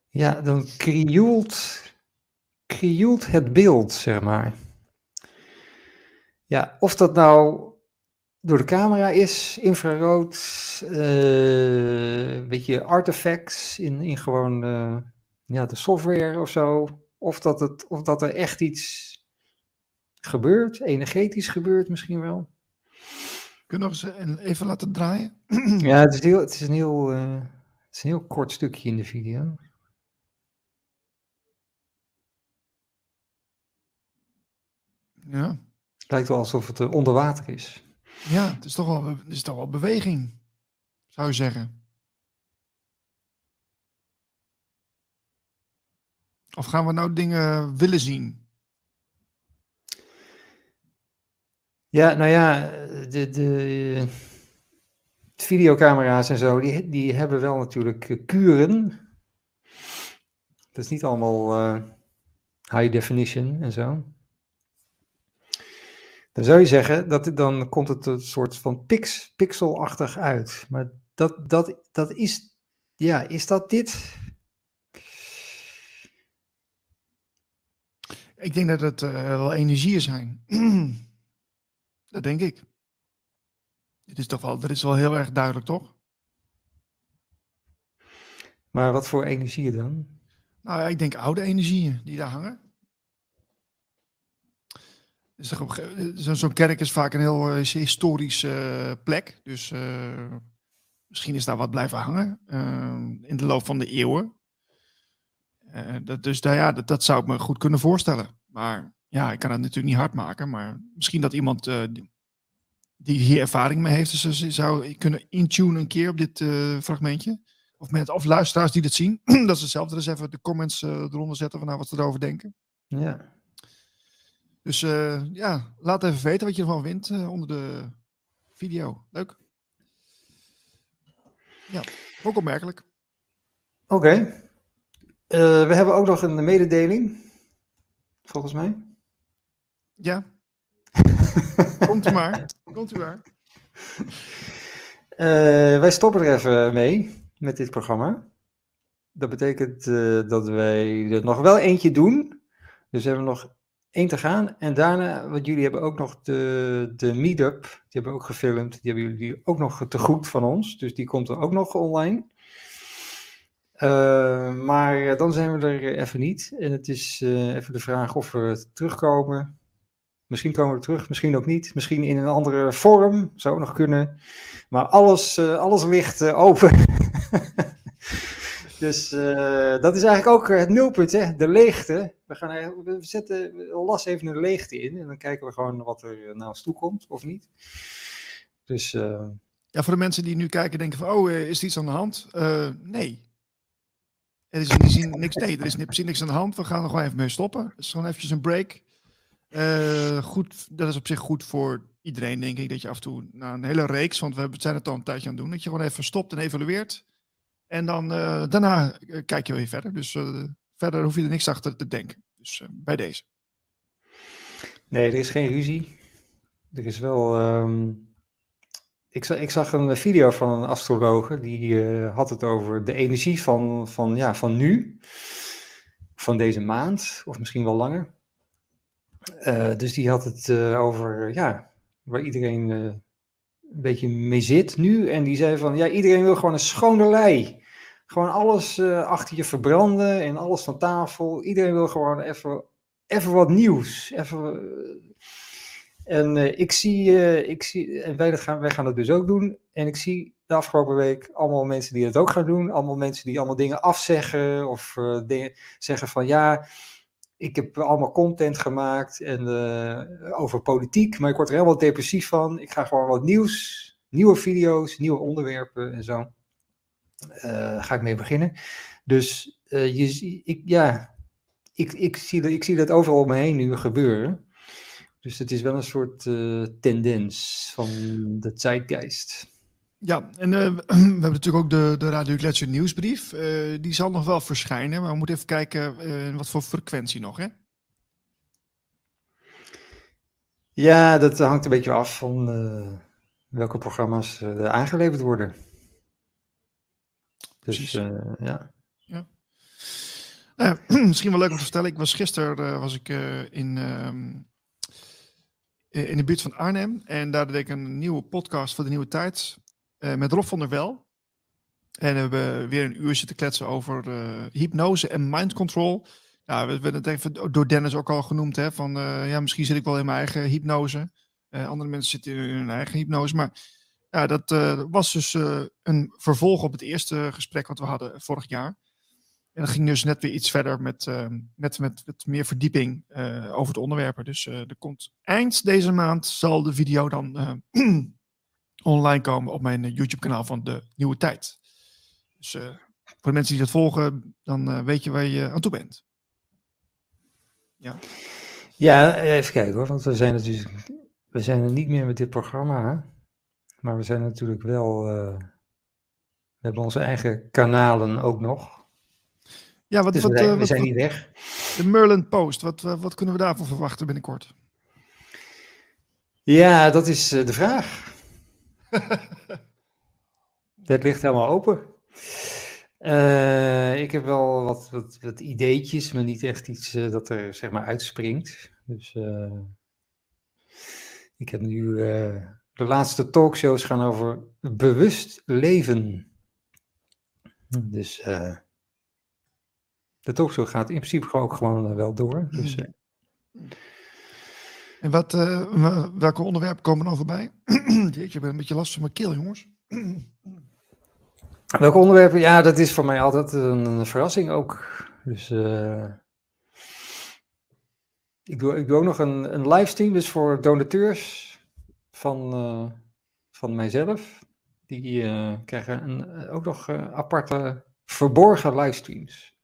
Ja, dan krioelt, krioelt het beeld, zeg maar. Ja, of dat nou door de camera is, infrarood, uh, een beetje artifacts in, in gewoon uh, ja, de software of zo. Of dat, het, of dat er echt iets gebeurt, energetisch gebeurt misschien wel. Kun je nog eens even laten draaien? Ja, het is, heel, het, is een heel, uh, het is een heel kort stukje in de video. Ja. Het lijkt wel alsof het onder water is. Ja, het is toch wel, het is toch wel beweging, zou je zeggen. Of gaan we nou dingen willen zien? Ja, nou ja, de, de videocamera's en zo, die, die hebben wel natuurlijk kuren. Dat is niet allemaal uh, high definition en zo. Dan zou je zeggen, dat dan komt het een soort van pix, pixelachtig uit. Maar dat, dat, dat is, ja, is dat dit? Ik denk dat het uh, wel energieën zijn. dat denk ik. Dit is toch wel, dat is wel heel erg duidelijk, toch? Maar wat voor energieën dan? Nou ja, ik denk oude energieën die daar hangen. Zo'n kerk is vaak een heel uh, historische uh, plek. Dus uh, misschien is daar wat blijven hangen in de loop van de eeuwen. dat, dus daar, ja, dat, dat, zou ik me goed kunnen voorstellen. Maar ja, ik kan het natuurlijk niet hard maken. Maar misschien dat iemand die, die hier ervaring mee heeft, dus zou kunnen intunen een keer op dit fragmentje. Of, met, of luisteraars die dit zien, dat ze zelf er eens even de comments eronder zetten van nou, wat ze erover denken. Ja. Dus ja, laat even weten wat je ervan vindt onder de video. Leuk. Ja, ook opmerkelijk. Oké. Okay. We hebben ook nog een mededeling, volgens mij. Ja. Komt u maar. Komt u maar. wij stoppen er even mee met dit programma. Dat betekent dat wij er nog wel eentje doen. Dus we hebben nog één te gaan. En daarna, want jullie hebben ook nog de, de meetup, die hebben we ook gefilmd. Die hebben jullie ook nog te goed van ons. Dus die komt er ook nog online. Uh, maar dan zijn we er even niet. En het is uh, even de vraag of we terugkomen. Misschien komen we terug, misschien ook niet. Misschien in een andere vorm, zou nog kunnen. Maar alles, uh, alles ligt open. Dus uh, dat is eigenlijk ook het nulpunt, hè? de leegte. We, gaan, we zetten las even een leegte in en dan kijken we gewoon wat er naar ons toe komt of niet. Dus. Ja, voor de mensen die nu kijken denken van, oh, is er iets aan de hand? Nee. Er is in die zin niks, nee, er is precies niks aan de hand. We gaan er gewoon even mee stoppen. Het is gewoon eventjes een break. Goed, dat is op zich goed voor iedereen, denk ik, dat je af en toe na een hele reeks, want we zijn het al een tijdje aan het doen, dat je gewoon even stopt en evalueert En dan daarna kijk je weer verder. Dus verder hoef je er niks achter te denken. Dus bij deze. Nee, er is geen ruzie. Er is wel. Ehm, ik, ik zag een video van een astrologe die had het over de energie van, van, ja, van nu, van deze maand, of misschien wel langer. Uh, dus die had het uh, over, ja, waar iedereen uh, een beetje mee zit nu. En die zei van, ja, iedereen wil gewoon een schone lei. Gewoon alles achter je verbranden en alles van tafel. Iedereen wil gewoon even, even wat nieuws. Even, en ik zie, ik zie en wij, gaan, wij gaan dat dus ook doen. En ik zie de afgelopen week allemaal mensen die het ook gaan doen. Allemaal mensen die allemaal dingen afzeggen of zeggen van, ja ik heb allemaal content gemaakt en, uh, over politiek, maar ik word er helemaal depressief van. Ik ga gewoon wat nieuws, nieuwe video's, nieuwe onderwerpen en zo. Uh, ga ik mee beginnen. Dus uh, je, ik, ja, ik, ik, zie, ik zie dat overal om me heen nu gebeuren. Dus het is wel een soort tendens van de zeitgeist. Ja, en uh, we hebben natuurlijk ook de, de Radio Gletscher nieuwsbrief. Uh, die zal nog wel verschijnen, maar we moeten even kijken uh, wat voor frequentie nog, hè? Ja, dat hangt een beetje af van welke programma's er aangeleverd worden. Dus ja. ja. misschien wel leuk om te vertellen. Ik was gisteren was ik in, ehm, in de buurt van Arnhem en daar deed ik een nieuwe podcast voor de nieuwe tijd uh, met Rob van der Wel. En we hebben weer een uur zitten kletsen over uh, hypnose en mind control. Ja, we hebben het even door Dennis ook al genoemd. Hè, van uh, ja, misschien zit ik wel in mijn eigen hypnose. andere mensen zitten in hun eigen hypnose. Maar ja, dat was dus een vervolg op het eerste gesprek wat we hadden vorig jaar. En dat ging dus net weer iets verder met, met, met, met meer verdieping over de onderwerpen. Dus er komt eind deze maand zal de video dan online komen op mijn eh, YouTube-kanaal van de Nieuwe Tijd. Dus uh, voor de mensen die dat volgen, dan uh, weet je waar je aan toe bent. Ja. ja, even kijken hoor, want we zijn natuurlijk, we zijn er niet meer met dit programma, hè? maar we zijn natuurlijk wel, uh, we hebben onze eigen kanalen ook nog. Ja, wat, dus wat, we, zijn, wat, we zijn niet weg. De Merlin Post, wat, wat kunnen we daarvoor verwachten binnenkort? Ja, dat is de vraag. Dat ligt helemaal open. Uh, ik heb wel wat, wat, wat, ideetjes, maar niet echt iets uh, dat er zeg maar uitspringt. Dus uh, ik heb nu de laatste talkshows gaan over bewust leven. Dus de talkshow gaat in principe ook gewoon wel door. Dus, en wat, uh, welke onderwerpen komen er voorbij? Jeetje, ik ben een beetje last van mijn keel, jongens. welke onderwerpen? Ja, dat is voor mij altijd een, verrassing ook. Dus uh, ik, doe, ik doe ook nog een, een livestream, dus voor donateurs van, uh, van mijzelf. Die krijgen een, ook nog aparte verborgen livestreams.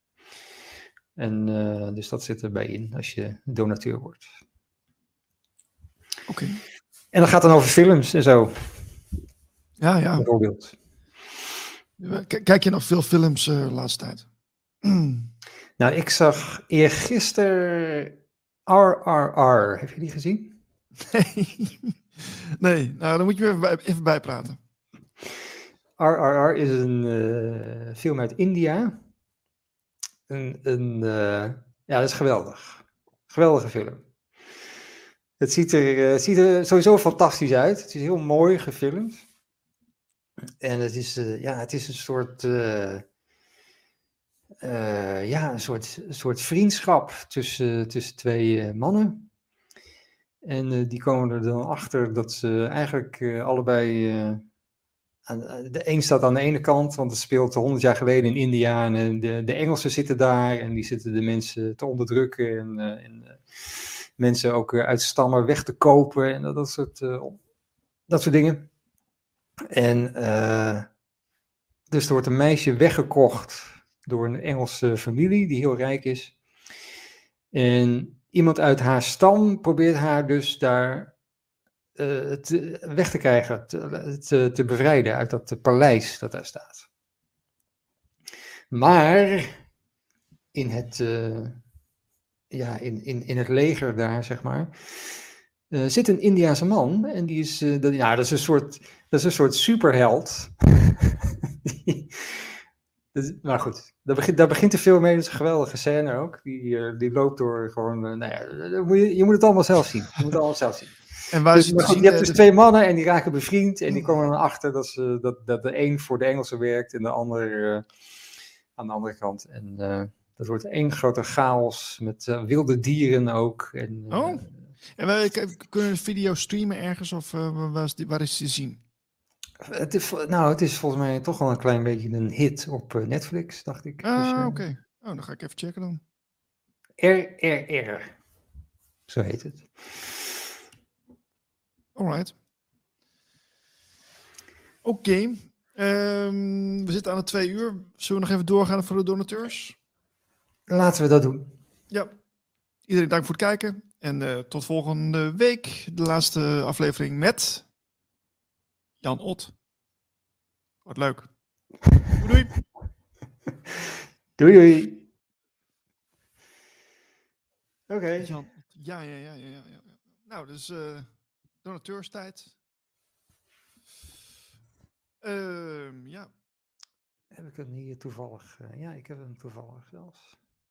En dus dat zit erbij in als je donateur wordt. Oké. En dat gaat dan over films en zo. Ja, ja. Bijvoorbeeld. Kijk je nog veel films uh, de laatste tijd? Nou, ik zag eergisteren RRR. Heb je die gezien? Nee. nee, nou dan moet je me even, bij, even bijpraten. RRR is een uh, film uit India. Een, een, uh, ja, dat is geweldig. Geweldige film. Het ziet er, uh, ziet er sowieso fantastisch uit. Het is heel mooi gefilmd. En het is, uh, ja, het is een soort, uh, ja, een soort, soort vriendschap tussen, tussen twee mannen. En die komen er dan achter dat ze eigenlijk allebei. Aan, de een staat aan de ene kant, want het speelt honderd jaar geleden in India. En de, de Engelsen zitten daar en die zitten de mensen te onderdrukken. En, en mensen ook uit stammen weg te kopen en dat, soort, uh, dat soort dingen. En uh, dus er wordt een meisje weggekocht door een Engelse familie die heel rijk is. En iemand uit haar stam probeert haar dus daar uh, weg te krijgen, te, te, te, bevrijden uit dat paleis dat daar staat. Maar in het, eh, ja, in, in, in het leger daar, zeg maar, eh, zit een Indiaanse man. En die is, eh, dat, ja, dat is een soort, dat is een soort superheld. Die- maar goed, daar begint, daar begint te veel mee. Dat is een geweldige scène ook. Die, eh, die loopt door gewoon, nou ja, moet je, je moet het allemaal zelf zien. Je moet het allemaal zelf zien. En waar Dus, je hebt dus twee mannen en die raken bevriend. En die komen dan achter dat, ze, dat, dat de een voor de Engelsen werkt en de ander aan de andere kant. En dat wordt één grote chaos met eh, wilde dieren ook. En, eh, Oh. En wij kunnen we een video streamen ergens of eh, waar, is die, waar is te zien? het, is, nou, het is volgens mij toch wel een klein beetje een hit op Netflix, dacht ik. Dus, Ah, eh, oké. Oh, dan ga ik even checken dan. RRR. Zo heet het. Alright. Oké. Ehm, we zitten aan de twee uur. Zullen we nog even doorgaan voor de donateurs? Laten we dat doen. Ja. Iedereen dank voor het kijken. En eh, tot volgende week. De laatste aflevering met Jan Ot. Wordt leuk. Doei. doei. Doei. Oké. Jan. Ja, ja, ja, ja, ja, ja. Nou, dus eh donateurstijd. Ehm ja. Heb ik hem hier toevallig? eh, ja, ik heb hem toevallig zelfs.